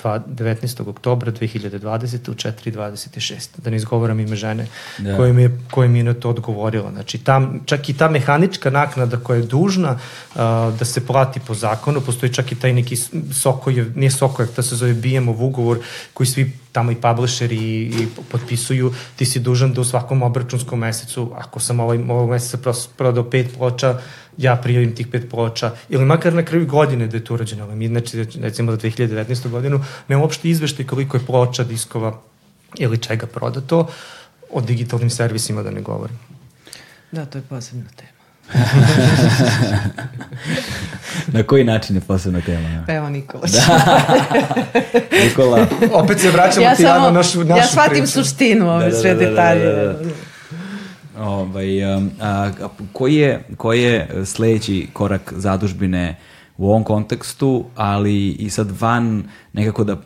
19. oktobra 2020. u 4.26. Da ne izgovoram ime žene da. koja, mi je, koja mi je na to odgovorila. Znači, tam, čak i ta mehanička naknada koja je dužna uh, da se plati po zakonu, postoji čak i taj neki Sokojev, nije Sokojev, to se zove BM-ov ugovor koji svi tamo i publisheri i, i potpisuju, ti si dužan da u svakom obračunskom mesecu, ako sam ovaj, ovog meseca prodao pet ploča, ja prijavim tih pet ploča, ili makar na kraju godine da je to urađeno. Mi, znači, recimo za 2019. godinu, nema uopšte izveštaj koliko je ploča, diskova ili čega prodato, o digitalnim servisima da ne govorim. Da, to je posebna tema. Na koji način je posebna tema? Pa evo Nikola. Da. Nikola. Opet se vraćamo ja ti samo, na našu, našu Ja shvatim priču. suštinu ove da, da, sve da, detalje. Da, da, da, da. Ovaj, um, a, a, koji, je, koji je sledeći korak zadužbine u ovom kontekstu, ali i sad van nekako da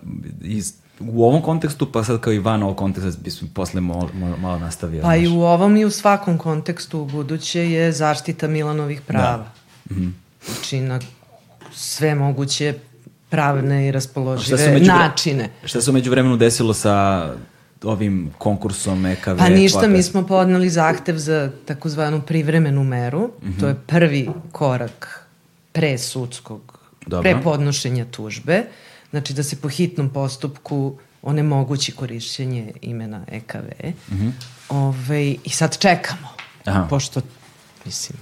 iz, u ovom kontekstu, pa sad kao i van ovog konteksta bismo posle malo, malo nastavio. Pa i u ovom i u svakom kontekstu u buduće je zaštita Milanovih da. prava. Da. Mm -hmm. Znači na sve moguće pravne i raspoložive među, načine. Šta se umeđu vremenu desilo sa ovim konkursom EKV? Pa ništa, kvaka. mi smo podnali zahtev za takozvanu privremenu meru. Mm -hmm. To je prvi korak pre sudskog, Dobro. pre podnošenja tužbe. Znači da se po hitnom postupku onemogući korišćenje imena EKV. Mm -hmm. Ove, ovaj, I sad čekamo. Aha. Pošto, mislim,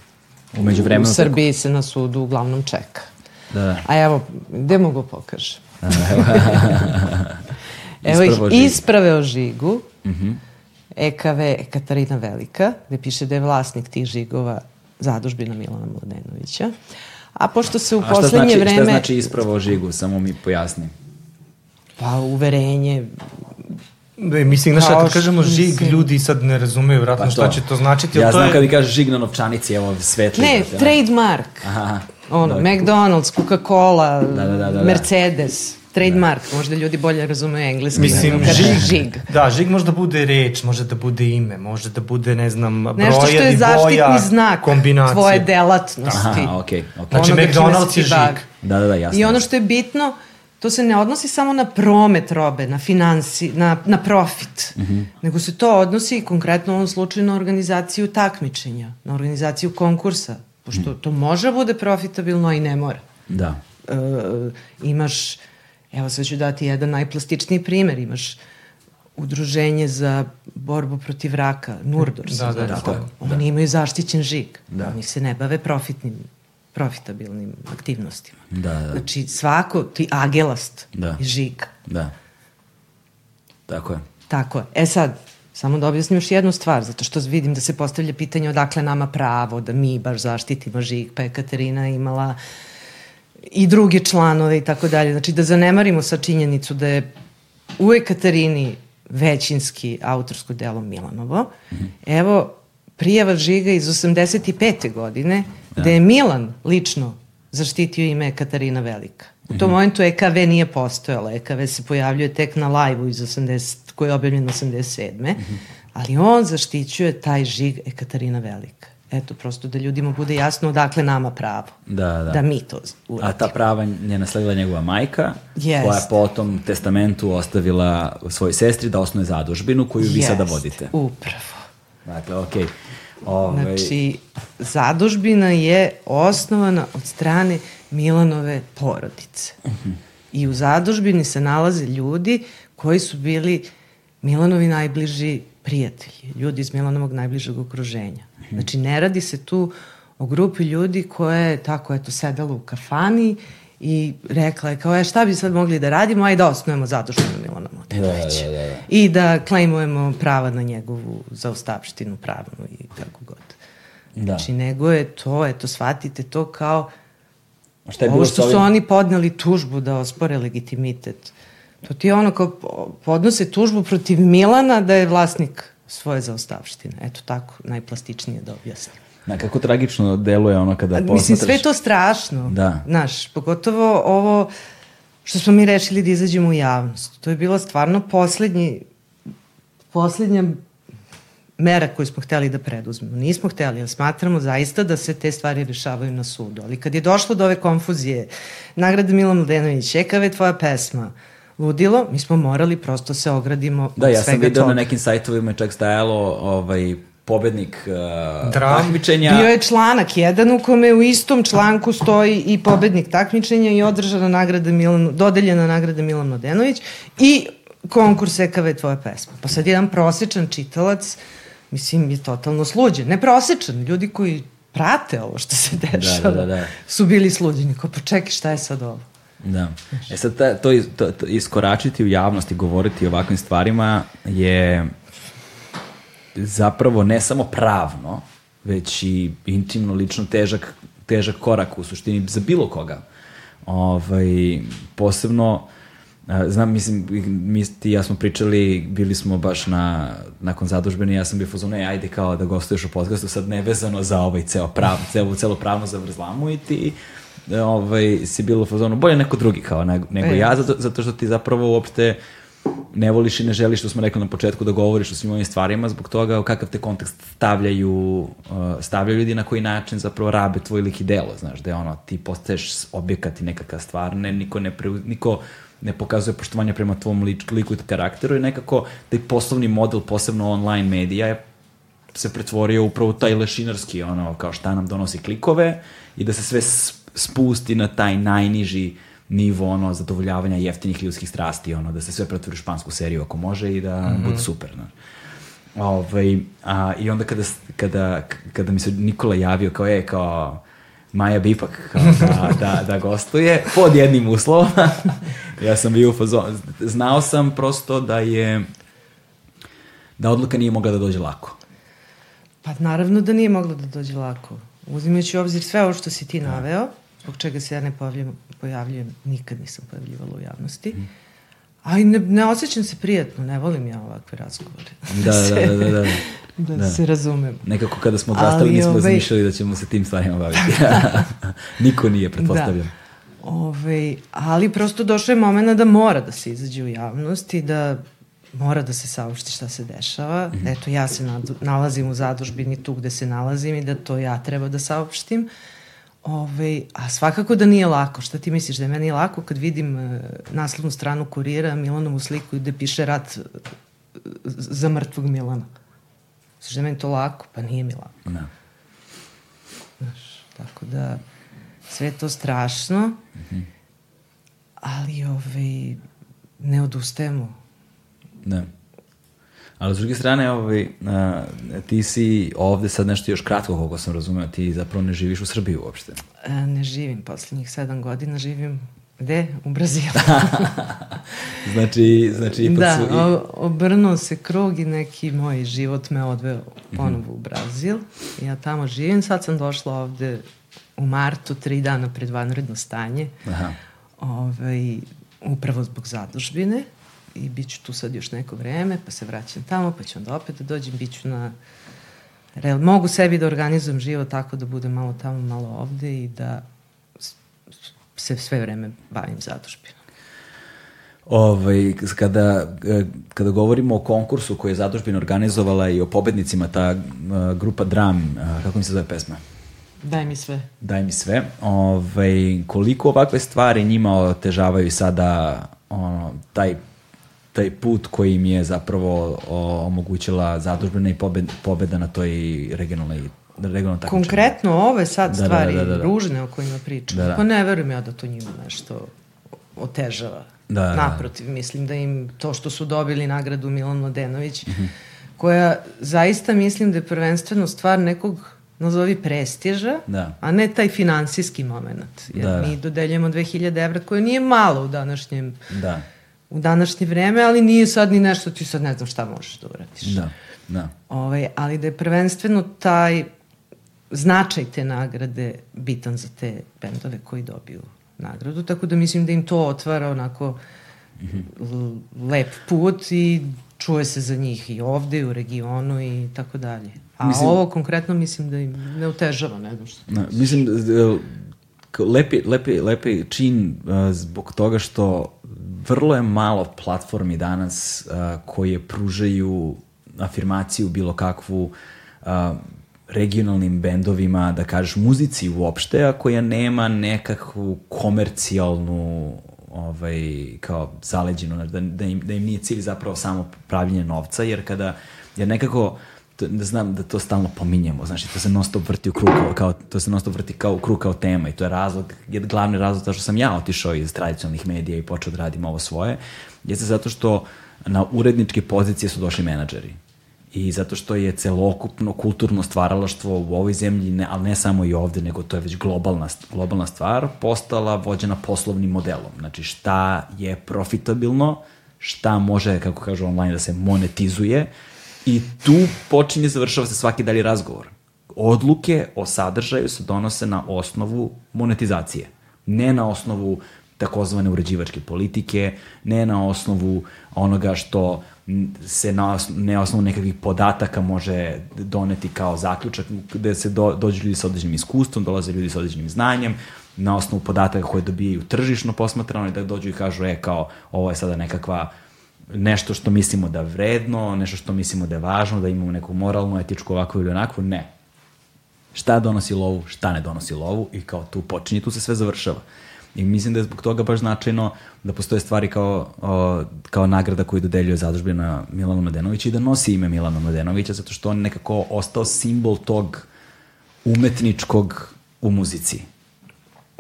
Umeđu vremenu... U Srbiji se na sudu uglavnom čeka. Da, da. A evo, gde mogu pokažem? Evo ih isprave o žigu, mm -hmm. EKV Katarina Velika, gde piše da je vlasnik tih žigova zadužbina Milana Mladenovića. A pošto se u poslednje znači, vreme... Šta znači isprava o žigu, samo mi pojasni. Pa uverenje, Ne, mislim, znaš, kad kažemo žig, mislim. ljudi sad ne razumeju vratno pa šta će to značiti. Ja znam je... kad mi kažeš žig na novčanici, evo svetli. Ne, da, trademark. Aha. Ono, da, McDonald's, Coca-Cola, da, da, da, da, Mercedes. Trademark, da. možda ljudi bolje razumeju engleski. Mislim, žig, žig. Da, žig može da bude reč, može da bude ime, može da bude, ne znam, broja Nešto što je zaštitni znak kombinacije. tvoje delatnosti. Aha, okej. Okay, okay. Znači, McDonald's je žig. Da, da, da, jasno. I ono što je bitno, to se ne odnosi samo na promet robe, na finansi, na, na profit, mm -hmm. nego se to odnosi konkretno u ovom slučaju na organizaciju takmičenja, na organizaciju konkursa, pošto mm. to može da bude profitabilno, a i ne mora. Da. E, imaš Evo sad ću dati jedan najplastičniji primer. Imaš udruženje za borbu protiv raka, Nurdor se da, da, da, da, Oni da. imaju zaštićen žig. Da. Oni se ne bave profitnim profitabilnim aktivnostima. Da, da. Znači svako, ti agelast da. je žig. Da. Tako je. Tako je. E sad, samo da objasnim još jednu stvar, zato što vidim da se postavlja pitanje odakle nama pravo da mi baš zaštitimo žig, pa je Katarina imala uh, i drugi članove i tako dalje. Znači da zanemarimo sa činjenicu da je u Ekaterini većinski autorsko delo Milanovo. Mm -hmm. Evo, prijava Žiga iz 85. godine, da. gde je Milan lično zaštitio ime Katarina Velika. U tom mm -hmm. momentu EKV nije postojala. EKV se pojavljuje tek na live-u iz 80, koji je objavljen 87. Mm -hmm. Ali on zaštićuje taj žig Ekaterina Velika. Eto, prosto da ljudima bude jasno odakle nama pravo. Da, da. Da mi to uradimo. A ta prava je nasledila njegova majka, Jest. koja je po tom testamentu ostavila svojoj sestri da osnuje zadužbinu koju vi Jest. sada vodite. upravo. Dakle, okej. Okay. Ove... Znači, zadužbina je osnovana od strane Milanove porodice. Uh mhm. -huh. I u zadužbini se nalaze ljudi koji su bili Milanovi najbliži prijatelji, ljudi iz Milanovog najbližeg okruženja. Znači, ne radi se tu o grupi ljudi koja je tako, eto, sedala u kafani i rekla je kao, e, šta bi sad mogli da radimo, ajde da osnujemo zaduženu Milana Motenovića. Da, da, da, da. I da klejmujemo prava na njegovu zaostavštinu pravnu i kako god. Da. Znači, nego je to, eto, shvatite to kao šta je ovo što ovim... su oni podneli tužbu da ospore legitimitet. To ti je ono kao podnose tužbu protiv Milana da je vlasnik svoje zaostavštine. Eto tako, najplastičnije da objasnim. Na kako tragično deluje ono kada posmatraš... Mislim, sve to strašno. Da. Znaš, pogotovo ovo što smo mi rešili da izađemo u javnost. To je bila stvarno poslednji, poslednja mera koju smo hteli da preduzmemo. Nismo hteli, jer smatramo zaista da se te stvari rešavaju na sudu. Ali kad je došlo do ove konfuzije, nagrada Milan Mladenović, Ekava je tvoja pesma, ludilo, mi smo morali prosto se ogradimo Da, od ja svega sam vidio toga. na nekim sajtovima je čak stajalo ovaj, pobednik uh, Dram. takmičenja. Bio je članak jedan u kome u istom članku stoji i pobednik takmičenja i održana nagrada Milan, dodeljena nagrada Milan Mladenović i konkurs EKV tvoja pesma. Pa sad jedan prosečan čitalac, mislim, je totalno sluđen. Ne prosečan, ljudi koji prate ovo što se dešava, da, da. su bili sluđeni. Kao, pa čekaj, šta je sad ovo? Da. E sad, ta, to, to, to, iskoračiti u javnost i govoriti o ovakvim stvarima je zapravo ne samo pravno, već i intimno, lično težak, težak korak u suštini za bilo koga. Ovaj, posebno, znam, mislim, mi ti ja smo pričali, bili smo baš na, nakon zadužbene, ja sam bio fuzon, ne, ajde kao da gostuješ u podcastu, sad nevezano za ovaj ceo prav, celo, celo pravno zavrzlamu i ti ovaj, si bilo u fazonu, bolje neko drugi kao nego, nego E. ja, zato, zato što ti zapravo uopšte ne voliš i ne želiš, što smo rekli na početku, da govoriš o svim ovim stvarima, zbog toga u kakav te kontekst stavljaju, uh, stavljaju ljudi na koji način zapravo rabe tvoj lik i delo, znaš, da je ono, ti postaješ objekat i nekakva stvar, ne, niko, ne preu, niko ne pokazuje poštovanje prema tvom lič, liku i karakteru i nekako taj poslovni model, posebno online medija je se pretvorio upravo taj lešinarski, ono, kao šta nam donosi klikove i da se sve spusti na taj najniži nivo, ono, zadovoljavanja jeftinih ljudskih strasti, ono, da se sve pretvori u špansku seriju ako može i da mm -hmm. bude super, no. Ovaj, a, I onda kada, kada, kada mi se Nikola javio kao, je, kao, Maja bi ipak kao, da, da, da gostuje, pod jednim uslovom, ja sam bio u fazonu, znao sam prosto da je, da odluka nije mogla da dođe lako. Pa naravno da nije moglo da dođe lako. Uzimajući u obzir sve ovo što si Da. ti naveo, zbog čega se ja ne pojavljujem, pojavljujem nikad nisam pojavljivala u javnosti, Mhm. a i ne, ne osjećam se prijatno, ne volim ja ovakve razgovore. Da, da, da, da, da. da, Da. se razumem. Nekako kada smo odrastali Ali, nismo ovaj- razmišljali da ćemo se tim stvarima baviti. Niko nije, pretpostavljam. Da. Ove, ali prosto došao je moment da mora da se izađe u javnost i da mora da se saopšti šta se dešava. Mhm. Eto, ja se nalazim u zadužbini tu gde se nalazim i da to ja treba da saopštim. Ove, a svakako da nije lako. Šta ti misliš da je meni lako kad vidim e, naslovnu stranu kurira Milanovu sliku gde piše rat e, za mrtvog Milana? Misliš da je meni to lako? Pa nije mi lako. Da. Znaš, tako da sve je to strašno, ali ovaj, ne odustajemo. Da. Ali s druge strane, ovaj, a, ti si ovde sad nešto još kratko, koliko sam razumeo, ti zapravo ne živiš u Srbiji uopšte. E, ne živim poslednjih sedam godina, živim gde? U Brazilu. Znači, znači ipak da, su... I, o, obrnuo se krug i neki moj život me odveo ponovo u Brazil. Ja tamo živim, sad sam došla ovde u martu, tri dana pred vanredno stanje. aha. ovaj, upravo zbog zadužbine i bit ću tu sad još neko vreme, pa se vraćam tamo, pa ću onda opet da dođem, bit ću na... Real, mogu sebi da organizujem život tako da budem malo tamo, malo ovde i da se sve vreme bavim zadužbinom. Ovaj, kada, e, kada govorimo o konkursu koji je zadužbina organizovala i o pobednicima, ta e, grupa Dram, e, kako mi se zove pesma? Daj mi sve. Daj mi sve. Ovaj, koliko ovakve stvari njima otežavaju sada ono, taj, taj put koji im je zapravo omogućila zadužbena i pobed, pobeda na toj regionalnoj regionalnom takmičenju. Konkretno ove sad Da, da, stvari da, da, da. ružne o kojima pričam, Da, da. pa ne verujem ja da to njima nešto otežava. Da, da, da. Naprotiv, mislim da im to što su dobili nagradu Milan Mladenović, Mhm. koja zaista mislim da je prvenstveno stvar nekog nazovi prestiža, Da. a ne taj finansijski moment. Jer Da, da. mi dodeljujemo 2000 evra, koje nije malo u današnjem Da, u današnje vreme, ali nije sad ni nešto, ti sad ne znam šta možeš da uradiš. da, da. Ovaj, ali da je prvenstveno taj značaj te nagrade bitan za te bendove koji dobiju nagradu, tako da mislim da im to otvara onako l- lep put i čuje se za njih i ovde, i u regionu i tako dalje. A Mislim- ovo konkretno mislim da im ne otežava, ne znam što. Da, mislim, e, lepi, lepi, lepi čin uh, zbog toga što vrlo je malo platformi danas uh, koje pružaju afirmaciju bilo kakvu uh, regionalnim bendovima, da kažeš muzici uopšte, a koja nema nekakvu komercijalnu ovaj, kao zaleđenu, da, da, im, da im nije cilj zapravo samo pravljenje novca, jer kada, jer nekako, to, da znam da to stalno pominjemo, znači to se non stop vrti u krug kao, kao to se non stop vrti kao u krug kao tema i to je razlog, je glavni razlog zato što sam ja otišao iz tradicionalnih medija i počeo da radim ovo svoje, jeste zato što na uredničke pozicije su došli menadžeri i zato što je celokupno kulturno stvaralaštvo u ovoj zemlji, ne, ali ne samo i ovde, nego to je već globalna, globalna stvar, postala vođena poslovnim modelom. Znači šta je profitabilno, šta može, kako kažu online, da se monetizuje i tu počinje završava se svaki dalji razgovor. Odluke o sadržaju se donose na osnovu monetizacije, ne na osnovu takozvane uređivačke politike, ne na osnovu onoga što se na, ne osnovu nekakvih podataka može doneti kao zaključak, gde se do, dođu ljudi sa određenim iskustvom, dolaze ljudi sa određenim znanjem, na osnovu podataka koje dobijaju tržišno posmatrano i da dođu i kažu, e, kao, ovo je sada nekakva nešto što mislimo da je vredno, nešto što mislimo da je važno, da imamo neku moralnu, etičku, ovakvu ili onakvu, ne. Šta donosi lovu, šta ne donosi lovu i kao tu počinje, tu se sve završava. I mislim da je zbog toga baš značajno da postoje stvari kao, o, kao nagrada koju dodeljuje zadužbina Milana Mladenovića i da nosi ime Milana Mladenovića zato što on nekako ostao simbol tog umetničkog u muzici.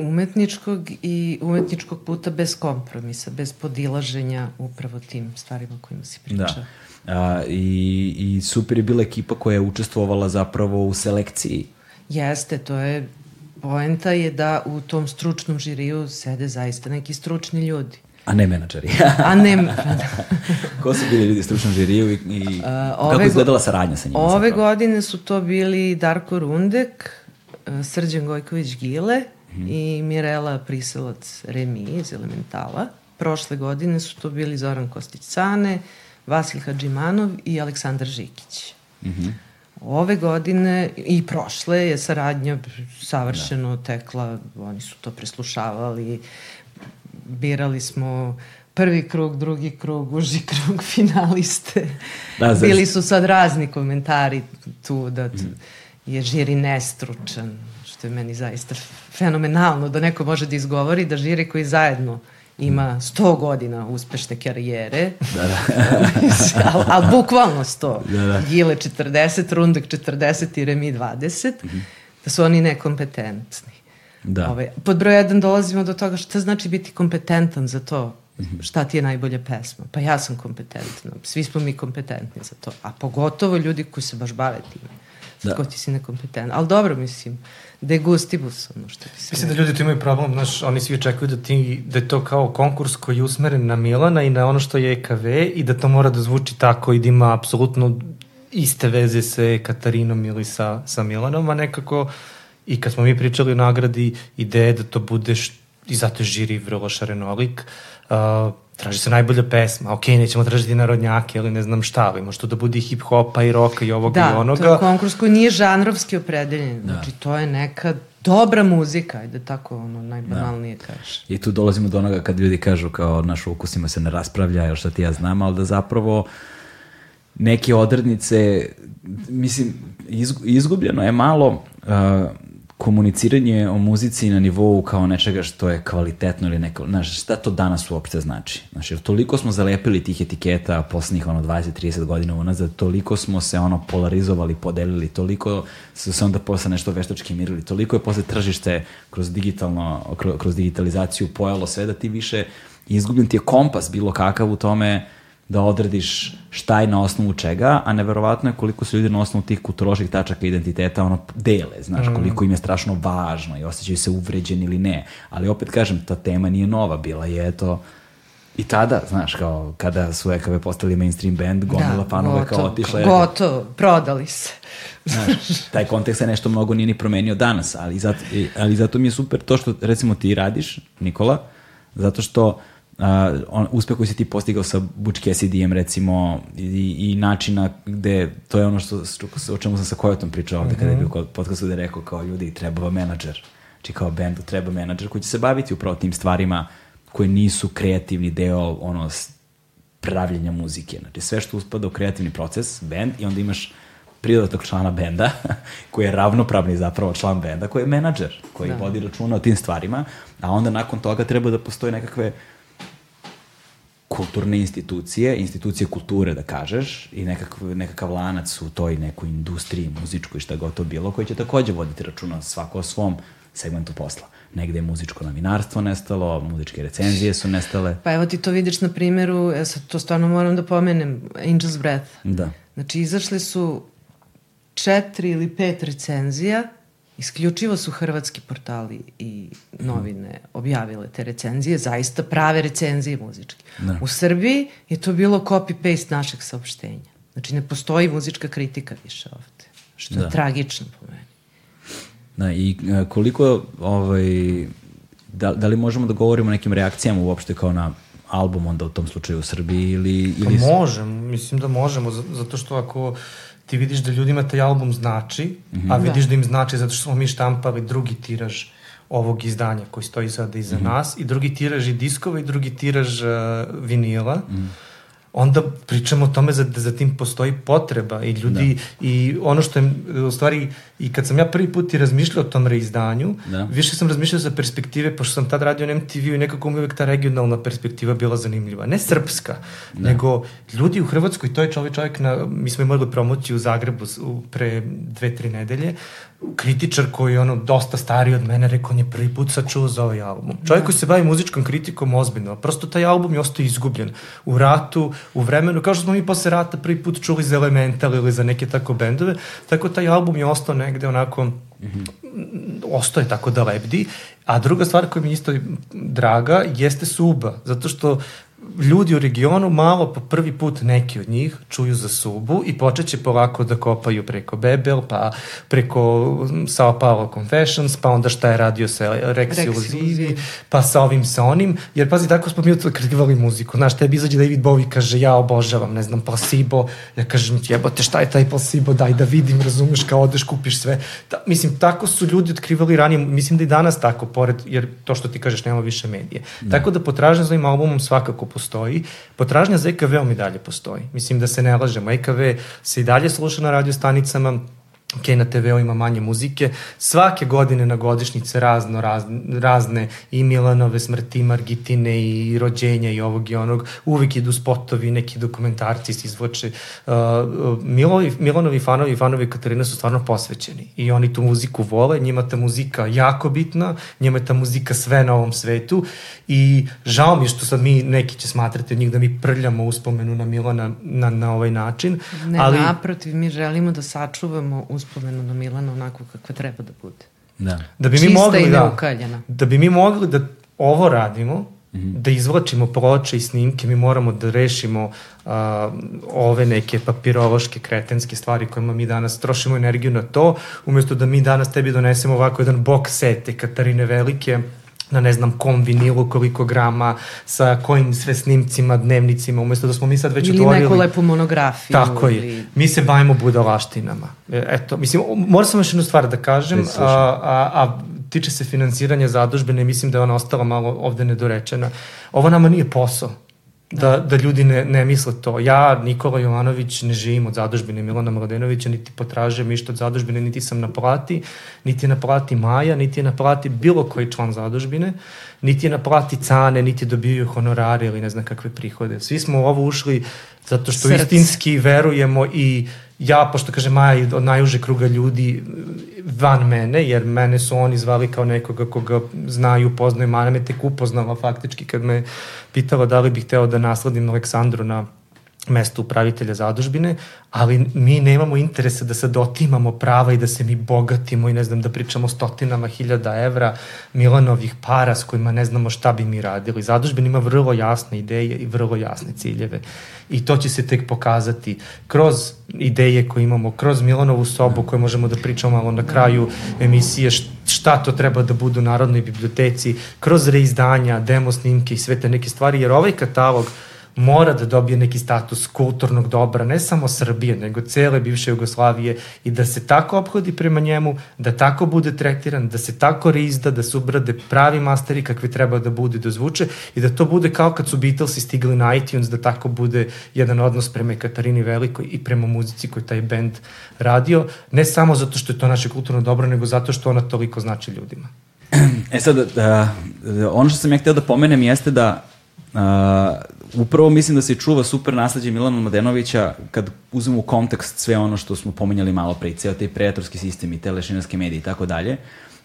Umetničkog i umetničkog puta bez kompromisa, bez podilaženja upravo tim stvarima kojima si pričao. Da. A, i, I super je bila ekipa koja je učestvovala zapravo u selekciji Jeste, to je poenta je da u tom stručnom žiriju sede zaista neki stručni ljudi. A ne menadžeri. A ne... Ko su bili ljudi stručnom žiriju i, i uh, kako je izgledala saradnja sa njima? Ove zapravo? godine su to bili Darko Rundek, Srđan Gojković-Gile mm -hmm. i Mirela Priselac Remi iz Elementala. Prošle godine su to bili Zoran Kostić-Cane, Vasil Hadžimanov i Aleksandar Žikić. Mm -hmm. Ove godine i prošle je saradnja savršeno da. tekla, oni su to preslušavali, birali smo prvi krug, drugi krug, uži krug, finaliste. Da, zaš... Bili su sad razni komentari tu da mm. je žiri nestručan, što je meni zaista fenomenalno da neko može da izgovori da žiri koji zajedno ima 100 godina uspešne karijere, da, da. ali al bukvalno 100. Da, da. Gile 40, Rundek 40 i Remi 20, mm -hmm. da su oni nekompetentni. Da. Ove, pod broj 1 dolazimo do toga šta znači biti kompetentan za to mhm. šta ti je najbolja pesma. Pa ja sam kompetentna. Svi smo mi kompetentni za to. A pogotovo ljudi koji se baš bave time. Da. Ko ti si nekompetentan. Ali dobro, mislim, de gustibus, ono što bi se... Mislim da ljudi tu imaju problem, znaš, oni svi očekuju da, ti, da je to kao konkurs koji je usmeren na Milana i na ono što je EKV i da to mora da zvuči tako i da ima apsolutno iste veze sa Katarinom ili sa, sa Milanom, a nekako i kad smo mi pričali o nagradi, ideje da to bude i zato je žiri vrlo šarenolik, uh, traži se najbolja pesma, ok, nećemo tražiti narodnjake ili ne znam šta, ali može to da bude i hip-hopa i roka i ovoga da, i onoga. Da, to je konkurs koji nije žanrovski opredeljen, da. znači to je neka dobra muzika, ajde tako ono najbanalnije da. kažeš. I tu dolazimo do onoga kad ljudi kažu kao naš ukusima se ne raspravlja, još šta ti ja znam, ali da zapravo neke odrednice, mislim, izgubljeno je malo uh, komuniciranje o muzici na nivou kao nečega što je kvalitetno ili neko, znaš, šta to danas uopšte znači? Znaš, jer toliko smo zalepili tih etiketa poslednjih ono 20-30 godina unazad, toliko smo se ono polarizovali, podelili, toliko su se onda posle nešto veštački mirili, toliko je posle tržište kroz digitalno, kroz digitalizaciju pojalo sve da ti više izgubljen ti je kompas bilo kakav u tome uh, da odrediš šta je na osnovu čega, a neverovatno je koliko su ljudi na osnovu tih kulturoloških tačaka identiteta ono dele, znaš, mm. koliko im je strašno važno i osjećaju se uvređeni ili ne. Ali opet kažem, ta tema nije nova, bila je to I tada, znaš, kao kada su EKV postali mainstream band, gomila da, fanova kao otišla. Je... Gotovo, prodali se. Znaš, taj kontekst se nešto mnogo nije ni promenio danas, ali zato, ali zato mi je super to što recimo ti radiš, Nikola, zato što uh, on, uspeh koji si ti postigao sa Butch Cassidyjem recimo i, i načina gde to je ono što, o čemu sam sa Kojotom pričao ovde mm -hmm. kada je mhm. bio kod podcastu gde je rekao kao ljudi treba vam menadžer Znači kao bendu treba menadžer koji će se baviti upravo tim stvarima koje nisu kreativni deo ono, pravljenja muzike. Znači sve što uspada u kreativni proces, bend, i onda imaš pridodatog člana benda, koji je ravnopravni zapravo član benda, koji je menadžer, koji da. vodi računa o tim stvarima, a onda nakon toga treba da postoje nekakve kulturne institucije, institucije kulture da kažeš i nekakav, nekakav lanac u toj nekoj industriji muzičkoj šta god to bilo koji će takođe voditi računa svako o svom segmentu posla. Negde je muzičko novinarstvo nestalo, muzičke recenzije su nestale. Pa evo ti to vidiš na primjeru, ja sad to stvarno moram da pomenem, Angel's Breath. Da. Znači izašle su četiri ili pet recenzija Isključivo su hrvatski portali i novine objavile te recenzije, zaista prave recenzije muzičke. Da. U Srbiji je to bilo copy-paste našeg saopštenja. Znači ne postoji muzička kritika više ovde, što da. je tragično po meni. Da, i e, koliko, ovaj, da, da li možemo da govorimo o nekim reakcijama uopšte kao na album onda u tom slučaju u Srbiji ili... ili... Pa možemo, mislim da možemo, zato što ako uh, ti vidiš da ljudima taj album znači, mm -hmm. a vidiš da. da im znači zato što smo mi štampali drugi tiraž ovog izdanja koji stoji sada iza mm -hmm. nas i drugi tiraž i diskova i drugi tiraž uh, vinila. Mm -hmm onda pričamo o tome za, da za tim postoji potreba i ljudi da. i ono što je u stvari i kad sam ja prvi put i razmišljao o tom reizdanju, da. više sam razmišljao sa perspektive, pošto sam tad radio na MTV i nekako mi uvek ta regionalna perspektiva bila zanimljiva. Ne srpska, da. nego ljudi u Hrvatskoj, to je čovjek, čovjek na, mi smo imali promociju u Zagrebu pre dve, tri nedelje, kritičar koji je ono dosta stariji od mene rekao on je prvi put sad čuo za ovaj album. Čovjek da. koji se bavi muzičkom kritikom ozbiljno, prosto taj album je ostao izgubljen u ratu, u vremenu, kao što smo mi posle rata prvi put čuli za Elemental ili za neke tako bendove, tako taj album je ostao negde onako mm -hmm. ostao je tako da lebdi, a druga stvar koja mi isto draga jeste Suba, zato što ljudi u regionu malo po prvi put neki od njih čuju za Subu i počeće polako da kopaju preko Bebel, pa preko Sao Paulo Confessions, pa onda šta je radio sa Rex Illuzivi, pa sa ovim sa onim, jer pazi, tako smo mi otkritivali muziku. Znaš, tebi izađe David Bowie kaže, ja obožavam, ne znam, Placebo, ja kažem, jebote, šta je taj Placebo, daj da vidim, razumeš, kao odeš, kupiš sve. Da, mislim, tako su ljudi otkrivali ranije, mislim da i danas tako, pored, jer to što ti kažeš, nema više medije. Da. Tako da potražnja za ovim albumom svakako postoji. Potražnja za EKV-om i dalje postoji. Mislim da se ne lažemo. EKV se i dalje sluša na radio stanicama, ok, na TV-u ima manje muzike, svake godine na godišnjice razno, razne, razne i Milanove smrti, i Margitine i rođenja i ovog i onog, uvek idu spotovi, neki dokumentarci se izvoče. Uh, Milovi, Milanovi fanovi i fanovi Katarina su stvarno posvećeni i oni tu muziku vole, njima ta muzika jako bitna, njima je ta muzika sve na ovom svetu i žao mi je što sad mi, neki će smatrati od njih da mi prljamo uspomenu na Milana na, na ovaj način. Ne, ali... naprotiv, mi želimo da sačuvamo uspomenu na Milana onako kakva treba da bude. Da. Da bi mi Čista mogli, da, da bi mi mogli da ovo radimo, mm -hmm. da izvlačimo ploče i snimke, mi moramo da rešimo uh, ove neke papirološke, kretenske stvari kojima mi danas trošimo energiju na to, umesto da mi danas tebi donesemo ovako jedan box set Katarine Velike, na ne znam kom vinilu, koliko grama, sa kojim sve snimcima, dnevnicima, umesto da smo mi sad već ili otvorili. Ili neku lepu monografiju. Tako ili... je. Mi se bavimo budalaštinama. E, eto, mislim, moram sam još jednu stvar da kažem, a, a, a tiče se finansiranja zadužbene, mislim da je ona ostala malo ovde nedorečena. Ovo nama nije posao da, da ljudi ne, ne misle to. Ja, Nikola Jovanović, ne živim od zadužbine Milana Mladenovića, niti potražujem išta od zadužbine, niti sam na plati, niti je na plati Maja, niti je na plati bilo koji član zadužbine, niti je na plati Cane, niti dobiju honorare ili ne znam kakve prihode. Svi smo u ovo ušli zato što Src. istinski verujemo i ja, pošto kaže Maja, od najuže kruga ljudi van mene, jer mene su oni zvali kao nekoga koga znaju, poznaju, Maja me tek upoznala faktički kad me pitala da li bih hteo da nasledim Aleksandru na mesto upravitelja zadužbine, ali mi nemamo interesa da sad otimamo prava i da se mi bogatimo i ne znam da pričamo stotinama hiljada evra Milanovih para s kojima ne znamo šta bi mi radili. Zadužbina ima vrlo jasne ideje i vrlo jasne ciljeve i to će se tek pokazati kroz ideje koje imamo, kroz Milanovu sobu koju možemo da pričamo malo na kraju emisije šta to treba da budu u Narodnoj biblioteci, kroz reizdanja, demo snimke i sve te neke stvari, jer ovaj katalog mora da dobije neki status kulturnog dobra, ne samo Srbije, nego cele bivše Jugoslavije i da se tako ophodi prema njemu, da tako bude tretiran, da se tako rizda, da se ubrade pravi masteri kakvi treba da bude da zvuče i da to bude kao kad su Beatlesi stigli na iTunes, da tako bude jedan odnos prema Katarini Velikoj i prema muzici koju taj band radio, ne samo zato što je to naše kulturno dobro, nego zato što ona toliko znači ljudima. E sad, uh, ono što sam ja htio da pomenem jeste da uh, upravo mislim da se čuva super nasledđe Milana Mladenovića kad uzmemo u kontekst sve ono što smo pomenjali malo pre, ceo taj predatorski sistem i telešinarske medije i tako dalje,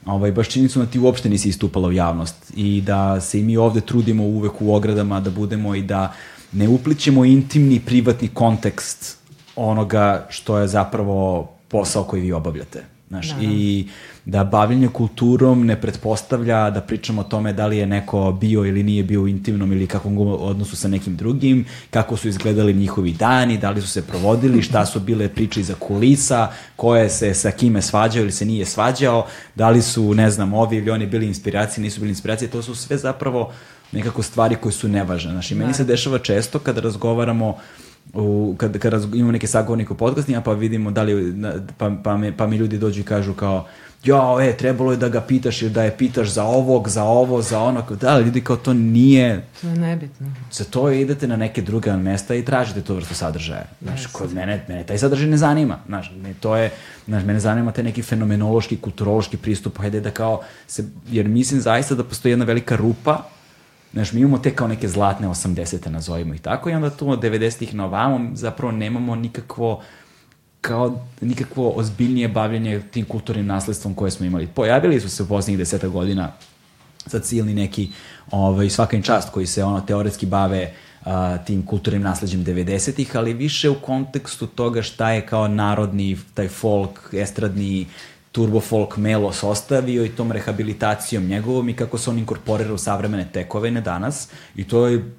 ovaj, baš činjenicu da ti uopšte nisi istupala u javnost i da se i mi ovde trudimo uvek u ogradama da budemo i da ne uplićemo intimni, privatni kontekst onoga što je zapravo posao koji vi obavljate. Znaš, da, I da bavljenje kulturom ne pretpostavlja da pričamo o tome da li je neko bio ili nije bio u intimnom ili kakvom odnosu sa nekim drugim, kako su izgledali njihovi dani, da li su se provodili, šta su bile priče iza kulisa, ko je se sa kime svađao ili se nije svađao, da li su, ne znam, ovi ili oni bili inspiracije, nisu bili inspiracije, to su sve zapravo nekako stvari koje su nevažne. Znači, meni se dešava često kada razgovaramo u, kad, kad imamo neke sagovornike u podcastima, pa vidimo da li, pa, pa, me, pa mi ljudi dođu i kažu kao, jo, e, trebalo je da ga pitaš ili da je pitaš za ovog, za ovo, za ono, da, ljudi kao to nije... To je nebitno. Za to idete na neke druge mesta i tražite to vrstu sadržaja. Znaš, yes. kod mene, mene taj sadržaj ne zanima. Znaš, me, to je, znaš, mene zanima taj neki fenomenološki, kulturološki pristup, hajde da kao se, jer mislim zaista da postoji jedna velika rupa Znaš, mi imamo te kao neke zlatne 80. nazovimo i tako i onda tu od 90-ih na ovamo zapravo nemamo nikakvo kao nikakvo ozbiljnije bavljanje tim kulturnim nasledstvom koje smo imali. Pojavili su se u poslednjih deseta godina sad silni neki ovaj, svaka čast koji se ono teoretski bave uh, tim kulturnim nasledđem 90-ih, ali više u kontekstu toga šta je kao narodni, taj folk, estradni, turbo folk melos ostavio i tom rehabilitacijom njegovom i kako se on inkorporira u savremene tekovene danas i to je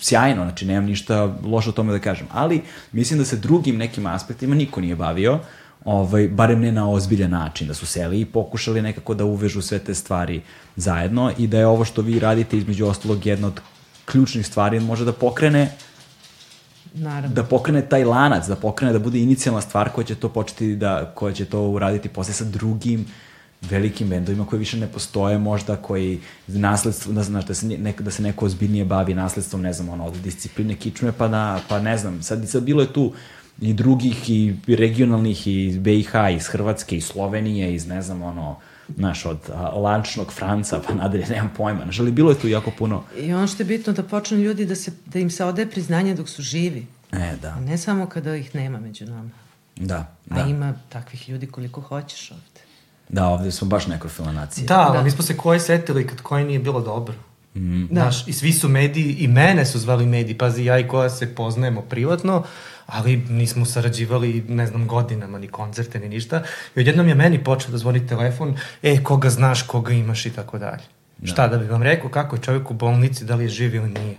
sjajno, znači nemam ništa loše o tome da kažem, ali mislim da se drugim nekim aspektima niko nije bavio, ovaj, barem ne na ozbiljan način, da su seli i pokušali nekako da uvežu sve te stvari zajedno i da je ovo što vi radite između ostalog jedna od ključnih stvari može da pokrene Naravno. da pokrene taj lanac, da pokrene da bude inicijalna stvar koja će to početi da, koja će to uraditi posle sa drugim velikim bendovima koji više ne postoje možda, koji nasledstvo, da, znaš, da, se, nek, da se neko ozbiljnije bavi nasledstvom, ne znam, ono, od discipline kičme, pa na, pa ne znam, sad, sad bilo je tu i drugih i regionalnih i BiH, iz Hrvatske, iz Slovenije, iz ne znam, ono, znaš, od a, lančnog Franca pa nadalje, nemam pojma. Znaš, ali bilo je tu jako puno. I ono što je bitno da počnu ljudi da, se, da im se ode priznanje dok su živi. E, da. A ne samo kada ih nema među nama. Da, da. A ima takvih ljudi koliko hoćeš ovde. Da, ovde smo baš nekrofilna nacija. Da, da. mi smo se koje setili kad koje nije bilo dobro. Mm. Da. Znaš, i svi su mediji, i mene su zvali mediji, pazi, ja i koja se poznajemo privatno, ali nismo sarađivali, ne znam, godinama, ni koncerte, ni ništa. I odjednom je meni počeo da zvoni telefon, e, koga znaš, koga imaš i tako dalje. Da. Šta da bi vam rekao, kako je čovjek u bolnici, da li je živ ili nije.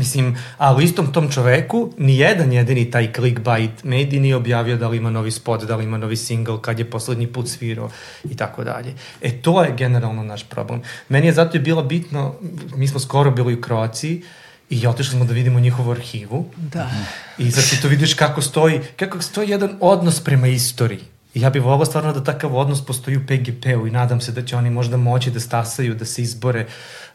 Mislim, a u istom tom čoveku ni jedan jedini taj clickbait medij nije objavio da li ima novi spot, da li ima novi single, kad je poslednji put svirao i tako dalje. E, to je generalno naš problem. Meni je zato je bilo bitno, mi smo skoro bili u Kroaciji, I otišli smo da vidimo njihovu arhivu. Da. I sad ti to vidiš kako stoji, kako stoji jedan odnos prema istoriji. I ja bih volao stvarno da takav odnos postoji u PGP-u i nadam se da će oni možda moći da stasaju, da se izbore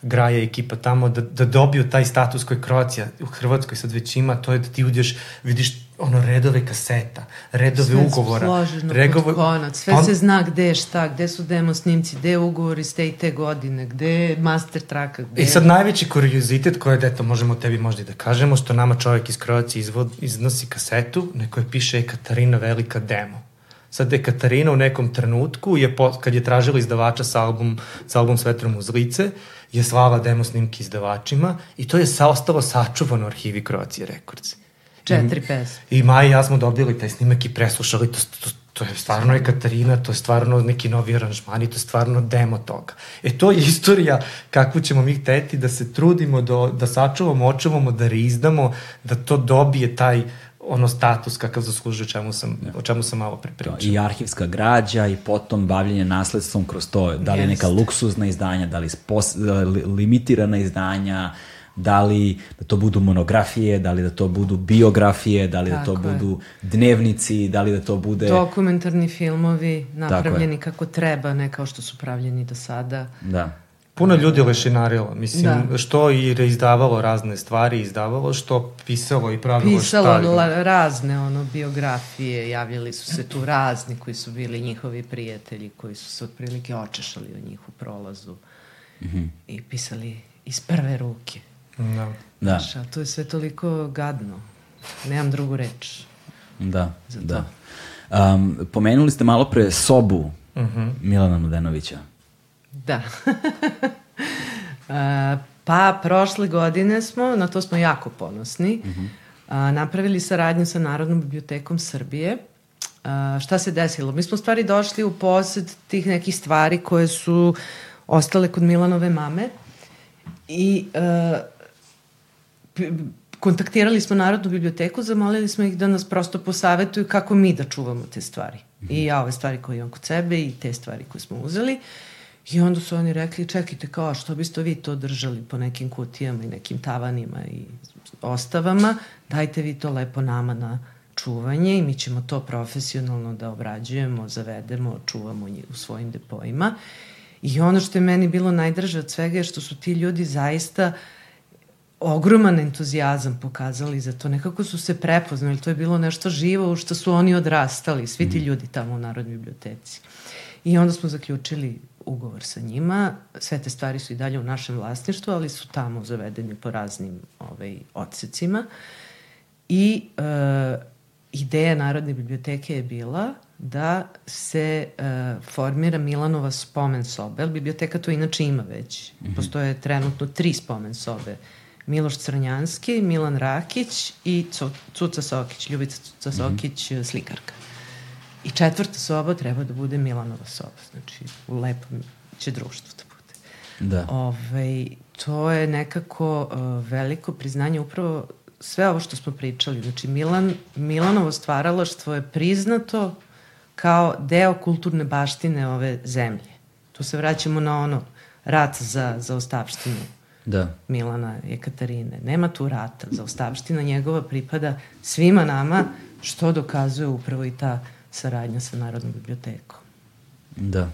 Graja ekipa tamo, da, da dobiju taj status koji Kroacija u Hrvatskoj sad već ima, to je da ti uđeš, vidiš ono redove kaseta, redove sve ugovora. Složeno regove... konac, sve on... se zna gde je šta, gde su demo snimci, gde je ugovor iz te i te godine, gde je master traka. Gde I sad najveći kuriozitet koji je, eto, možemo tebi možda i da kažemo, što nama čovjek iz Kroacije izvod, iznosi kasetu, neko je piše Katarina Velika demo. Sad je Katarina u nekom trenutku, je po, kad je tražila izdavača sa album, sa album Svetrom uz lice, je slava demo snimke izdavačima i to je sa, ostalo sačuvano u arhivi Croatia Records. Četiri pesme. I Maja i ja smo dobili taj snimak i preslušali, to, to, to je stvarno je Katarina, to je stvarno neki novi aranžmani, to je stvarno demo toga. E to je istorija kakvu ćemo mi hteti da se trudimo, do, da sačuvamo, očuvamo, da rizdamo, da to dobije taj ono status kakav zaslužuje čemu sam, ja. o čemu sam malo prepričao. I arhivska građa i potom bavljenje nasledstvom kroz to, da li yes. neka luksuzna izdanja, da li spos, limitirana izdanja, da li da to budu monografije, da li da to budu biografije, da li Tako da to je. budu dnevnici, da li da to bude... Dokumentarni filmovi napravljeni kako treba, ne kao što su pravljeni do sada. Da. Puno ljudi lešinarilo, mislim, da. što i reizdavalo razne stvari, izdavalo, što pisalo i pravilo pisalo šta... Pisalo razne ono, biografije, javljali su se tu razni koji su bili njihovi prijatelji, koji su se otprilike očešali o njih u prolazu mm -hmm. i pisali iz prve ruke. Da. da. Znaš, a to je sve toliko gadno. Nemam drugu reč. Da, za da. Um, pomenuli ste malo pre sobu uh mhm. -huh. Milana Nudenovića. Da. pa, prošle godine smo, na to smo jako ponosni, uh -huh. a, napravili saradnju sa Narodnom bibliotekom Srbije. A, šta se desilo? Mi smo stvari došli u posed tih nekih stvari koje su ostale kod Milanove mame i a, kontaktirali smo Narodnu biblioteku, zamolili smo ih da nas prosto posavetuju kako mi da čuvamo te stvari. Mm -hmm. I ja ove stvari koje imam kod sebe i te stvari koje smo uzeli. Uh, I onda su oni rekli, čekajte, kao, što biste vi to držali po nekim kutijama i nekim tavanima i ostavama, dajte vi to lepo nama na čuvanje i mi ćemo to profesionalno da obrađujemo, zavedemo, čuvamo u svojim depojima. I ono što je meni bilo najdraže od svega je što su ti ljudi zaista ogroman entuzijazam pokazali za to. Nekako su se prepoznali, to je bilo nešto živo u što su oni odrastali, svi ti mhm. ljudi tamo u Narodnoj biblioteci. I onda smo zaključili ugovor sa njima. Sve te stvari su i dalje u našem vlasništvu, ali su tamo zavedeni po raznim ovaj, odsecima. I e, ideja Narodne biblioteke je bila da se e, formira Milanova spomen sobe. Biblioteka to inače ima već. Mm -hmm. Postoje trenutno tri spomen sobe. Miloš Crnjanski, Milan Rakić i Cuca Sokić, Ljubica Cuca mhm. Sokić, mm -hmm. slikarka. I četvrta soba treba da bude Milanova soba, znači u lepom će društvu da bude. Da. Ove, ovaj, to je nekako uh, veliko priznanje upravo sve ovo što smo pričali. Znači Milan, Milanovo stvaralaštvo je priznato kao deo kulturne baštine ove zemlje. Tu se vraćamo na ono rat za, za ostavštinu da. Milana Katarine. Nema tu rata. Za ostavština njegova pripada svima nama, što dokazuje upravo i ta saradnja sa Narodnom bibliotekom. Da.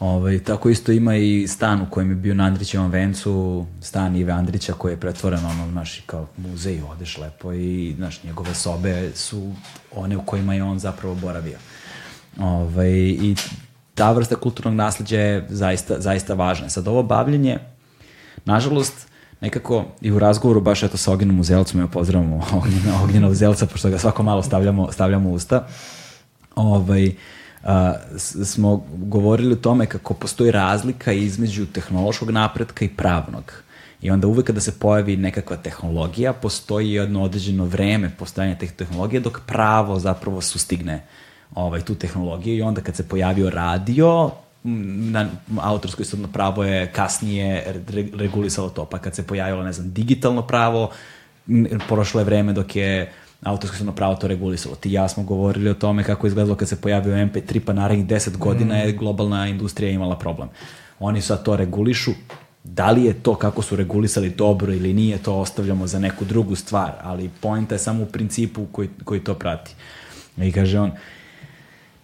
Ovaj, tako isto ima i stan u kojem je bio na Andrićevom vencu, stan Ive Andrića koji je pretvoren ono, naši kao muzej, odeš lepo i znaš, njegove sobe su one u kojima je on zapravo boravio. Ovaj, I ta vrsta kulturnog nasledđa je zaista, zaista važna. Sad ovo bavljenje, nažalost, nekako i u razgovoru baš eto sa Ognjenom Uzelcom, evo pozdravamo Ognjena, Ognjena Uzelca, pošto ga svako malo stavljamo, stavljamo usta, ovaj, a, smo govorili o tome kako postoji razlika između tehnološkog napretka i pravnog. I onda uvek kada se pojavi nekakva tehnologija, postoji jedno određeno vreme postojanja teh tehnologije dok pravo zapravo sustigne ovaj, tu tehnologiju i onda kad se pojavio radio, na autorsko istotno pravo je kasnije regulisalo to, pa kad se pojavilo, ne znam, digitalno pravo, prošlo je vreme dok je autorsko istotno pravo to regulisalo. Ti ja smo govorili o tome kako izgledalo kad se pojavio MP3, pa narednih 10 godina je globalna industrija imala problem. Oni sad to regulišu, da li je to kako su regulisali dobro ili nije, to ostavljamo za neku drugu stvar, ali pojenta je samo u principu koji, koji to prati. I kaže on,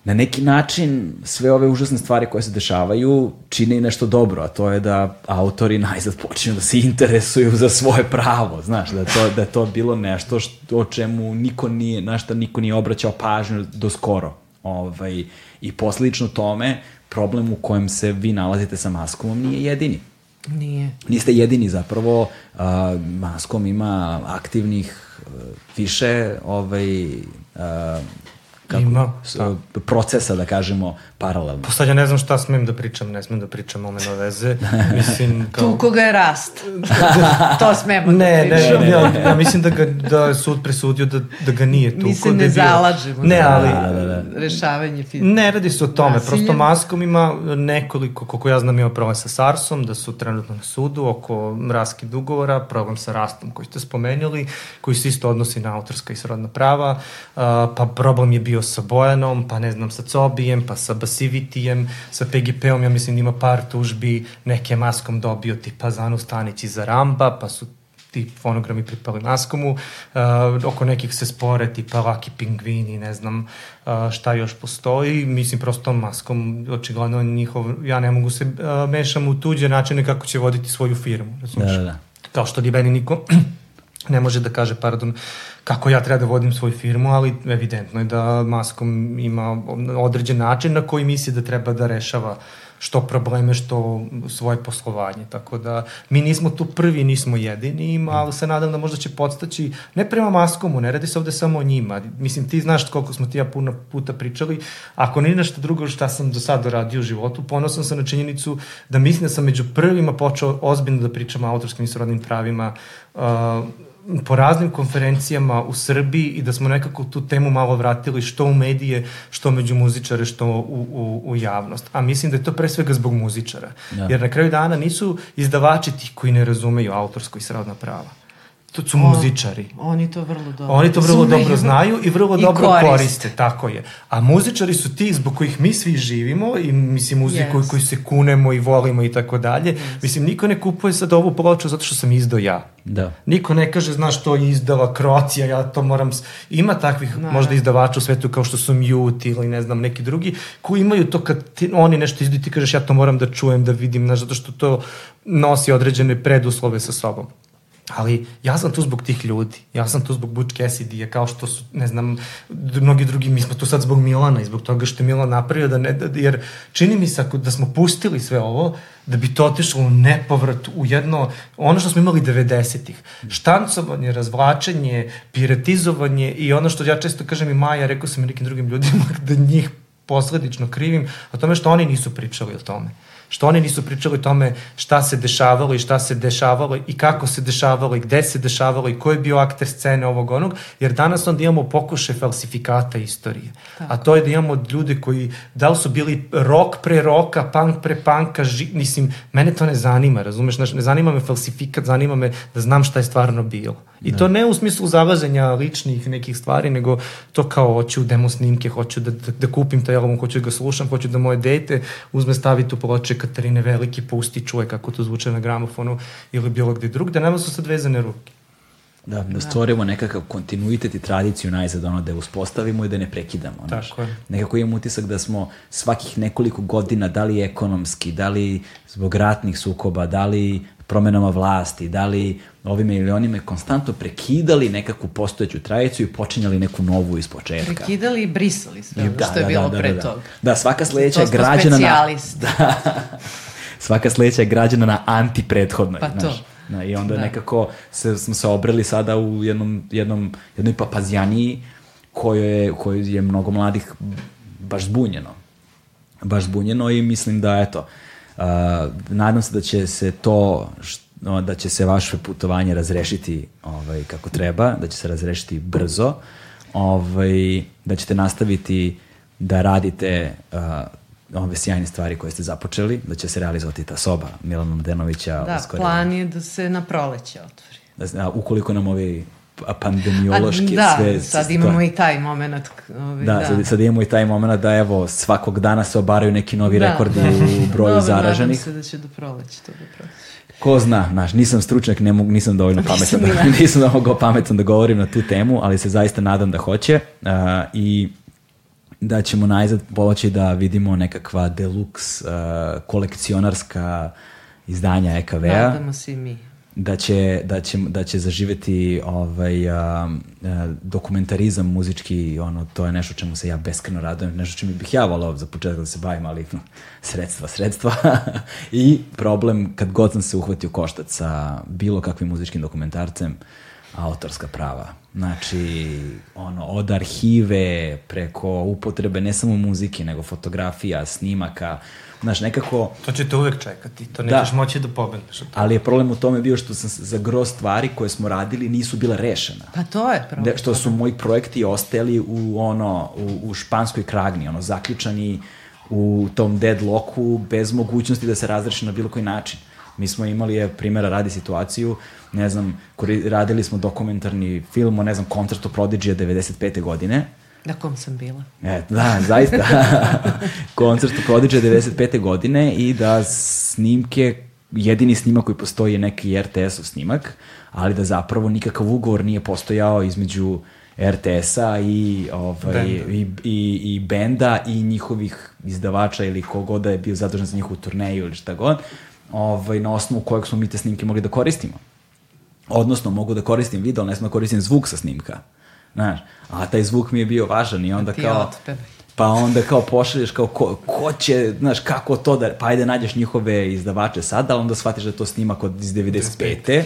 na neki način sve ove užasne stvari koje se dešavaju čine i nešto dobro, a to je da autori najzad počinju da se interesuju za svoje pravo, znaš, da je to, da je to bilo nešto što, o čemu niko nije, na šta niko nije obraćao pažnju do skoro. Ovaj, I posljedično tome, problem u kojem se vi nalazite sa maskom nije jedini. Nije. Niste jedini zapravo, uh, maskom ima aktivnih uh, više ovaj, uh, kako, Ima, da. procesa, da kažemo, paralelno. Pa sad ja ne znam šta smem da pričam, ne smem da pričam o meno veze. Mislim, kao... Tu koga je rast. to smemo ne, da pričam. Ne, ne, ne, ja mislim da, ga, da je sud presudio da, da ga nije tu. Mi se ne zalažemo ne, ali, da, da, da. rešavanje fizičke. Ne radi se o tome, Nasilje. prosto maskom ima nekoliko, koliko ja znam ima problem sa SARS-om, da su trenutno na sudu oko raski dugovora, problem sa rastom koji ste spomenuli, koji se isto odnosi na autorska i srodna prava, uh, pa problem je bio sa Bojanom, pa ne znam, sa Cobijem, pa sa Basivitijem, sa PGP-om, ja mislim da ima par tužbi, neke maskom dobio tipa Zanu Stanić iza Ramba, pa su ti fonogrami pripali Maskomu, uh, oko nekih se spore, tipa Laki Pingvini, ne znam uh, šta još postoji, mislim prosto Maskom, očigledno njihov, ja ne mogu se uh, mešam u tuđe načine kako će voditi svoju firmu, razumiješ? Da, da, da. Kao što li meni niko ne može da kaže, pardon, kako ja treba da vodim svoju firmu, ali evidentno je da Maskom ima određen način na koji misli da treba da rešava što probleme, što svoje poslovanje. Tako da mi nismo tu prvi, nismo jedini, ali se nadam da možda će podstaći, ne prema Maskomu, ne radi se ovde samo o njima. Mislim, ti znaš koliko smo ti ja puno puta pričali, ako ni nešto drugo šta sam do sada radio u životu, ponosan sam na činjenicu da mislim da sam među prvima počeo ozbiljno da pričam o autorskim i srodnim pravima uh, po raznim konferencijama u Srbiji i da smo nekako tu temu malo vratili što u medije, što među muzičare, što u, u, u javnost. A mislim da je to pre svega zbog muzičara. Ja. Jer na kraju dana nisu izdavači tih koji ne razumeju autorsko i srodna prava. To su muzičari. Oni to vrlo dobro Oni to vrlo dobro znaju i vrlo I dobro koriste. koriste, tako je. A muzičari su ti zbog kojih mi svi živimo i mislim muziku yes. koji se kunemo i volimo i tako dalje. Mislim, niko ne kupuje sad ovu ploču zato što sam izdao ja. Da. Niko ne kaže, znaš, to je izdala Kroacija, ja to moram... Ima takvih da, možda izdavača u svetu kao što su Mute ili ne znam, neki drugi, koji imaju to kad ti, oni nešto izdaju ti kažeš ja to moram da čujem, da vidim, znaš, zato što to nosi određene preduslove sa sobom. Ali ja sam tu zbog tih ljudi. Ja sam tu zbog Butch Cassidy, kao što su, ne znam, mnogi drugi, mi smo tu sad zbog Milana i zbog toga što je Milan napravio, da ne, da, jer čini mi se da smo pustili sve ovo, da bi to otišlo u nepovrat, u jedno, ono što smo imali 90-ih. Štancovanje, razvlačenje, piratizovanje i ono što ja često kažem i Maja, rekao sam i nekim drugim ljudima da njih posledično krivim, o tome što oni nisu pričali o tome što oni nisu pričali o tome šta se dešavalo i šta se dešavalo i kako se dešavalo i gde se dešavalo i ko je bio akter scene ovog onog, jer danas onda imamo pokuše falsifikata istorije. Tako. A to je da imamo ljude koji, da li su bili rok pre roka, punk pre punka, ži, mislim, mene to ne zanima, razumeš, znači, ne zanima me falsifikat, zanima me da znam šta je stvarno bilo. I da. to ne u smislu zalaženja ličnih nekih stvari, nego to kao hoću demo snimke, hoću da, da, da kupim taj album, hoću da ga slušam, hoću da moje dete uzme staviti u ploče Katarine Veliki, pusti, čuje kako to zvuče na gramofonu ili bilo gde drug, da nema su sad vezane ruke. Da, da stvorimo nekakav kontinuitet i tradiciju najzad, ono, da je uspostavimo i da ne prekidamo. Znaš. Tako je. Nekako imam utisak da smo svakih nekoliko godina, da li ekonomski, da li zbog ratnih sukoba, da li promenama vlasti, da li ovime ili onime, konstantno prekidali nekakvu postojeću tradiciju i počinjali neku novu iz početka. Prekidali i brisali sve da, što je da, bilo da, da, pre da, toga. Da, svaka sledeća je građana na... Da, svaka sledeća je građana na anti-prethodnoj. Pa to. Znaš. Da, I onda da. nekako se, smo se obreli sada u jednom, jednom, jednoj papazjaniji kojoj je, kojoj je mnogo mladih baš zbunjeno. Baš zbunjeno i mislim da, eto, uh, nadam se da će se to, no, da će se vaše putovanje razrešiti ovaj, kako treba, da će se razrešiti brzo, ovaj, da ćete nastaviti da radite uh, ove sjajne stvari koje ste započeli, da će se realizovati ta soba Milana Mladenovića. Da, uskoro. plan je da se na proleće otvori. Da, da, ukoliko nam ovi pandemiološki A, da, sve... sad imamo i taj moment. Ovi, da, da. Sad, sad imamo i taj moment da evo svakog dana se obaraju neki novi da, rekordi da. u broju Dobre, zaraženih. Nadam se da će do proleća to da proći. Ko zna, znaš, nisam stručnjak, ne mogu, nisam dovoljno pametan, da, nisam dovoljno pametan da govorim na tu temu, ali se zaista nadam da hoće uh, i da ćemo najzad poći da vidimo nekakva deluxe uh, kolekcionarska izdanja EKV-a. Nadamo se i mi. Da će, da će, da će zaživeti ovaj, uh, uh, dokumentarizam muzički, ono, to je nešto čemu se ja beskreno radujem, nešto čemu bih ja volao za početak da se bavim, ali sredstva, sredstva. I problem, kad god sam se uhvatio koštac sa bilo kakvim muzičkim dokumentarcem, autorska prava Znači, ono, od arhive, preko upotrebe ne samo muzike, nego fotografija, snimaka, Znaš, nekako... To ćete uvek čekati, to da. nećeš da. moći da pobegneš. Ali je problem u tome bio što sam za gro stvari koje smo radili nisu bila rešena. Pa to je problem. De, što su moji projekti ostali u, ono, u, u španskoj kragni, ono, zaključani u tom deadlocku bez mogućnosti da se razreši na bilo koji način. Mi smo imali, je, primjera radi situaciju, ne znam, radili smo dokumentarni film o, ne znam, koncertu Prodigy 95. godine. Na kom sam bila. E, da, zaista. koncert u Prodigy 95. godine i da snimke jedini snimak koji postoji je neki RTS-ov snimak, ali da zapravo nikakav ugovor nije postojao između RTS-a i, ovaj, Benda. i, i, i benda i njihovih izdavača ili kogoda da je bio zadužen za njihovu turneju ili šta god, ovaj, na osnovu kojeg smo mi te snimke mogli da koristimo. Odnosno, mogu da koristim video, ali ne smem da koristim zvuk sa snimka. Znaš, a taj zvuk mi je bio važan i onda kao... Pa onda kao pošalješ kao ko, ko će, znaš, kako to da, pa ajde nađeš njihove izdavače sad, ali onda shvatiš da to snimak od iz 95.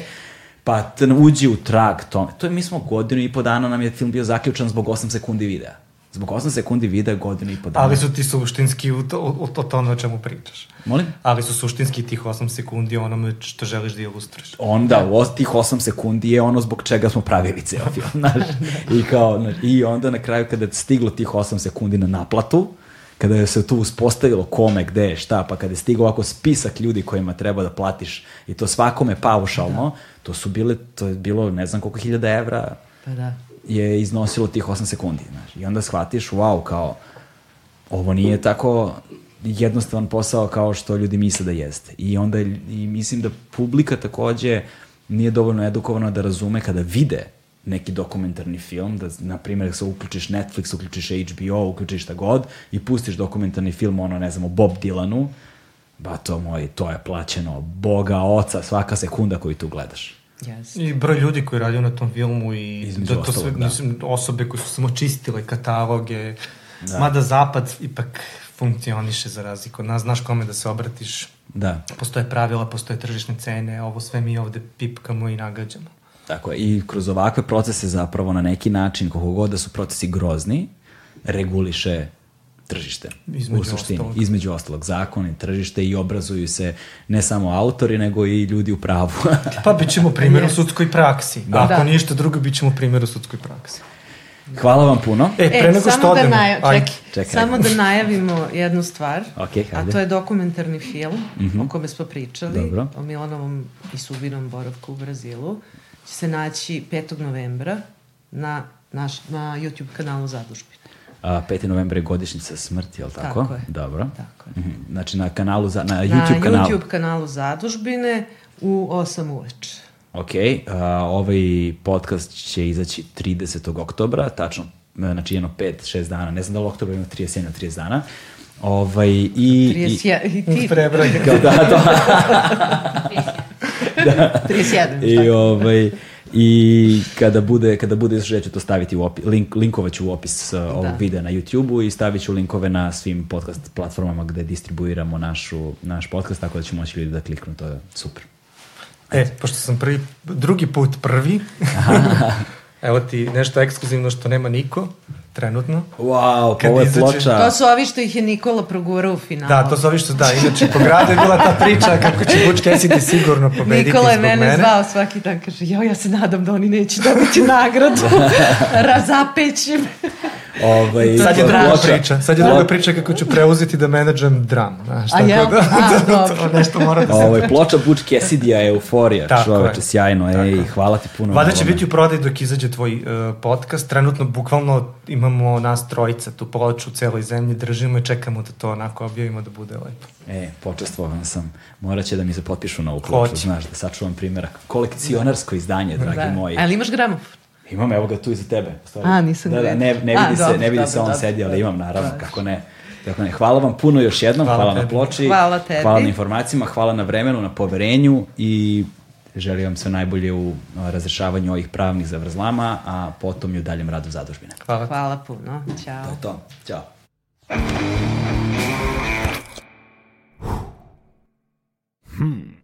Pa uđi u trag tome. To je, mi smo godinu i po dana nam je film bio zaključan zbog 8 sekundi videa. Zbog 8 sekundi videa godinu i po dana. Ali su ti suštinski u to, u to, to o čemu pričaš. Molim? Ali su suštinski tih 8 sekundi onome što želiš da ilustruješ. onda u tih 8 sekundi je ono zbog čega smo pravili ceo film, znaš. I, kao, znaš, I onda na kraju kada je stiglo tih 8 sekundi na naplatu, kada je se tu uspostavilo kome, gde je, šta, pa kada je stigao ovako spisak ljudi kojima treba da platiš i to svakome paušalno, to su bile, to je bilo ne znam koliko hiljada evra Pa da. Je iznosilo tih 8 sekundi, znaš. I onda shvatiš, wow, kao, ovo nije tako jednostavan posao kao što ljudi misle da jeste. I onda, i mislim da publika takođe nije dovoljno edukovana da razume kada vide neki dokumentarni film, da, na primjer, se uključiš Netflix, uključiš HBO, uključiš šta god i pustiš dokumentarni film, ono, ne znam, o Bob Dylanu, ba to moj, to je plaćeno Boga, oca, svaka sekunda koju tu gledaš. Yes. I broj ljudi koji radio na tom filmu i Između da to sve, da. mislim, osobe koje su samo čistile kataloge, da. mada zapad ipak funkcioniše za razliku od nas, znaš kome da se obratiš, Da. postoje pravila, postoje tržišne cene, ovo sve mi ovde pipkamo i nagađamo. Tako je, i kroz ovakve procese zapravo na neki način, koliko god da su procesi grozni, reguliše tržište. Između u suštini. ostalog. Između ostalog. Zakon i tržište i obrazuju se ne samo autori, nego i ljudi u pravu. Pa bit ćemo primjer u sudskoj praksi. Da. Ako Da. ništa drugo, bit ćemo primjer u sudskoj praksi. Hvala vam puno. E, pre nego što samo odemo... Da najav... ajde. Čekaj, samo da najavimo jednu stvar. Ok, A hajde. to je dokumentarni film mm -hmm. o kome smo pričali. Dobro. O Milanovom i Subinom boravku u Brazilu. Će se naći 5. novembra na, naš, na YouTube kanalu Zadužbine. A, 5. novembra je godišnjica smrti, je li tako? Tako je. Dobro. Tako je. Mhm. Znači na kanalu, za, na Na YouTube kanalu. YouTube kanalu Zadužbine u 8 uveče. Ok, a, ovaj podcast će izaći 30. oktobra, tačno, e, znači jedno 5-6 dana, ne znam da li oktober ima 31 ili 30 dana. Ovaj, i, i, 31, i ti, Prebroj. da, da, 31. I, ovaj, I kada bude, kada bude izašao, ja ću to staviti u opis, link, linkovat ću u opis uh, ovog Da. videa na YouTube-u i stavit ću linkove na svim podcast platformama gde distribuiramo našu, naš podcast, tako da će moći ljudi da kliknu, to je super. E, pošto sam prvi, drugi put prvi, evo ti nešto ekskluzivno što nema niko, trenutno. Wow, Kad ovo je ploča. To su ovi što ih je Nikola progurao u finalu. Da, to su ovi što da, inače po gradu je bila ta priča kako će Butch Cassidy sigurno pobediti Nikola je mene, mene. zvao svaki dan, kaže, jo, ja se nadam da oni neće dobiti nagradu. Razapećim. Ovaj, Sad je to druga priča, sad je druga priča kako ću preuzeti da menadžem dram, znaš, A tako jel? da, A, da, dobro. to nešto mora da se... Ovaj, ploča Butch Cassidy-a je euforija, Tako čoveče, je. sjajno, Tako ej, hvala ti puno. Vada će ovome. biti u prodaju dok izađe tvoj uh, podcast. Trenutno, bukvalno, imamo nas trojica tu ploču u celoj zemlji, držimo i čekamo da to onako objavimo da bude lepo. E, počestvovan sam. Morat će da mi se potpišu na ovu ploču, znaš, da sačuvam primjerak. Kolekcionarsko izdanje, dragi Da. moji. Ali imaš gramofon? Imam, evo ga tu iza tebe. Stvari. A, nisam da, da, ne, ne vidi A, se, dobro, ne vidi dobro, se on dobro, sedi, ali imam, naravno, dobro. kako ne. Tako ne, hvala vam puno još jednom, hvala, hvala na ploči, hvala, tebi. hvala na informacijama, hvala na vremenu, na poverenju i želim vam sve najbolje u razrešavanju ovih pravnih zavrzlama, a potom i u daljem radu zadužbine. Hvala. Hvala puno. Ćao. To je to. Ćao. Hmm.